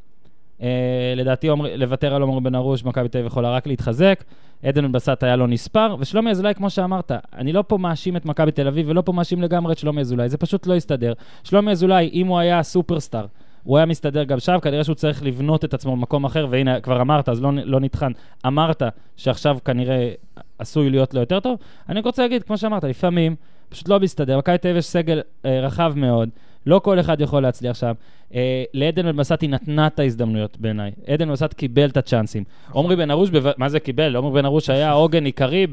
[SPEAKER 1] אה, לדעתי, עומר- לוותר על עומר בן ארוש, מכבי תל אביב יכולה רק להתחזק. עדן בסט היה לא נספר, ושלומי אזולאי, כמו שאמרת, אני לא פה מאשים את מכבי תל אביב ולא פה מאשים לגמרי את שלומי אזולאי, זה פשוט לא הסתדר. שלומי אזולאי, אם הוא היה סופרסטאר, הוא היה מסתדר גם שם, כנראה שהוא צריך לבנות את עצמו במקום אחר, והנה, כבר אמרת, אז לא, לא נטחן, אמרת שעכשיו כנראה עשוי להיות לו יותר טוב. אני רוצה להגיד, כמו שאמרת, לפעמים פשוט לא מסתדר. מכבי תל אביב יש סגל אה, רחב מאוד, לא כל אחד יכול להצליח שם. אה, לעדן בן בסט היא נתנה את ההזדמנויות בעיניי. עדן בן בסט קיבל את הצ'אנסים. עומרי בן ארוש, בו... מה זה קיבל? עומרי בן ארוש היה עוגן עיקרי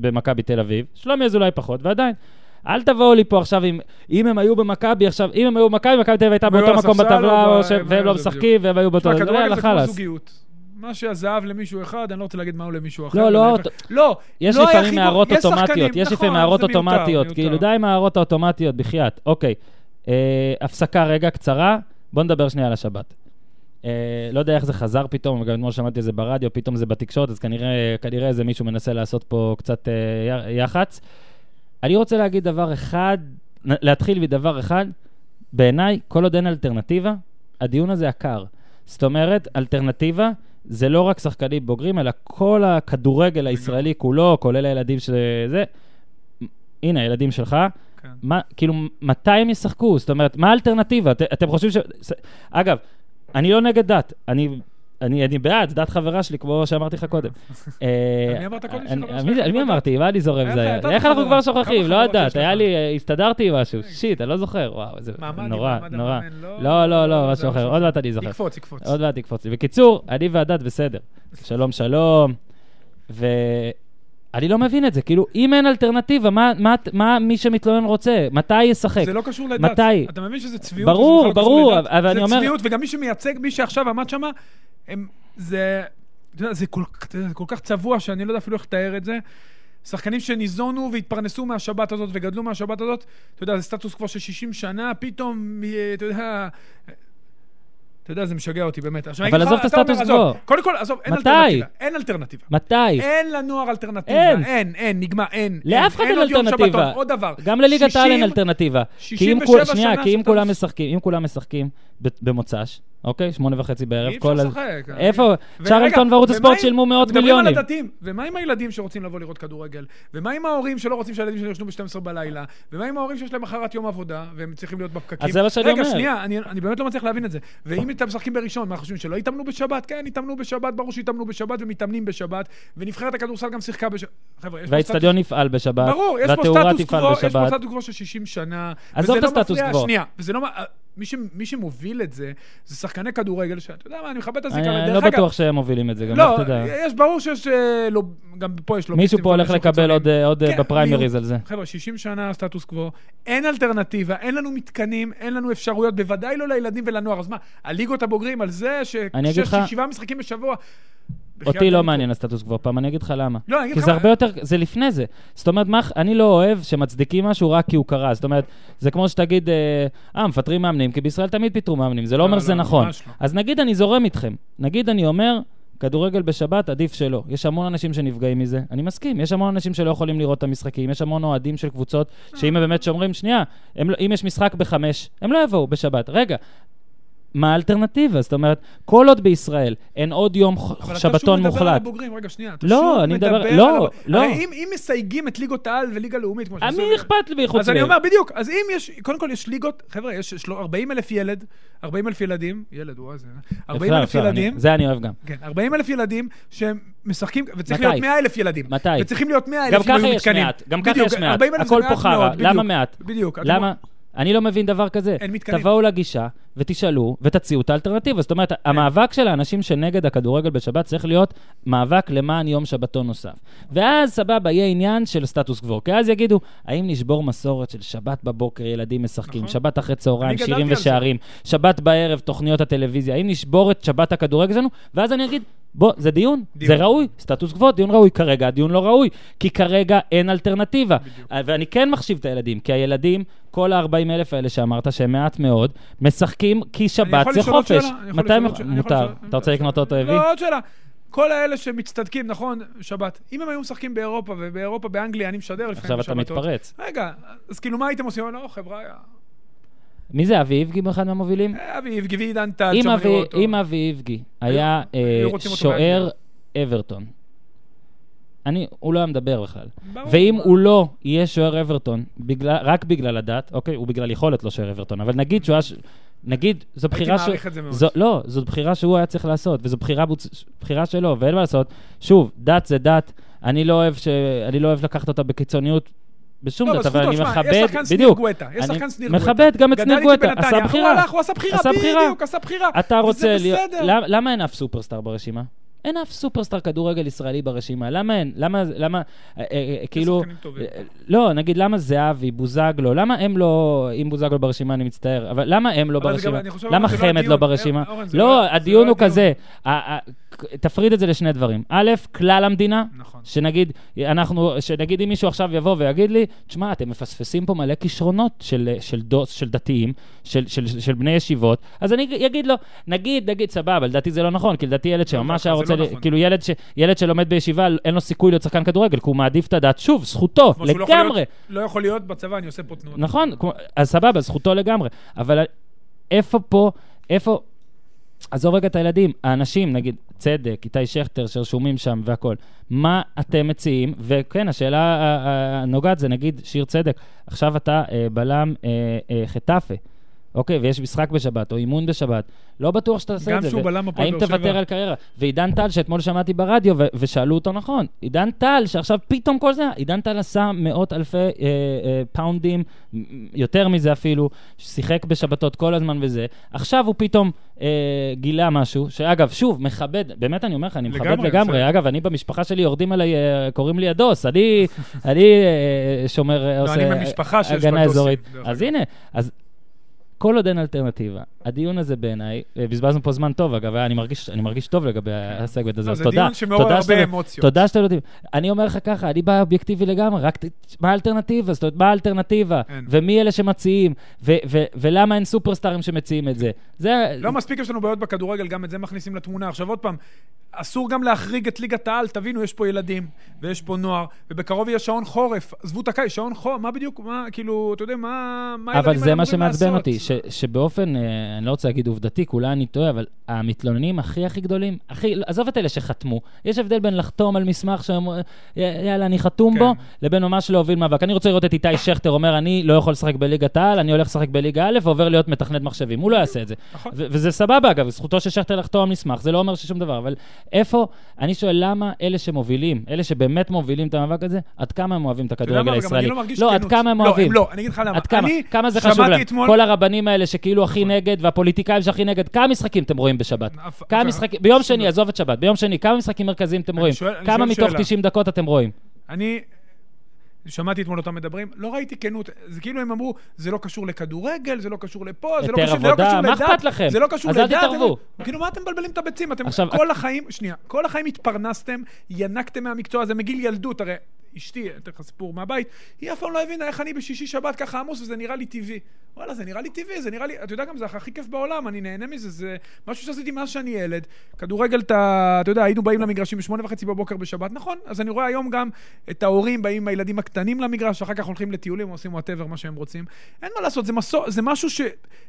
[SPEAKER 1] במכבי תל אביב. שלומי אזולאי פחות, ועדיין. אל תבואו לי פה עכשיו עם, אם הם היו במכבי עכשיו, אם הם היו במכבי, מכבי תל אביב הייתה באותו מקום בטבלה,
[SPEAKER 2] ב-
[SPEAKER 1] ש...
[SPEAKER 2] הם
[SPEAKER 1] והם לא משחקים, והם היו באותו...
[SPEAKER 2] תשמע, כדורגל זה כמו. זוגיות. מה שהזהב למישהו אחד, אני לא רוצה להגיד מה הוא למישהו אחר.
[SPEAKER 1] לא, לא.
[SPEAKER 2] לא,
[SPEAKER 1] יש
[SPEAKER 2] לא
[SPEAKER 1] לפעמים הערות אוטומטיות, יש
[SPEAKER 2] נכון,
[SPEAKER 1] לפעמים הערות
[SPEAKER 2] מיותר,
[SPEAKER 1] אוטומטיות. כאילו די עם הערות האוטומטיות, בחייאת. אוקיי, אה, הפסקה רגע קצרה, בוא נדבר שנייה על השבת. אה, לא יודע איך זה חזר פתאום, גם אתמול שמעתי את זה ברדיו, פתאום זה בתקשורת, אז כנראה, כנראה איזה מישהו מנסה לעשות פה קצת אה, יח"צ. אני רוצה להגיד דבר אחד, להתחיל מדבר אחד, בעיניי, כל עוד אין אלטרנטיבה, הדיון הזה עקר. זאת אומרת, אלטרנטיבה זה לא רק שחקנים בוגרים, אלא כל הכדורגל הישראלי כולו, כולל הילדים של זה. הנה, הילדים שלך.
[SPEAKER 2] כן.
[SPEAKER 1] מה, כאילו, מתי הם ישחקו? זאת אומרת, מה האלטרנטיבה? את, אתם חושבים ש... אגב, אני לא נגד דת, אני, אני, אני בעד, דת חברה שלי, כמו שאמרתי לך קודם. אה,
[SPEAKER 2] מי אמרת קודם
[SPEAKER 1] אני-
[SPEAKER 2] שחברה
[SPEAKER 1] מי- מי אמרתי? מה אני זורם
[SPEAKER 2] איך-
[SPEAKER 1] זה היה? איך אנחנו? כבר שוכחים? לא הדת, היה? לי, אה, הסתדרתי עם משהו. שיט, אני לא זוכר, וואו, זה נורא, נורא.
[SPEAKER 2] לא-
[SPEAKER 1] לא, לא, לא,
[SPEAKER 2] זה
[SPEAKER 1] משהו אחר, עוד. מעט אני זוכר.
[SPEAKER 2] יקפוץ, יקפוץ.
[SPEAKER 1] עוד מעט תקפוץ. בקיצור, אני והדת בסדר. שלום, שלום. ואני לא מבין את זה, כאילו, אם אין אלטרנטיבה, מה, מה, מה מי שמתלונן רוצה? מתי ישחק?
[SPEAKER 2] זה לא קשור לדת.
[SPEAKER 1] מתי?
[SPEAKER 2] אתה מבין שזה צביעות?
[SPEAKER 1] ברור,
[SPEAKER 2] לא
[SPEAKER 1] ברור? אבל אני אומר-
[SPEAKER 2] זה צביעות, וגם מי שמייצג, מי שעכשיו עמד שם, הם... זה... אתה יודע, זה כל, זה כל כך צבוע, שאני לא יודע אפילו איך לתאר את זה. שחקנים שניזונו והתפרנסו מהשבת הזאת וגדלו מהשבת הזאת, אתה יודע, זה סטטוס קוו של 60 שנה, פתאום, אה, אתה יודע... אתה יודע, זה משגע אותי, באמת. עכשיו,
[SPEAKER 1] אבל עזוב את הסטטוס קוו.
[SPEAKER 2] קודם כל, עזוב, אין
[SPEAKER 1] מתי?
[SPEAKER 2] אלטרנטיבה. אין אלטרנטיבה.
[SPEAKER 1] מתי?
[SPEAKER 2] אין לנוער אלטרנטיבה.
[SPEAKER 1] אין.
[SPEAKER 2] אין, אין, נגמר, אין.
[SPEAKER 1] לאף אחד אין אלטרנטיבה.
[SPEAKER 2] עוד דבר.
[SPEAKER 1] גם לליגת העל אין
[SPEAKER 2] 60
[SPEAKER 1] אלטרנטיבה. כי אם
[SPEAKER 2] 67
[SPEAKER 1] כול- שנייה,
[SPEAKER 2] שנה
[SPEAKER 1] כי אם כולם
[SPEAKER 2] מש-
[SPEAKER 1] משחקים, אם כולם משחקים במוצ"ש, אוקיי? שמונה וחצי בערב.
[SPEAKER 2] אי אפשר לשחק.
[SPEAKER 1] איפה?
[SPEAKER 2] ורגע,
[SPEAKER 1] צ'רלטון וערוץ
[SPEAKER 2] ומה
[SPEAKER 1] הספורט
[SPEAKER 2] עם-
[SPEAKER 1] שילמו מאות
[SPEAKER 2] מדברים
[SPEAKER 1] מיליונים.
[SPEAKER 2] על הדתיים, ומה עם הילדים שרוצים לבוא לראות כדורגל? ומה עם ההורים שלא רוצים שהילדים שלהם ישנו ב-12 בלילה? ומה עם ההורים שיש להם מחרת יום עבודה, והם צריכים להיות בפקקים?
[SPEAKER 1] אז זה מה שאני
[SPEAKER 2] רגע,
[SPEAKER 1] אומר.
[SPEAKER 2] שנייה, אני, אני באמת לא מצליח להבין את זה. ואם אתם משחקים בראשון, מה חושבים, שלא יתאמנו בשבת? כן, יתאמנו בשבת, ברור שיתאמנו בשבת ומתאמנים בשבת, ונבחרת הכדורסל גם שיחקה בשבת. חבר'ה, יש פה
[SPEAKER 1] והאיצטדיון יפעל בשבת,
[SPEAKER 2] ברור, יש פה סטטוס קוו, של 60 שנה.
[SPEAKER 1] עזוב
[SPEAKER 2] וזה
[SPEAKER 1] את הסטטוס
[SPEAKER 2] מפריע-
[SPEAKER 1] קוו.
[SPEAKER 2] שנייה, וזה לא... מי, ש, מי שמוביל את זה, זה שחקני כדורגל, שאתה יודע מה, אני מכבד את הזיקה,
[SPEAKER 1] אני
[SPEAKER 2] ודרך
[SPEAKER 1] לא
[SPEAKER 2] אגב...
[SPEAKER 1] בטוח שהם מובילים את זה, גם
[SPEAKER 2] לא,
[SPEAKER 1] תדע.
[SPEAKER 2] יש, ברור שיש, אה, לא, גם פה יש לו...
[SPEAKER 1] מישהו פה הולך לקבל עוד, אה, עוד אה, בפריימריז על זה.
[SPEAKER 2] חבר'ה, 60 שנה סטטוס קוו, אין אלטרנטיבה, אין לנו מתקנים, אין לנו אפשרויות, בוודאי לא לילדים ולנוער. אז מה, הליגות הבוגרים, על זה
[SPEAKER 1] אני אגיד לך-
[SPEAKER 2] שבעה משחקים בשבוע...
[SPEAKER 1] אותי לא. מעניין הסטטוס קוו, פעם אני אגיד לך למה.
[SPEAKER 2] לא, אני אגיד
[SPEAKER 1] כי
[SPEAKER 2] לך
[SPEAKER 1] זה
[SPEAKER 2] מה-
[SPEAKER 1] הרבה יותר, זה לפני זה. זאת אומרת, אני לא אוהב שמצדיקים משהו רק כי הוא קרה. זאת אומרת, זה כמו שתגיד, אה, אה, מפטרים מאמנים, כי בישראל תמיד פיטרו מאמנים, זה לא
[SPEAKER 2] לא,
[SPEAKER 1] אומר
[SPEAKER 2] לא,
[SPEAKER 1] שזה
[SPEAKER 2] לא,
[SPEAKER 1] נכון. אז נגיד אני זורם איתכם. נגיד אני אומר, כדורגל בשבת עדיף שלא. יש המון אנשים שנפגעים מזה, אני מסכים. יש המון אנשים שלא יכולים לראות את המשחקים, יש המון אוהדים של קבוצות, שאם הם באמת שומרים, שנייה, הם, אם יש משחק בחמש, הם לא יבואו בשבת. רגע, מה האלטרנטיבה? זאת אומרת, כל עוד בישראל אין עוד יום ח-
[SPEAKER 2] אבל
[SPEAKER 1] שבתון
[SPEAKER 2] אתה שוב מדבר על
[SPEAKER 1] מוחלט,
[SPEAKER 2] הבוגרים, רגע, שנייה. אתה
[SPEAKER 1] לא,
[SPEAKER 2] שוב
[SPEAKER 1] אני מדבר-
[SPEAKER 2] מדבר
[SPEAKER 1] לא,
[SPEAKER 2] על הבוגרים.
[SPEAKER 1] לא.
[SPEAKER 2] הרי אם, אם מסייגים את ליגות העל וליגה לאומית, כמו
[SPEAKER 1] מי
[SPEAKER 2] שעשו-
[SPEAKER 1] אכפת לי מחוץ
[SPEAKER 2] אז אני אומר, בדיוק, אז אם יש, קודם כל יש ליגות, חבר'ה, יש 40 אלף ילד, 40 אלף ילדים, ילד, וואי, זה... 40
[SPEAKER 1] אפשר,
[SPEAKER 2] אלף
[SPEAKER 1] אפשר, אני-
[SPEAKER 2] ילדים,
[SPEAKER 1] זה אני אוהב גם.
[SPEAKER 2] כן, 40 אלף ילדים שהם משחקים, וצריך
[SPEAKER 1] מתי?
[SPEAKER 2] להיות 100 אלף ילדים.
[SPEAKER 1] מתי?
[SPEAKER 2] וצריכים להיות 100
[SPEAKER 1] גם
[SPEAKER 2] אלף
[SPEAKER 1] ככה
[SPEAKER 2] אם היו
[SPEAKER 1] יש. מעט, גם ככה יש מעט.
[SPEAKER 2] 40 אלף
[SPEAKER 1] הכל פה חרא, למה. מעט?
[SPEAKER 2] בדיוק.
[SPEAKER 1] למה? אני לא מבין דבר כזה.
[SPEAKER 2] אין מתקנים.
[SPEAKER 1] תבואו לגישה ותשאלו ותציעו את האלטרנטיבה. זאת אומרת, המאבק של האנשים שנגד הכדורגל בשבת צריך להיות מאבק למען יום שבתון נוסף. ואז, סבבה, יהיה עניין של סטטוס קוו. כי אז יגידו, האם נשבור מסורת של שבת בבוקר ילדים משחקים,
[SPEAKER 2] נכון.
[SPEAKER 1] שבת אחרי צהריים, שירים. ושערים, שבת בערב, תוכניות הטלוויזיה, האם נשבור את שבת הכדורגל שלנו? ואז אני אגיד, בוא, זה דיון,
[SPEAKER 2] דיון.
[SPEAKER 1] זה ראוי, סטטוס קוו, דיון ראוי. כרגע הדיון לא ראוי, כי כרגע אין אלטרנטיבה.
[SPEAKER 2] בדיוק.
[SPEAKER 1] אה, ואני כן מחשיב את הילדים, כי הילדים, כל ה-40 אלף האלה שאמרת, שהם מעט מאוד, משחקים כי שבת זה חופש. מתי הם- מותר. אתה רוצה לקנות אוטו הביא?
[SPEAKER 2] לא, עוד שאלה. כל האלה שמצטדקים, נכון, שבת. אם הם היו משחקים באירופה, ובאירופה, באנגליה, אני משדר לפעמים
[SPEAKER 1] עכשיו אתה
[SPEAKER 2] בשבתות.
[SPEAKER 1] מתפרץ.
[SPEAKER 2] רגע, אז כאילו, מה הייתם עושים? לא, חבריא.
[SPEAKER 1] מי זה, אבי איבגי אחד מהמובילים?
[SPEAKER 2] אבי איבגי ועידן טל, היו אותו.
[SPEAKER 1] אם אבי איבגי היה אה, שוער. אברטון, אני, הוא לא היה מדבר בכלל.
[SPEAKER 2] ברור.
[SPEAKER 1] ואם הוא לא יהיה שוער אברטון, בגלל, רק בגלל הדת, אוקיי, הוא בגלל יכולת לא שוער אברטון, אבל נגיד שהוא היה... ש- נגיד, זו בחירה
[SPEAKER 2] הייתי מעריך את זה מאוד.
[SPEAKER 1] זו, לא, זו בחירה שהוא היה צריך לעשות, וזו בחירה, בוצ... בחירה שלו, ואין מה לעשות. שוב, דת זה דת, אני לא אוהב, ש... אני לא אוהב לקחת אותה בקיצוניות בשום
[SPEAKER 2] לא,
[SPEAKER 1] דת, אבל אני מכבד, בדיוק.
[SPEAKER 2] יש שחקן שניר גואטה.
[SPEAKER 1] מכבד גם את שניר גואטה, עשה
[SPEAKER 2] הוא
[SPEAKER 1] בחירה.
[SPEAKER 2] הלך, הוא עשה בחירה. בדיוק, עשה בחירה.
[SPEAKER 1] אתה רוצה להיות... למה, אין אף סופרסטאר ברשימה? אין אף סופרסטאר כדורגל ישראלי ברשימה. למה אין? למה, למה, אה, אה, אה, כאילו... אה, לא, נגיד, למה זהבי, בוזגלו, למה הם לא... אם בוזגלו ברשימה, אני מצטער, אבל למה הם לא
[SPEAKER 2] גם-
[SPEAKER 1] ברשימה? למה
[SPEAKER 2] לא
[SPEAKER 1] חמד לא. ברשימה?
[SPEAKER 2] אורן,
[SPEAKER 1] לא,
[SPEAKER 2] לא-
[SPEAKER 1] הדיון
[SPEAKER 2] לא
[SPEAKER 1] הוא
[SPEAKER 2] הדיון.
[SPEAKER 1] כזה, תפריד את זה לשני דברים. א', כלל המדינה,
[SPEAKER 2] נכון.
[SPEAKER 1] שנגיד, אנחנו, שנגיד אם מישהו עכשיו יבוא ויגיד לי, תשמע, אתם מפספסים פה מלא כישרונות של, של, דוס, של דתיים, של, של, של, של בני ישיבות, אז אני אגיד לו, נגיד, נגיד, סבבה, לדעתי זה לא נכון, כי לדעתי ילד שממש
[SPEAKER 2] זה
[SPEAKER 1] היה
[SPEAKER 2] לא
[SPEAKER 1] רוצה, ל-
[SPEAKER 2] נכון.
[SPEAKER 1] כאילו ילד, ש, ילד שלומד בישיבה, אין לו סיכוי להיות שחקן כדורגל, כי הוא מעדיף את הדת. שוב, זכותו,
[SPEAKER 2] שהוא לא יכול
[SPEAKER 1] לגמרי.
[SPEAKER 2] להיות- לא יכול להיות בצבא, אני עושה פה תנועות.
[SPEAKER 1] נכון, כמו- אז סבבה, זכותו לגמרי. אבל איפה פה, איפה... עזוב רגע את הילדים, האנשים, נגיד, צדק, איתי שכטר, שרשומים שם והכול, מה אתם מציעים? וכן, השאלה ה- ה- הנוגעת זה, נגיד, שיר צדק, עכשיו אתה אה, בלם אה, אה, חטאפה, אוקיי, ויש משחק בשבת, או אימון בשבת, לא בטוח שאתה
[SPEAKER 2] גם
[SPEAKER 1] את זה.
[SPEAKER 2] שהוא
[SPEAKER 1] ו-
[SPEAKER 2] בלם הפועל
[SPEAKER 1] האם
[SPEAKER 2] באר שבע.
[SPEAKER 1] תוותר על קריירה? ועידן טל, שאתמול שמעתי ברדיו, ו- ושאלו אותו נכון, עידן טל, שעכשיו פתאום כל זה, עידן טל עשה מאות אלפי אה, אה, פאונדים, יותר מזה אפילו, שיחק בשבתות כל הזמן וזה, עכשיו הוא פתאום אה, גילה משהו, שאגב, שוב, מכבד, באמת אני אומר לך, אני מכבד
[SPEAKER 2] לגמרי,
[SPEAKER 1] לגמרי. אגב, אני במשפחה שלי יורדים עליי, אה, קוראים לי הדוס, אני, אני אה, שומר, עושה
[SPEAKER 2] לא, שיש
[SPEAKER 1] הגנה אזורית. אז. הנה, אז כל עוד אין אלטרנטיבה. הדיון הזה בעיניי, אה, בזבזנו פה זמן טוב, אגב, אני מרגיש, אני מרגיש טוב לגבי הסגמנט הזה,
[SPEAKER 2] לא,
[SPEAKER 1] אז
[SPEAKER 2] זה
[SPEAKER 1] תודה.
[SPEAKER 2] דיון שמעורר הרבה אמוציות.
[SPEAKER 1] תודה שאתם יודעים. אני אומר לך ככה, אני בא אובייקטיבי לגמרי, רק מה האלטרנטיבה? זאת אומרת, מה האלטרנטיבה? ומי אלה שמציעים? ו- ו- ולמה אין סופרסטארים שמציעים את זה? זה...
[SPEAKER 2] לא מספיק יש לנו בעיות בכדורגל, גם את זה מכניסים לתמונה. עכשיו עוד פעם, אסור גם להחריג את ליגת העל, תבינו, יש פה ילדים, ויש פה נוער, ובקרוב יהיה שעון חורף. עזבו את הקיץ, שעון חורף, מה בדיוק, מה, כאילו, אתה יודע, מה, מה
[SPEAKER 1] אבל
[SPEAKER 2] הילדים
[SPEAKER 1] זה
[SPEAKER 2] האלה
[SPEAKER 1] מה
[SPEAKER 2] אמורים
[SPEAKER 1] שמעצבן
[SPEAKER 2] לעשות?
[SPEAKER 1] אותי, ש, שבאופן, אה, אני לא רוצה להגיד עובדתי, כי אולי אני טועה, אבל המתלוננים הכי הכי גדולים, הכי, עזוב את אלה שחתמו, יש הבדל בין לחתום על מסמך שאומר, יאללה, אני חתום
[SPEAKER 2] כן.
[SPEAKER 1] בו, לבין ממש להוביל מאבק. אני רוצה לראות את איתי שכטר אומר, אני לא יכול לשחק בליגת העל, אני הולך לשחק בליגה א' ועובר להיות מתכנת מחשבים. הוא לא יעשה את זה.
[SPEAKER 2] נכון.
[SPEAKER 1] ו- וזה סבבה, אגב, זכותו של שכטר לחתום על מסמך, זה לא אומר ששום דבר, אבל איפה, אני שואל למה אלה שמובילים, אלה שבאמת מובילים את המאבק הזה, עד כמה הם אוהבים את הכדורגל הישראלי?
[SPEAKER 2] לא
[SPEAKER 1] לא, עד. כמה הם
[SPEAKER 2] לא,
[SPEAKER 1] אוהבים?
[SPEAKER 2] לא, אני אגיד לך למה.
[SPEAKER 1] כמה? זה חשוב להם? כל הרבנים השחקנים האלה שכאילו הכי נגד, והפוליטיקאים שהכי נגד, כמה משחקים אתם רואים בשבת? כמה משחקים, ביום שני. עזוב את שבת, ביום שני, כמה משחקים מרכזיים אתם רואים? כמה מתוך
[SPEAKER 2] שאלה.
[SPEAKER 1] 90 דקות אתם רואים?
[SPEAKER 2] אני שמעתי אתמול אותם מדברים, לא ראיתי כנות, זה כאילו הם אמרו, זה לא קשור לכדורגל, זה לא קשור לפה, זה לא קשור, זה לא
[SPEAKER 1] עבודה,
[SPEAKER 2] קשור
[SPEAKER 1] מה
[SPEAKER 2] לדת,
[SPEAKER 1] אכפת לכם?
[SPEAKER 2] זה לא קשור
[SPEAKER 1] אז אל
[SPEAKER 2] לדת,
[SPEAKER 1] תתערבו.
[SPEAKER 2] כאילו, מה אתם מבלבלים את הביצים? אתם
[SPEAKER 1] עכשיו,
[SPEAKER 2] כל החיים, שנייה, כל החיים התפרנסתם, ינקתם מהמקצוע הזה מגיל ילדות, הרי אשתי, אתן לך סיפור מהבית, היא אף פעם לא הבינה איך אני בשישי שבת ככה עמוס וזה נראה לי טבעי. וואלה, זה נראה לי טבעי, זה נראה לי, אתה יודע גם, זה הכי כיף בעולם, אני נהנה מזה, זה משהו שעשיתי מאז שאני ילד. כדורגל, אתה, אתה יודע, היינו באים למגרשים בשמונה וחצי בבוקר בשבת, נכון? אז אני רואה היום גם את ההורים באים עם הילדים הקטנים למגרש, אחר כך הולכים לטיולים, עושים whatever, מה שהם רוצים. אין מה לעשות, זה, מסו, זה משהו ש...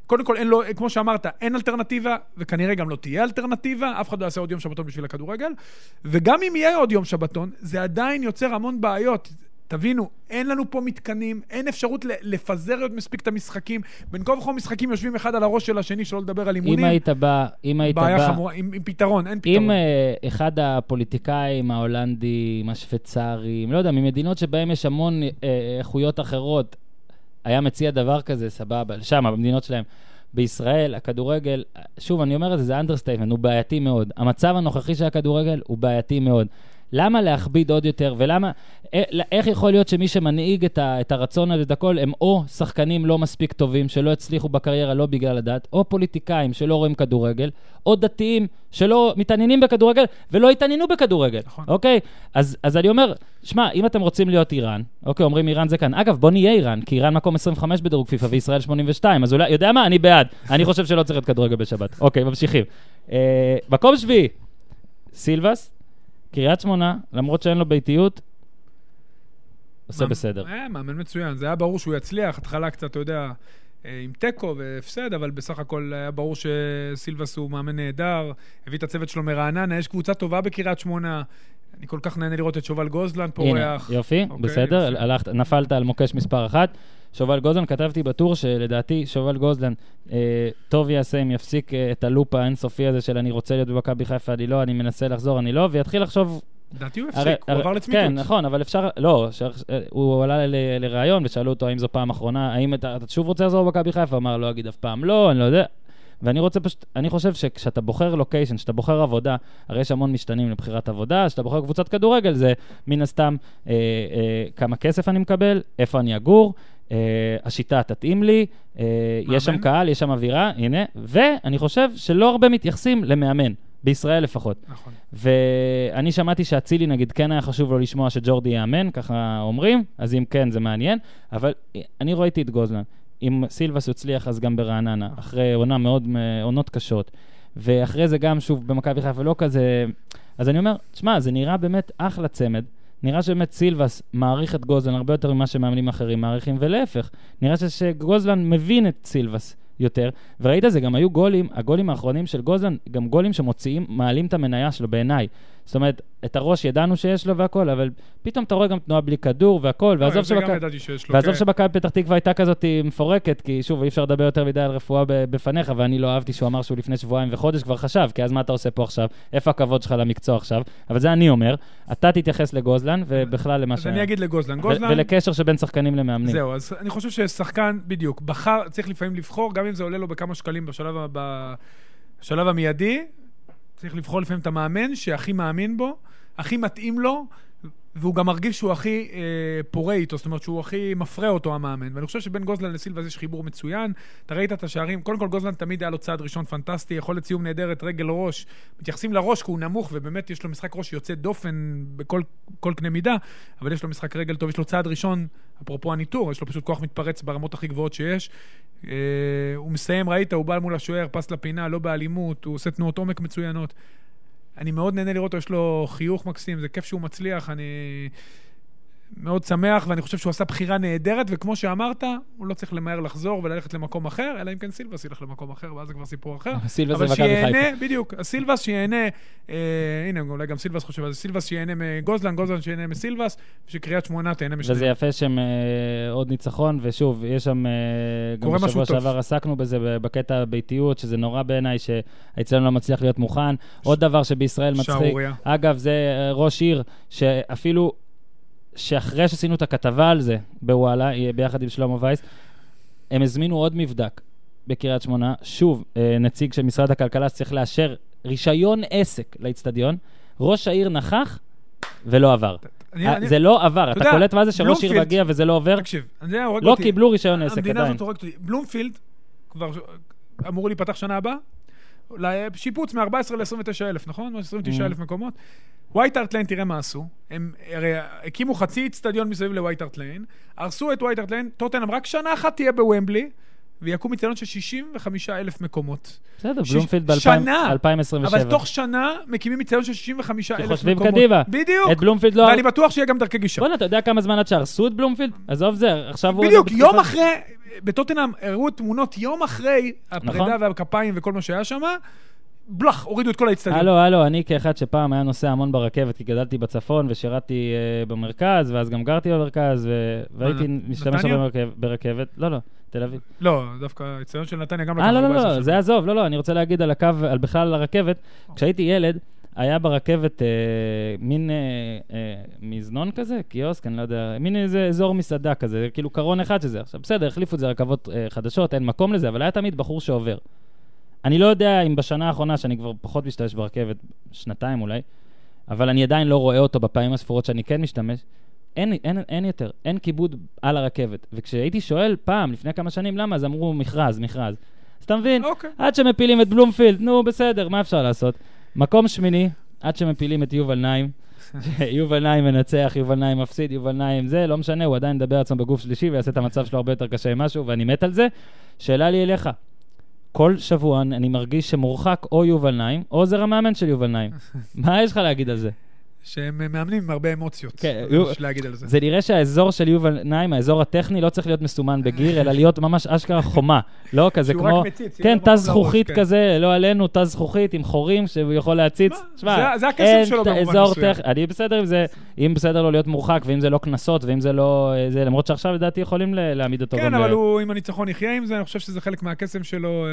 [SPEAKER 2] קודם כל, אין לו, כמו שאמרת, אין אלטרנטיבה, וכנראה גם לא תהיה אלטרנטיבה, אף אחד לא יעשה עוד יום שבתון בשביל הכדורגל. וגם אם יהיה עוד יום שבתון, זה עדיין יוצר המון בעיות. תבינו, אין לנו פה מתקנים, אין אפשרות לפזר עוד מספיק את המשחקים. בין כה וכה משחקים יושבים אחד על הראש של השני, שלא לדבר על אימונים.
[SPEAKER 1] אם היית בא, אם היית
[SPEAKER 2] בעיה
[SPEAKER 1] בא...
[SPEAKER 2] חמורה, עם, עם פתרון, אין פתרון.
[SPEAKER 1] אם אה, אחד הפוליטיקאים ההולנדים, השוויצרים, לא יודע, ממדינות שבהם יש המון אה, איכויות אחרות, היה מציע דבר כזה, סבבה, שם, במדינות שלהם. בישראל, הכדורגל, שוב, אני אומר את זה, זה understatement, הוא בעייתי מאוד. המצב הנוכחי של הכדורגל הוא בעייתי מאוד. למה להכביד עוד יותר, ולמה, א- איך יכול להיות שמי שמנהיג את, ה, את הרצון הזה, את הכל, הם או שחקנים לא מספיק טובים, שלא הצליחו בקריירה לא בגלל הדת, או פוליטיקאים שלא רואים כדורגל, או דתיים שלא מתעניינים בכדורגל ולא התעניינו בכדורגל,
[SPEAKER 2] נכון.
[SPEAKER 1] אוקיי? אז, אז אני אומר, שמע, אם אתם רוצים להיות איראן, אוקיי, אומרים איראן זה כאן. אגב, בוא נהיה איראן, כי איראן מקום 25 בדירוג פיפ"א וישראל 82, אז אולי, יודע מה? אני בעד. אני חושב שלא צריך להיות כדורגל בשבת. אוקיי, ממשיכים. אה, מקום שביעי, סילבס, קריית שמונה, למרות שאין לו ביתיות, עושה בסדר.
[SPEAKER 2] אה, מאמן מצוין, זה היה ברור שהוא יצליח, התחלה קצת, אתה יודע, אה, עם תיקו והפסד, אבל בסך הכל היה ברור שסילבס הוא מאמן נהדר, הביא את הצוות שלו מרעננה, יש קבוצה טובה בקריית שמונה. אני כל כך נהנה לראות את שובל גוזלן
[SPEAKER 1] הנה,
[SPEAKER 2] פורח.
[SPEAKER 1] יופי,
[SPEAKER 2] אוקיי,
[SPEAKER 1] בסדר,
[SPEAKER 2] יופי.
[SPEAKER 1] הלכת, נפלת על מוקש מספר אחת. שובל גוזלן, כתבתי בטור שלדעתי שובל גוזלן, אה, טוב יעשה אם יפסיק אה, את הלופ האינסופי הזה של אני רוצה להיות במכבי חיפה, אני לא, אני מנסה לחזור, אני לא, ויתחיל לחשוב...
[SPEAKER 2] לדעתי הוא הפסיק, הוא עבר לצמיתות.
[SPEAKER 1] כן, נכון, אבל אפשר, לא, ש- אה, הוא עלה לראיון ושאלו אותו האם זו פעם אחרונה, האם אתה אתה שוב רוצה לחזור במכבי חיפה? אמר, לא אגיד אף פעם לא, אני לא יודע. ואני רוצה פשוט, אני חושב שכשאתה בוחר לוקיישן, כשאתה בוחר עבודה, הרי יש המון משתנים לבחירת עבודה, כשאתה בוחר קבוצת כדורגל, זה מן הסתם אה, אה, כמה כסף אני מקבל, איפה אני אגור, אה, השיטה תתאים לי, אה, יש שם? קהל, יש שם אווירה, הנה, ואני חושב שלא הרבה מתייחסים למאמן, בישראל לפחות.
[SPEAKER 2] נכון.
[SPEAKER 1] ואני שמעתי שאצילי, נגיד, כן היה חשוב לו לשמוע שג'ורדי יאמן, ככה אומרים, אז אם כן, זה מעניין, אבל אני ראיתי את גוזלן. אם סילבס יצליח, אז גם ברעננה, אחרי עונה מאוד, עונות קשות. ואחרי זה גם, שוב, במכבי חיפה לא כזה... אז אני אומר, תשמע, זה נראה באמת אחלה צמד. נראה שבאמת סילבס מעריך את גוזלן הרבה יותר ממה שמאמנים אחרים מעריכים, ולהפך, נראה שגוזלן מבין את סילבס יותר, וראית זה, גם היו גולים, הגולים האחרונים של גוזלן, גם גולים שמוציאים, מעלים את המניה שלו בעיניי. זאת אומרת, את הראש ידענו שיש לו והכל, אבל פתאום אתה רואה גם תנועה בלי כדור והכל, ועזוב
[SPEAKER 2] לא, זה גם
[SPEAKER 1] שבק... ועזוב
[SPEAKER 2] כן.
[SPEAKER 1] שבקהל פתח תקווה הייתה כזאת מפורקת, כי שוב, אי אפשר לדבר יותר מדי על רפואה בפניך, ואני לא אהבתי שהוא אמר שהוא לפני שבועיים וחודש כבר חשב, כי אז מה אתה עושה פה עכשיו? איפה הכבוד שלך למקצוע עכשיו? אבל זה אני אומר, אתה תתייחס לגוזלן, ובכלל למה
[SPEAKER 2] אז אני אגיד לגוזלן. גוזלן...
[SPEAKER 1] ולקשר שבין שחקנים למאמנים.
[SPEAKER 2] זהו, אז אני חושב ששחקן, בדיוק, בחר, צריך לפעמים לבחור, גם אם זה עולה לו בכמה שקלים בשלב, בשלב המיידי, צריך לבחור לפעמים את המאמן שהכי מאמין בו, הכי מתאים לו, והוא גם מרגיש שהוא הכי אה, פורה איתו, זאת אומרת שהוא הכי מפרה אותו, המאמן. ואני חושב שבין גוזלן לסילבס יש חיבור מצוין. אתה ראית את השערים, קודם כל גוזלן תמיד היה לו צעד ראשון פנטסטי, יכולת סיום נהדרת, רגל ראש. מתייחסים לראש כי הוא נמוך, ובאמת יש לו משחק ראש יוצא דופן בכל כל קנה מידה, אבל יש לו משחק רגל טוב, יש לו צעד ראשון, אפרופו הניטור, יש לו פשוט כוח מתפרץ ברמות הכי גבוהות שיש. אה, הוא מסיים, ראית, הוא בא מול השוער, פס לפינה, לא באלימות, הוא עושה תנועות עומק מצוינות. אני מאוד נהנה לראות אותו, יש לו חיוך מקסים, זה כיף שהוא מצליח, אני מאוד שמח, ואני חושב שהוא עשה בחירה נהדרת, וכמו שאמרת, הוא לא צריך למהר לחזור וללכת למקום אחר, אלא אם כן סילבס ילך למקום אחר, ואז זה כבר סיפור אחר.
[SPEAKER 1] סילבס זה מכבי חיפה.
[SPEAKER 2] בדיוק, הסילבס שיהנה, אה, הנה, אולי גם סילבס חושב על זה, סילבס שיהנה מגוזלן, גוזלן שיהנה מסילבס, ושקריית שמונה תהנה משניהם.
[SPEAKER 1] וזה יפה שהם אה, עוד ניצחון, ושוב, יש שם, אה, גם בשבוע
[SPEAKER 2] טוב.
[SPEAKER 1] שעבר עסקנו בזה בקטע הביתיות, שזה נורא בעיניי, שאצלנו לא מצליח להיות מוכן. עוד דבר שבישראל מצחיק. אגב, זה אה, ראש עיר, שאפילו, שאחרי שעשינו את הכתבה על זה בוואלה, אה, ביחד עם שלמה וייס, הם הזמינו עוד מבדק. בקריית שמונה, שוב, אה, נציג של משרד הכלכלה שצריך לאשר רישיון עסק לאיצטדיון, ראש העיר נכח ולא עבר.
[SPEAKER 2] אני-
[SPEAKER 1] אה,
[SPEAKER 2] אני-
[SPEAKER 1] זה לא עבר, אתה
[SPEAKER 2] יודע,
[SPEAKER 1] קולט מה זה שראש עיר מגיע וזה לא עובר?
[SPEAKER 2] תקשיב, זה הורג
[SPEAKER 1] לא
[SPEAKER 2] אותי.
[SPEAKER 1] קיבלו רישיון עסק
[SPEAKER 2] המדינה
[SPEAKER 1] עדיין.
[SPEAKER 2] הזאת הורגת אותי. בלומפילד כבר אמור להיפתח שנה הבאה, שיפוץ מ-14 ל-29 אלף, נכון? 29 אלף מקומות. ווייט הארט ליין, תראה מה עשו. הם הרי הקימו חצי אצטדיון מסביב לווייט הארט ליין, הרסו את ווייט הארט ליין, טוטנאם רק שנה אחת תהיה בוומבלי, ויקום אצטדיון של 65 אלף מקומות.
[SPEAKER 1] בסדר, בלומפילד
[SPEAKER 2] שנה.
[SPEAKER 1] ב-2027.
[SPEAKER 2] אבל תוך שנה מקימים אצטדיון של 65 אלף מקומות.
[SPEAKER 1] חושבים קדימה.
[SPEAKER 2] בדיוק.
[SPEAKER 1] את בלומפילד לא...
[SPEAKER 2] ואני בטוח שיהיה גם דרכי גישה.
[SPEAKER 1] בוא'נה, אתה יודע כמה זמן עד שהרסו את בלומפילד? עזוב זה, עכשיו הוא...
[SPEAKER 2] בדיוק, יום אחרי, בטוטנאם הראו תמונות יום אחרי
[SPEAKER 1] נכון.
[SPEAKER 2] הפרידה והכפיים וכל מה שהיה שם, בלח, הורידו את כל האצטדיון.
[SPEAKER 1] הלו, הלו, אני כאחד שפעם היה נוסע המון ברכבת, כי גדלתי בצפון ושירתי אה, במרכז, ואז גם גרתי במרכז, ו- והייתי משתמש? הרבה ברכב- ברכבת. לא, לא, תל אביב.
[SPEAKER 2] לא, דווקא האצטדיון של נתניה גם לקח
[SPEAKER 1] אה, לא,
[SPEAKER 2] 14
[SPEAKER 1] לא, לא. זה עזוב, לא, לא, אני רוצה להגיד על הקו, על בכלל על הרכבת. כשהייתי ילד, היה ברכבת אה, מין אה, אה, מזנון כזה, קיוסק, אני לא יודע, מין איזה אזור מסעדה כזה, כאילו קרון אחד שזה. עכשיו, בסדר, החליפו את זה לרכבות אה, חדשות, אין מקום לזה, אבל היה תמיד בחור שעובר. אני לא יודע אם בשנה האחרונה, שאני כבר פחות משתמש ברכבת, שנתיים אולי, אבל אני עדיין לא רואה אותו בפעמים הספורות שאני כן משתמש, אין, אין, אין יותר, אין כיבוד על הרכבת. וכשהייתי שואל פעם, לפני כמה שנים, למה, אז אמרו מכרז, מכרז. אז אתה מבין,
[SPEAKER 2] אוקיי.
[SPEAKER 1] עד שמפילים את בלומפילד, נו, בסדר, מה אפשר לעשות? מקום שמיני, עד שמפילים את יובל נעים. יובל נעים מנצח, יובל נעים מפסיד, יובל נעים זה, לא משנה, הוא עדיין מדבר עצמו בגוף שלישי ויעשה את המצב שלו הרבה יותר קשה עם משהו, ואני מת על זה. שאלה לי אליך, כל שבוע אני מרגיש שמורחק או יובל נעים, או עוזר המאמן של יובל נעים. מה יש לך להגיד על זה?
[SPEAKER 2] שהם מאמנים עם הרבה אמוציות.
[SPEAKER 1] כן,
[SPEAKER 2] יש להגיד על זה.
[SPEAKER 1] זה נראה שהאזור של יובל נעים, האזור הטכני, לא צריך להיות מסומן בגיר, אלא להיות ממש אשכרה חומה. לא כזה
[SPEAKER 2] שהוא
[SPEAKER 1] כמו...
[SPEAKER 2] רק מציץ,
[SPEAKER 1] כן, תא זכוכית
[SPEAKER 2] כן.
[SPEAKER 1] כזה, לא עלינו, תא זכוכית עם חורים שהוא יכול להציץ. תשמע,
[SPEAKER 2] זה- זה
[SPEAKER 1] אין
[SPEAKER 2] שלו במובן מסוים.
[SPEAKER 1] טכ- אני בסדר עם זה, אם בסדר לו להיות מורחק, ואם זה לא קנסות, ואם זה לא... אה, זה, למרות שעכשיו לדעתי יכולים להעמיד אותו
[SPEAKER 2] כן. אבל
[SPEAKER 1] ל-
[SPEAKER 2] הוא עם הניצחון יחיה עם זה, אני חושב שזה חלק מהקסם שלו. אה,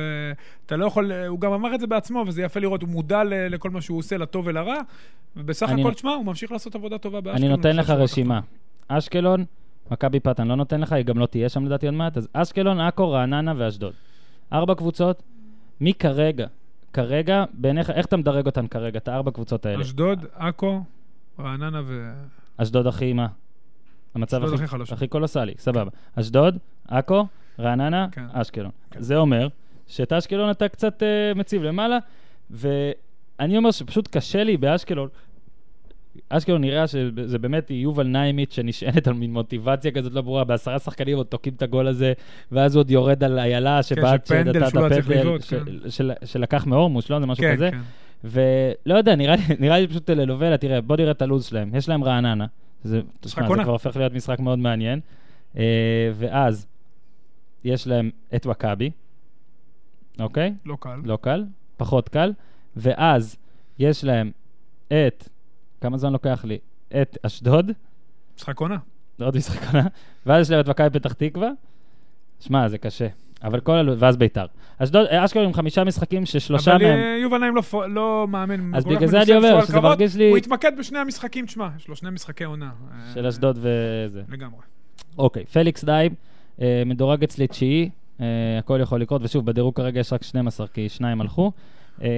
[SPEAKER 2] אתה לא יכול, אה, הוא גם אמר את זה בעצמו, וזה יפה לראות, הוא מודע לכל מה שהוא עושה, לטוב ולרע, ובסך הכל, תשמע, הוא ממשיך לעשות עבודה טובה באשקלון.
[SPEAKER 1] אני נותן לך רשימה. אשקלון, מכבי פת אני לא נותן לך, היא גם לא תהיה שם לדעתי עוד מעט, אז אשקלון, עכו, רעננה ואשדוד. ארבע קבוצות, מי כרגע, כרגע, בעיניך, איך אתה מדרג אותן כרגע, את הארבע קבוצות האלה?
[SPEAKER 2] אשדוד, עכו, רעננה ו...
[SPEAKER 1] אשדוד הכי מה? המצב הכי,
[SPEAKER 2] הכי חלשה.
[SPEAKER 1] הכי קולוסלי, סבבה. אשדוד, עכו, רעננה,
[SPEAKER 2] כן.
[SPEAKER 1] אשקלון.
[SPEAKER 2] כן.
[SPEAKER 1] זה אומר שאת אשקלון אתה קצת uh, מציב למעלה, ואני אומר שפשוט קשה לי באשקלון. אשקלון נראה שזה באמת יובל ניימית שנשענת על מין מוטיבציה כזאת לא ברורה, בעשרה שחקנים עוד תוקעים את הגול הזה, ואז הוא עוד יורד על איילה שבעט
[SPEAKER 2] כן, לא צריך
[SPEAKER 1] הפנדל, ש-
[SPEAKER 2] כן.
[SPEAKER 1] של- שלקח מאורמוס, לא? זה משהו
[SPEAKER 2] כן,
[SPEAKER 1] כזה.
[SPEAKER 2] כן.
[SPEAKER 1] ולא יודע, נראה לי, נראה לי פשוט לנובלה, תראה, בוא נראה את הלו"ז שלהם. יש להם רעננה, זה, תשמע, זה. כבר הופך להיות משחק מאוד מעניין. אה, ואז יש להם את מכבי, אוקיי?
[SPEAKER 2] לא קל.
[SPEAKER 1] לא קל, פחות קל. ואז יש להם את, כמה זמן לוקח לי? את אשדוד,
[SPEAKER 2] משחק עונה.
[SPEAKER 1] עוד משחק עונה, ואז יש להם את מכבי פתח תקווה. שמע, זה קשה. אבל כל אלו, ואז ביתר. אשדוד, אשקלון עם חמישה משחקים ששלושה
[SPEAKER 2] אבל
[SPEAKER 1] מהם...
[SPEAKER 2] אה, יובל נעים לא לא מאמן.
[SPEAKER 1] אז בגלל זה אני אומר שזה. מרגיש לי-
[SPEAKER 2] הוא התמקד בשני המשחקים, תשמע, יש לו שני משחקי עונה. אה,
[SPEAKER 1] של אשדוד וזה.
[SPEAKER 2] לגמרי.
[SPEAKER 1] אוקיי, פליקס דייב, אה, מדורג אצלי תשיעי, הכל יכול לקרות, ושוב, בדירוג כרגע יש רק 12, כי שניים הלכו. אה,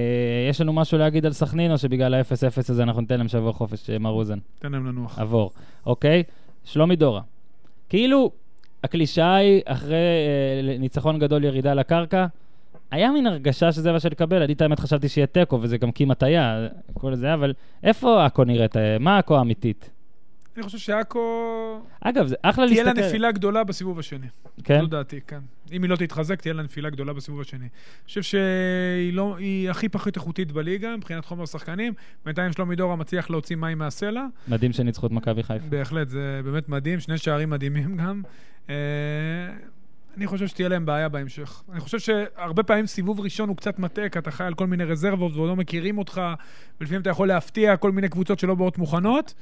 [SPEAKER 1] יש לנו משהו להגיד על סכנין, או שבגלל ה-0-0 הזה אנחנו ניתן להם שבוע חופש, אה, מר אוזן?
[SPEAKER 2] תן להם לנוח.
[SPEAKER 1] עבור. אוקיי? שלומי דורה. כאילו, הקלישאה היא, אחרי אה, ניצחון גדול ירידה לקרקע, היה מין הרגשה שזה מה שנקבל, אני את האמת חשבתי שיהיה תיקו, וזה גם כמעט היה, כל זה, אבל איפה עכו נראית? אה, מה עכו האמיתית?
[SPEAKER 2] אני חושב שעכו...
[SPEAKER 1] אגב, זה אחלה
[SPEAKER 2] תהיה
[SPEAKER 1] להסתכל.
[SPEAKER 2] לה נפילה גדולה בסיבוב השני.
[SPEAKER 1] כן?
[SPEAKER 2] זו דעתי, כן. אם היא לא תתחזק, תהיה לה נפילה גדולה בסיבוב השני. אני חושב שהיא לא, הכי פחות איכותית בליגה מבחינת חומר שחקנים. בינתיים שלומי דורה מצליח להוציא מים מהסלע.
[SPEAKER 1] מדהים שניצחו את מכבי חיפה.
[SPEAKER 2] בהחלט, זה באמת מדהים, שני שערים מדהימים גם. אה, אני חושב שתהיה להם בעיה בהמשך. אני חושב שהרבה פעמים סיבוב ראשון הוא קצת מטעה, כי אתה חי על כל מיני רזרבות ועוד לא מכירים אותך, ולפעמים אתה יכול להפתיע כל מיני קבוצות שלא באות מוכנות.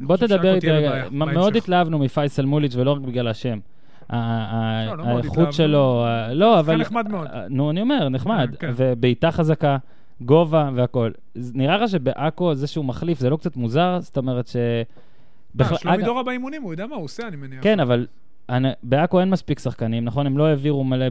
[SPEAKER 1] בוא תדבר איתי רגע. מאוד התלהבנו מפייסל מוליץ' ולא רק בגלל השם.
[SPEAKER 2] לא, לא
[SPEAKER 1] האיכות. שלו, לא, אבל...
[SPEAKER 2] נחמד מאוד.
[SPEAKER 1] אה, נו, אני אומר, נחמד.
[SPEAKER 2] כן, כן.
[SPEAKER 1] ובעיטה חזקה, גובה והכול. נראה לך שבעכו זה שהוא מחליף, זה לא קצת מוזר? זאת אומרת ש...
[SPEAKER 2] אה, שלומי דורה באימונים, הוא יודע מה הוא עושה, אני מניח.
[SPEAKER 1] כן, אבל בעכו אין מספיק שחקנים, נכון? הם לא העבירו מלא.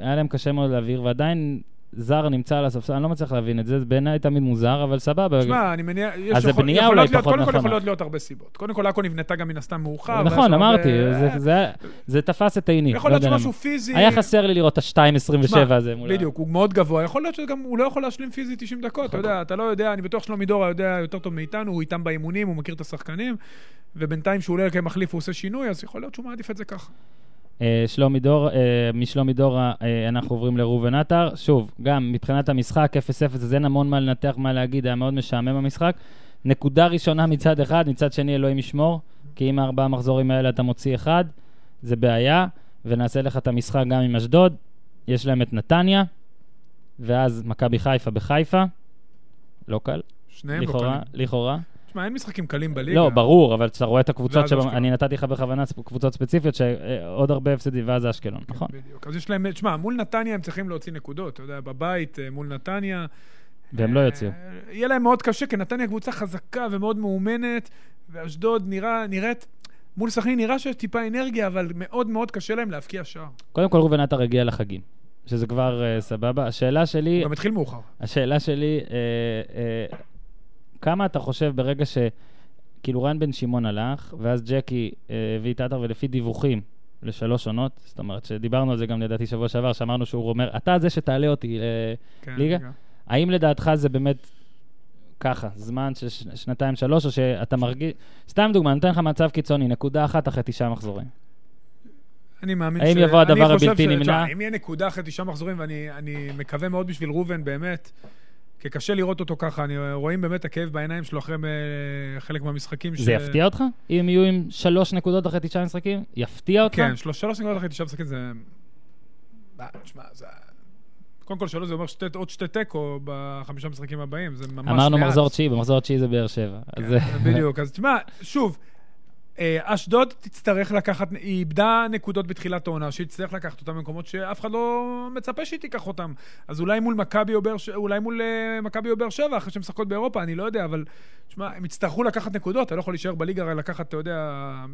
[SPEAKER 1] היה להם קשה מאוד להעביר, ועדיין זר נמצא על הספסל, אני לא מצליח להבין את זה, זה בעיניי תמיד מוזר, אבל סבבה.
[SPEAKER 2] תשמע, אני מניח... יש
[SPEAKER 1] אז
[SPEAKER 2] יכול-
[SPEAKER 1] בנייה
[SPEAKER 2] יכולות
[SPEAKER 1] אולי
[SPEAKER 2] להיות-
[SPEAKER 1] פחות
[SPEAKER 2] קודם כל
[SPEAKER 1] נכונה.
[SPEAKER 2] יכולות להיות הרבה סיבות. קודם כל, עכו נבנתה גם מן הסתם מאוחר.
[SPEAKER 1] נכון, אמרתי, זה- זה- זה תפס את עיני.
[SPEAKER 2] יכול
[SPEAKER 1] לא
[SPEAKER 2] להיות שמשהו. פיזי...
[SPEAKER 1] היה חסר לי לראות את ה-2.27
[SPEAKER 2] תשמע,
[SPEAKER 1] הזה מול ה...
[SPEAKER 2] בדיוק, הוא מאוד גבוה. יכול להיות שגם הוא לא יכול להשלים פיזית 90 דקות, אתה יודע, אתה לא יודע, אני בטוח שלומי דורה יודע יותר טוב מאיתנו, הוא איתם באימונים, הוא מכיר את השחקנים, ובינתיים שהוא עולה כמחליף הוא עושה שינוי, אז יכול להיות שהוא מעדיף את זה ככה.
[SPEAKER 1] אה, שלומי דור, אה, משלומי דורה אה, אנחנו עוברים לראובן עטר. שוב, גם מבחינת המשחק, 0-0, אז אין המון מה לנתח, מה להגיד, היה מאוד משעמם המשחק. נקודה ראשונה מצד אחד, מצד שני אלוהים ישמור, כי אם הארבעה מחזורים האלה אתה מוציא אחד, זה בעיה, ונעשה לך את המשחק גם עם אשדוד. יש להם את נתניה, ואז מכבי חיפה בחיפה. לא קל,
[SPEAKER 2] שניהם לא
[SPEAKER 1] לכאורה,
[SPEAKER 2] קלים.
[SPEAKER 1] לכאורה.
[SPEAKER 2] תשמע, אין משחקים קלים בליגה.
[SPEAKER 1] לא, ברור, אבל כשאתה רואה את הקבוצות,
[SPEAKER 2] אשקלון.
[SPEAKER 1] אני נתתי לך בכוונה קבוצות ספציפיות, שעוד הרבה הפסדים, ואז אשקלון,
[SPEAKER 2] כן,
[SPEAKER 1] נכון?
[SPEAKER 2] בדיוק. אז יש להם, תשמע, מול נתניה הם צריכים להוציא נקודות, אתה יודע, בבית, אה, מול נתניה.
[SPEAKER 1] והם לא יוציאו.
[SPEAKER 2] אה, יהיה להם מאוד קשה, כי נתניה קבוצה חזקה ומאוד מאומנת, ואשדוד נראה, נראית, מול סכנין נראה שיש טיפה אנרגיה, אבל מאוד מאוד קשה להם להבקיע שער.
[SPEAKER 1] קודם כל ראובן עטר הגיע לחגים, שזה כבר uh, סבבה. השאלה שלי,
[SPEAKER 2] הוא גם התחיל מאוחר.
[SPEAKER 1] השאלה שלי, uh, uh, כמה אתה חושב ברגע ש... כאילו רן בן שמעון הלך, ואז ג'קי uh, הביא את עטר, ולפי דיווחים לשלוש עונות, זאת אומרת שדיברנו על זה גם לדעתי שבוע שעבר, שאמרנו שהוא אומר, אתה זה שתעלה אותי ל...
[SPEAKER 2] כן,
[SPEAKER 1] ליגה?
[SPEAKER 2] רגע.
[SPEAKER 1] האם לדעתך זה באמת ככה, זמן של שנתיים, שלוש, או שאתה מרגיש... סתם דוגמה, אני אתן לך מצב קיצוני, נקודה אחת אחרי תשעה מחזורים.
[SPEAKER 2] אני מאמין
[SPEAKER 1] האם
[SPEAKER 2] ש...
[SPEAKER 1] יבוא הדבר הבלתי נמנע?
[SPEAKER 2] אם יהיה נקודה אחרי תשעה מחזורים, ואני אני מקווה מאוד בשביל ראובן, באמת, כי קשה לראות אותו ככה, אני רואים באמת את הכאב בעיניים שלו אחרי אה, חלק מהמשחקים.
[SPEAKER 1] זה יפתיע אותך? אם יהיו עם שלוש נקודות אחרי תשעה משחקים? יפתיע אותך?
[SPEAKER 2] כן, שלוש, שלוש נקודות אחרי תשעה משחקים זה... אה, תשמע, זה... קודם כל שלוש זה אומר שתי, עוד שתי תיקו בחמישה משחקים הבאים, זה ממש
[SPEAKER 1] אמרנו
[SPEAKER 2] מעט.
[SPEAKER 1] מחזור תשיעי, במחזור תשיעי זה באר שבע. אז
[SPEAKER 2] כן, בדיוק, אז תשמע, שוב, אה, אשדוד תצטרך לקחת, היא איבדה נקודות בתחילת העונה, שהיא תצטרך לקחת אותם במקומות שאף אחד לא מצפה שהיא תיקח אותם. אז אולי מול מכבי או באר שבע, אולי מול אה, מכבי או באר שבע, אחרי שהן משחקות באירופה, אני לא יודע, אבל תשמע, הם יצטרכו לקחת נקודות, אתה לא יכול להישאר בליגה רק לקחת, אתה יודע,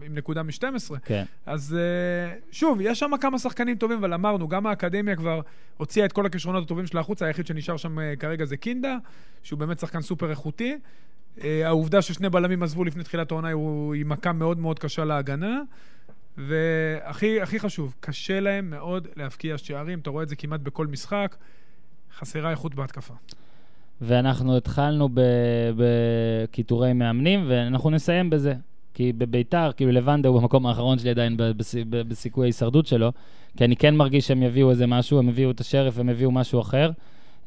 [SPEAKER 2] עם נקודה מ-12.
[SPEAKER 1] כן.
[SPEAKER 2] אז אה, שוב, יש שם כמה שחקנים טובים, אבל אמרנו, גם האקדמיה כבר הוציאה את כל הכישרונות הטובים שלה החוצה, היחיד שנשאר שם אה, כרגע זה קינדה, שהוא באמת שחקן סופר איכותי. אה, העובדה ששני בלמים עזבו לפני תחילת העונה היא מכה מאוד מאוד קשה להגנה. והכי הכי חשוב, קשה להם מאוד להבקיע שערים, אתה רואה את זה כמעט בכל משחק. חסרה איכות בהתקפה.
[SPEAKER 1] ואנחנו התחלנו בקיטורי מאמנים, ואנחנו נסיים בזה. כי בביתר, כאילו לבנדה הוא במקום האחרון שלי עדיין בסיכוי ההישרדות שלו, כי אני כן מרגיש שהם יביאו איזה משהו, הם הביאו את השריף, הם הביאו משהו אחר.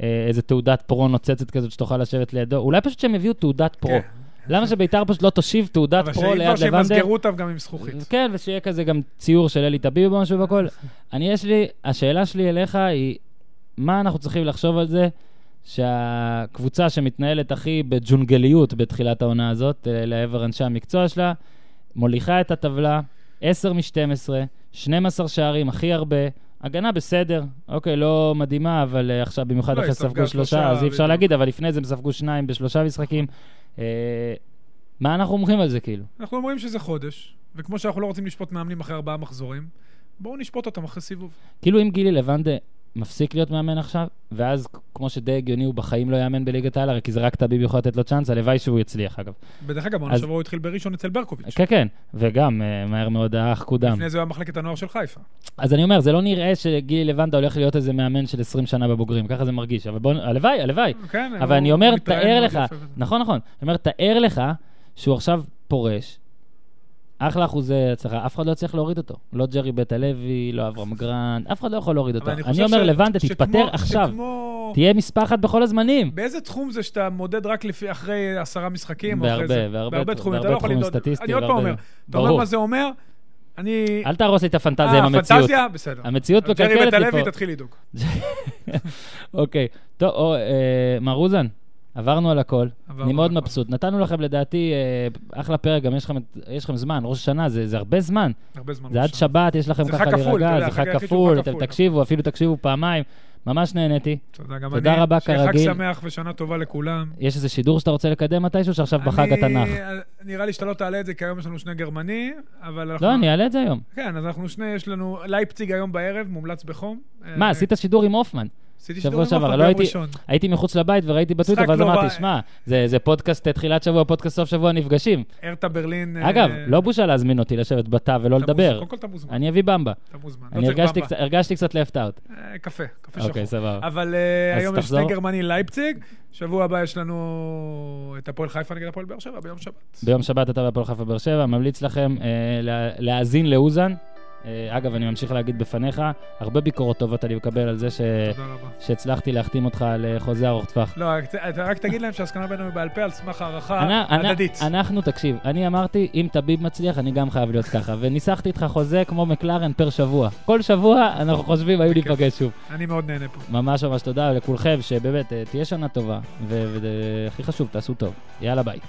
[SPEAKER 1] אה, איזה תעודת פרו נוצצת כזאת שתוכל לשבת לידו. אולי פשוט שהם יביאו תעודת פרו.
[SPEAKER 2] כן.
[SPEAKER 1] למה שביתר פשוט לא תושיב תעודת
[SPEAKER 2] אבל
[SPEAKER 1] פרו ליד
[SPEAKER 2] כבר
[SPEAKER 1] לבנדה?
[SPEAKER 2] שימסגרו אותם גם עם זכוכית.
[SPEAKER 1] כן, ושיהיה כזה גם ציור של אלי טביב או משהו והכל. אני, יש לי, השאלה שלי אליך היא, מה אנחנו צריכים לחשוב על זה שהקבוצה שמתנהלת הכי בג'ונגליות בתחילת העונה הזאת, אה, לעבר אנשי המקצוע שלה, מוליכה את הטבלה, 10 מ-12, 12 שערים, הכי הרבה. הגנה בסדר, אוקיי, לא מדהימה, אבל uh, עכשיו במיוחד
[SPEAKER 2] לא,
[SPEAKER 1] אחרי ספגו שלושה,
[SPEAKER 2] שלושה,
[SPEAKER 1] אז אי אפשר. להגיד, אבל לפני זה הם ספגו שניים בשלושה משחקים. Uh, מה אנחנו אומרים על זה, כאילו?
[SPEAKER 2] אנחנו אומרים שזה חודש, וכמו שאנחנו לא רוצים לשפוט מאמנים אחרי ארבעה מחזורים, בואו נשפוט אותם אחרי סיבוב.
[SPEAKER 1] כאילו אם גילי לבנדה מפסיק להיות מאמן עכשיו, ואז כמו שדי הגיוני הוא בחיים לא יאמן בליגת העל, הרי כי זה רק טביב יכול לתת לו צ'אנס, הלוואי שהוא יצליח אגב.
[SPEAKER 2] בדרך אגב, העונה
[SPEAKER 1] אז-
[SPEAKER 2] שעברה הוא התחיל בראשון אצל ברקוביץ'.
[SPEAKER 1] כן, כן, וגם אה, מהר מאוד האח קודם.
[SPEAKER 2] לפני זה הוא היה מחלקת הנוער של חיפה.
[SPEAKER 1] אז אני אומר, זה לא נראה שגילי לנדאו הולך להיות איזה מאמן של 20 שנה בבוגרים, ככה זה מרגיש, אבל בוא, הלוואי, הלוואי.
[SPEAKER 2] כן,
[SPEAKER 1] אבל אני אומר, תאר לך. נכון, נכון, אני אומר, תאר לך שהוא עכשיו פורש, אחלה אחוזי הצלחה, אף אחד לא יצליח להוריד אותו. לא ג'רי בית הלוי, לא אברהם גרנט, אף אחד לא יכול להוריד אותו. אני אומר,
[SPEAKER 2] לנדאו,
[SPEAKER 1] תתפטר עכשיו. תהיה מספר אחת בכל הזמנים.
[SPEAKER 2] באיזה תחום זה שאתה מודד רק לפי אחרי עשרה משחקים?
[SPEAKER 1] בהרבה? בהרבה
[SPEAKER 2] תחומים. לא אני עוד פעם אומר, אתה אומר. מה זה אומר? אני...
[SPEAKER 1] אל תהרוס לי את הפנטזיה
[SPEAKER 2] אה,
[SPEAKER 1] עם המציאות.
[SPEAKER 2] פנטזיה? בסדר.
[SPEAKER 1] המציאות
[SPEAKER 2] ג'רי
[SPEAKER 1] מקלקלת
[SPEAKER 2] בית
[SPEAKER 1] לי
[SPEAKER 2] הלוי,
[SPEAKER 1] פה.
[SPEAKER 2] תתחיל לדאוג.
[SPEAKER 1] אוקיי. טוב, אה, מר אוזן, עברנו על הכל. אני מאוד. מבסוט. נתנו לכם, לדעתי, אה, אחלה פרק, גם יש לכם, יש לכם זמן, ראש השנה, זה, זה הרבה זמן.
[SPEAKER 2] הרבה זמן.
[SPEAKER 1] זה עד. שבת, יש לכם ככה להירגע, זה חג כפול, אתם. תקשיבו, אפילו תקשיבו פעמיים. ממש נהניתי.
[SPEAKER 2] תודה גם
[SPEAKER 1] תודה
[SPEAKER 2] אני.
[SPEAKER 1] רבה,
[SPEAKER 2] שיהיה
[SPEAKER 1] כרגיל.
[SPEAKER 2] חג שמח ושנה טובה לכולם.
[SPEAKER 1] יש איזה שידור שאתה רוצה לקדם מתישהו, שעכשיו בחג
[SPEAKER 2] אני-
[SPEAKER 1] התנ"ך?
[SPEAKER 2] נראה לי שאתה לא תעלה את זה, כי היום יש לנו שני גרמני, אבל אנחנו...
[SPEAKER 1] לא, אני אעלה את זה היום.
[SPEAKER 2] כן, אז אנחנו שני, יש לנו לייפציג היום בערב, מומלץ בחום.
[SPEAKER 1] מה,
[SPEAKER 2] אה,
[SPEAKER 1] עשית שידור עם הופמן?
[SPEAKER 2] עשיתי
[SPEAKER 1] שבוע
[SPEAKER 2] שידור עם
[SPEAKER 1] שעבר, לא הייתי-
[SPEAKER 2] ראשון.
[SPEAKER 1] הייתי מחוץ לבית וראיתי בטוויטר, ואז
[SPEAKER 2] לא
[SPEAKER 1] אמרתי. שמע, זה זה פודקאסט אה, תחילת שבוע, פודקאסט סוף שבוע, נפגשים.
[SPEAKER 2] הרטה ברלין... אה,
[SPEAKER 1] אגב, לא בושה להזמין אותי לשבת בתא ולא לדבר.
[SPEAKER 2] קודם כל אתה מוזמן.
[SPEAKER 1] אני אביא במבה.
[SPEAKER 2] אתה מוזמן.
[SPEAKER 1] אני
[SPEAKER 2] לא
[SPEAKER 1] הרגשתי. קצת- הרגשתי קצת left out.
[SPEAKER 2] אה, קפה, קפה שחור.
[SPEAKER 1] אוקיי, סבבה.
[SPEAKER 2] אבל אה, היום יש. שני גרמני לייפציג, שבוע הבא יש לנו את הפועל חיפה נגד הפועל באר שבע ביום שבת.
[SPEAKER 1] ביום שבת אתה בהפועל חיפה באר שבע, ממליץ לכם אה, לה- להאזין לאוזן. אה, אגב, אני ממשיך להגיד בפניך, הרבה ביקורות טובות אני מקבל על זה ש... שהצלחתי להחתים אותך על אה, חוזה ארוך טווח.
[SPEAKER 2] לא, רק- רק תגיד להם שההסכמה בינינו היא בעל פה על סמך הערכה הדדית.
[SPEAKER 1] אנחנו, תקשיב, אני אמרתי, אם טביב מצליח, אני גם חייב להיות ככה. וניסחתי איתך חוזה כמו מקלרן פר שבוע. כל שבוע אנחנו חושבים, היו. להיפגש שוב.
[SPEAKER 2] אני מאוד נהנה פה.
[SPEAKER 1] ממש ממש תודה לכולכם, שבאמת, אה, תהיה שנה טובה, והכי חשוב, תעשו טוב. יאללה, ביי.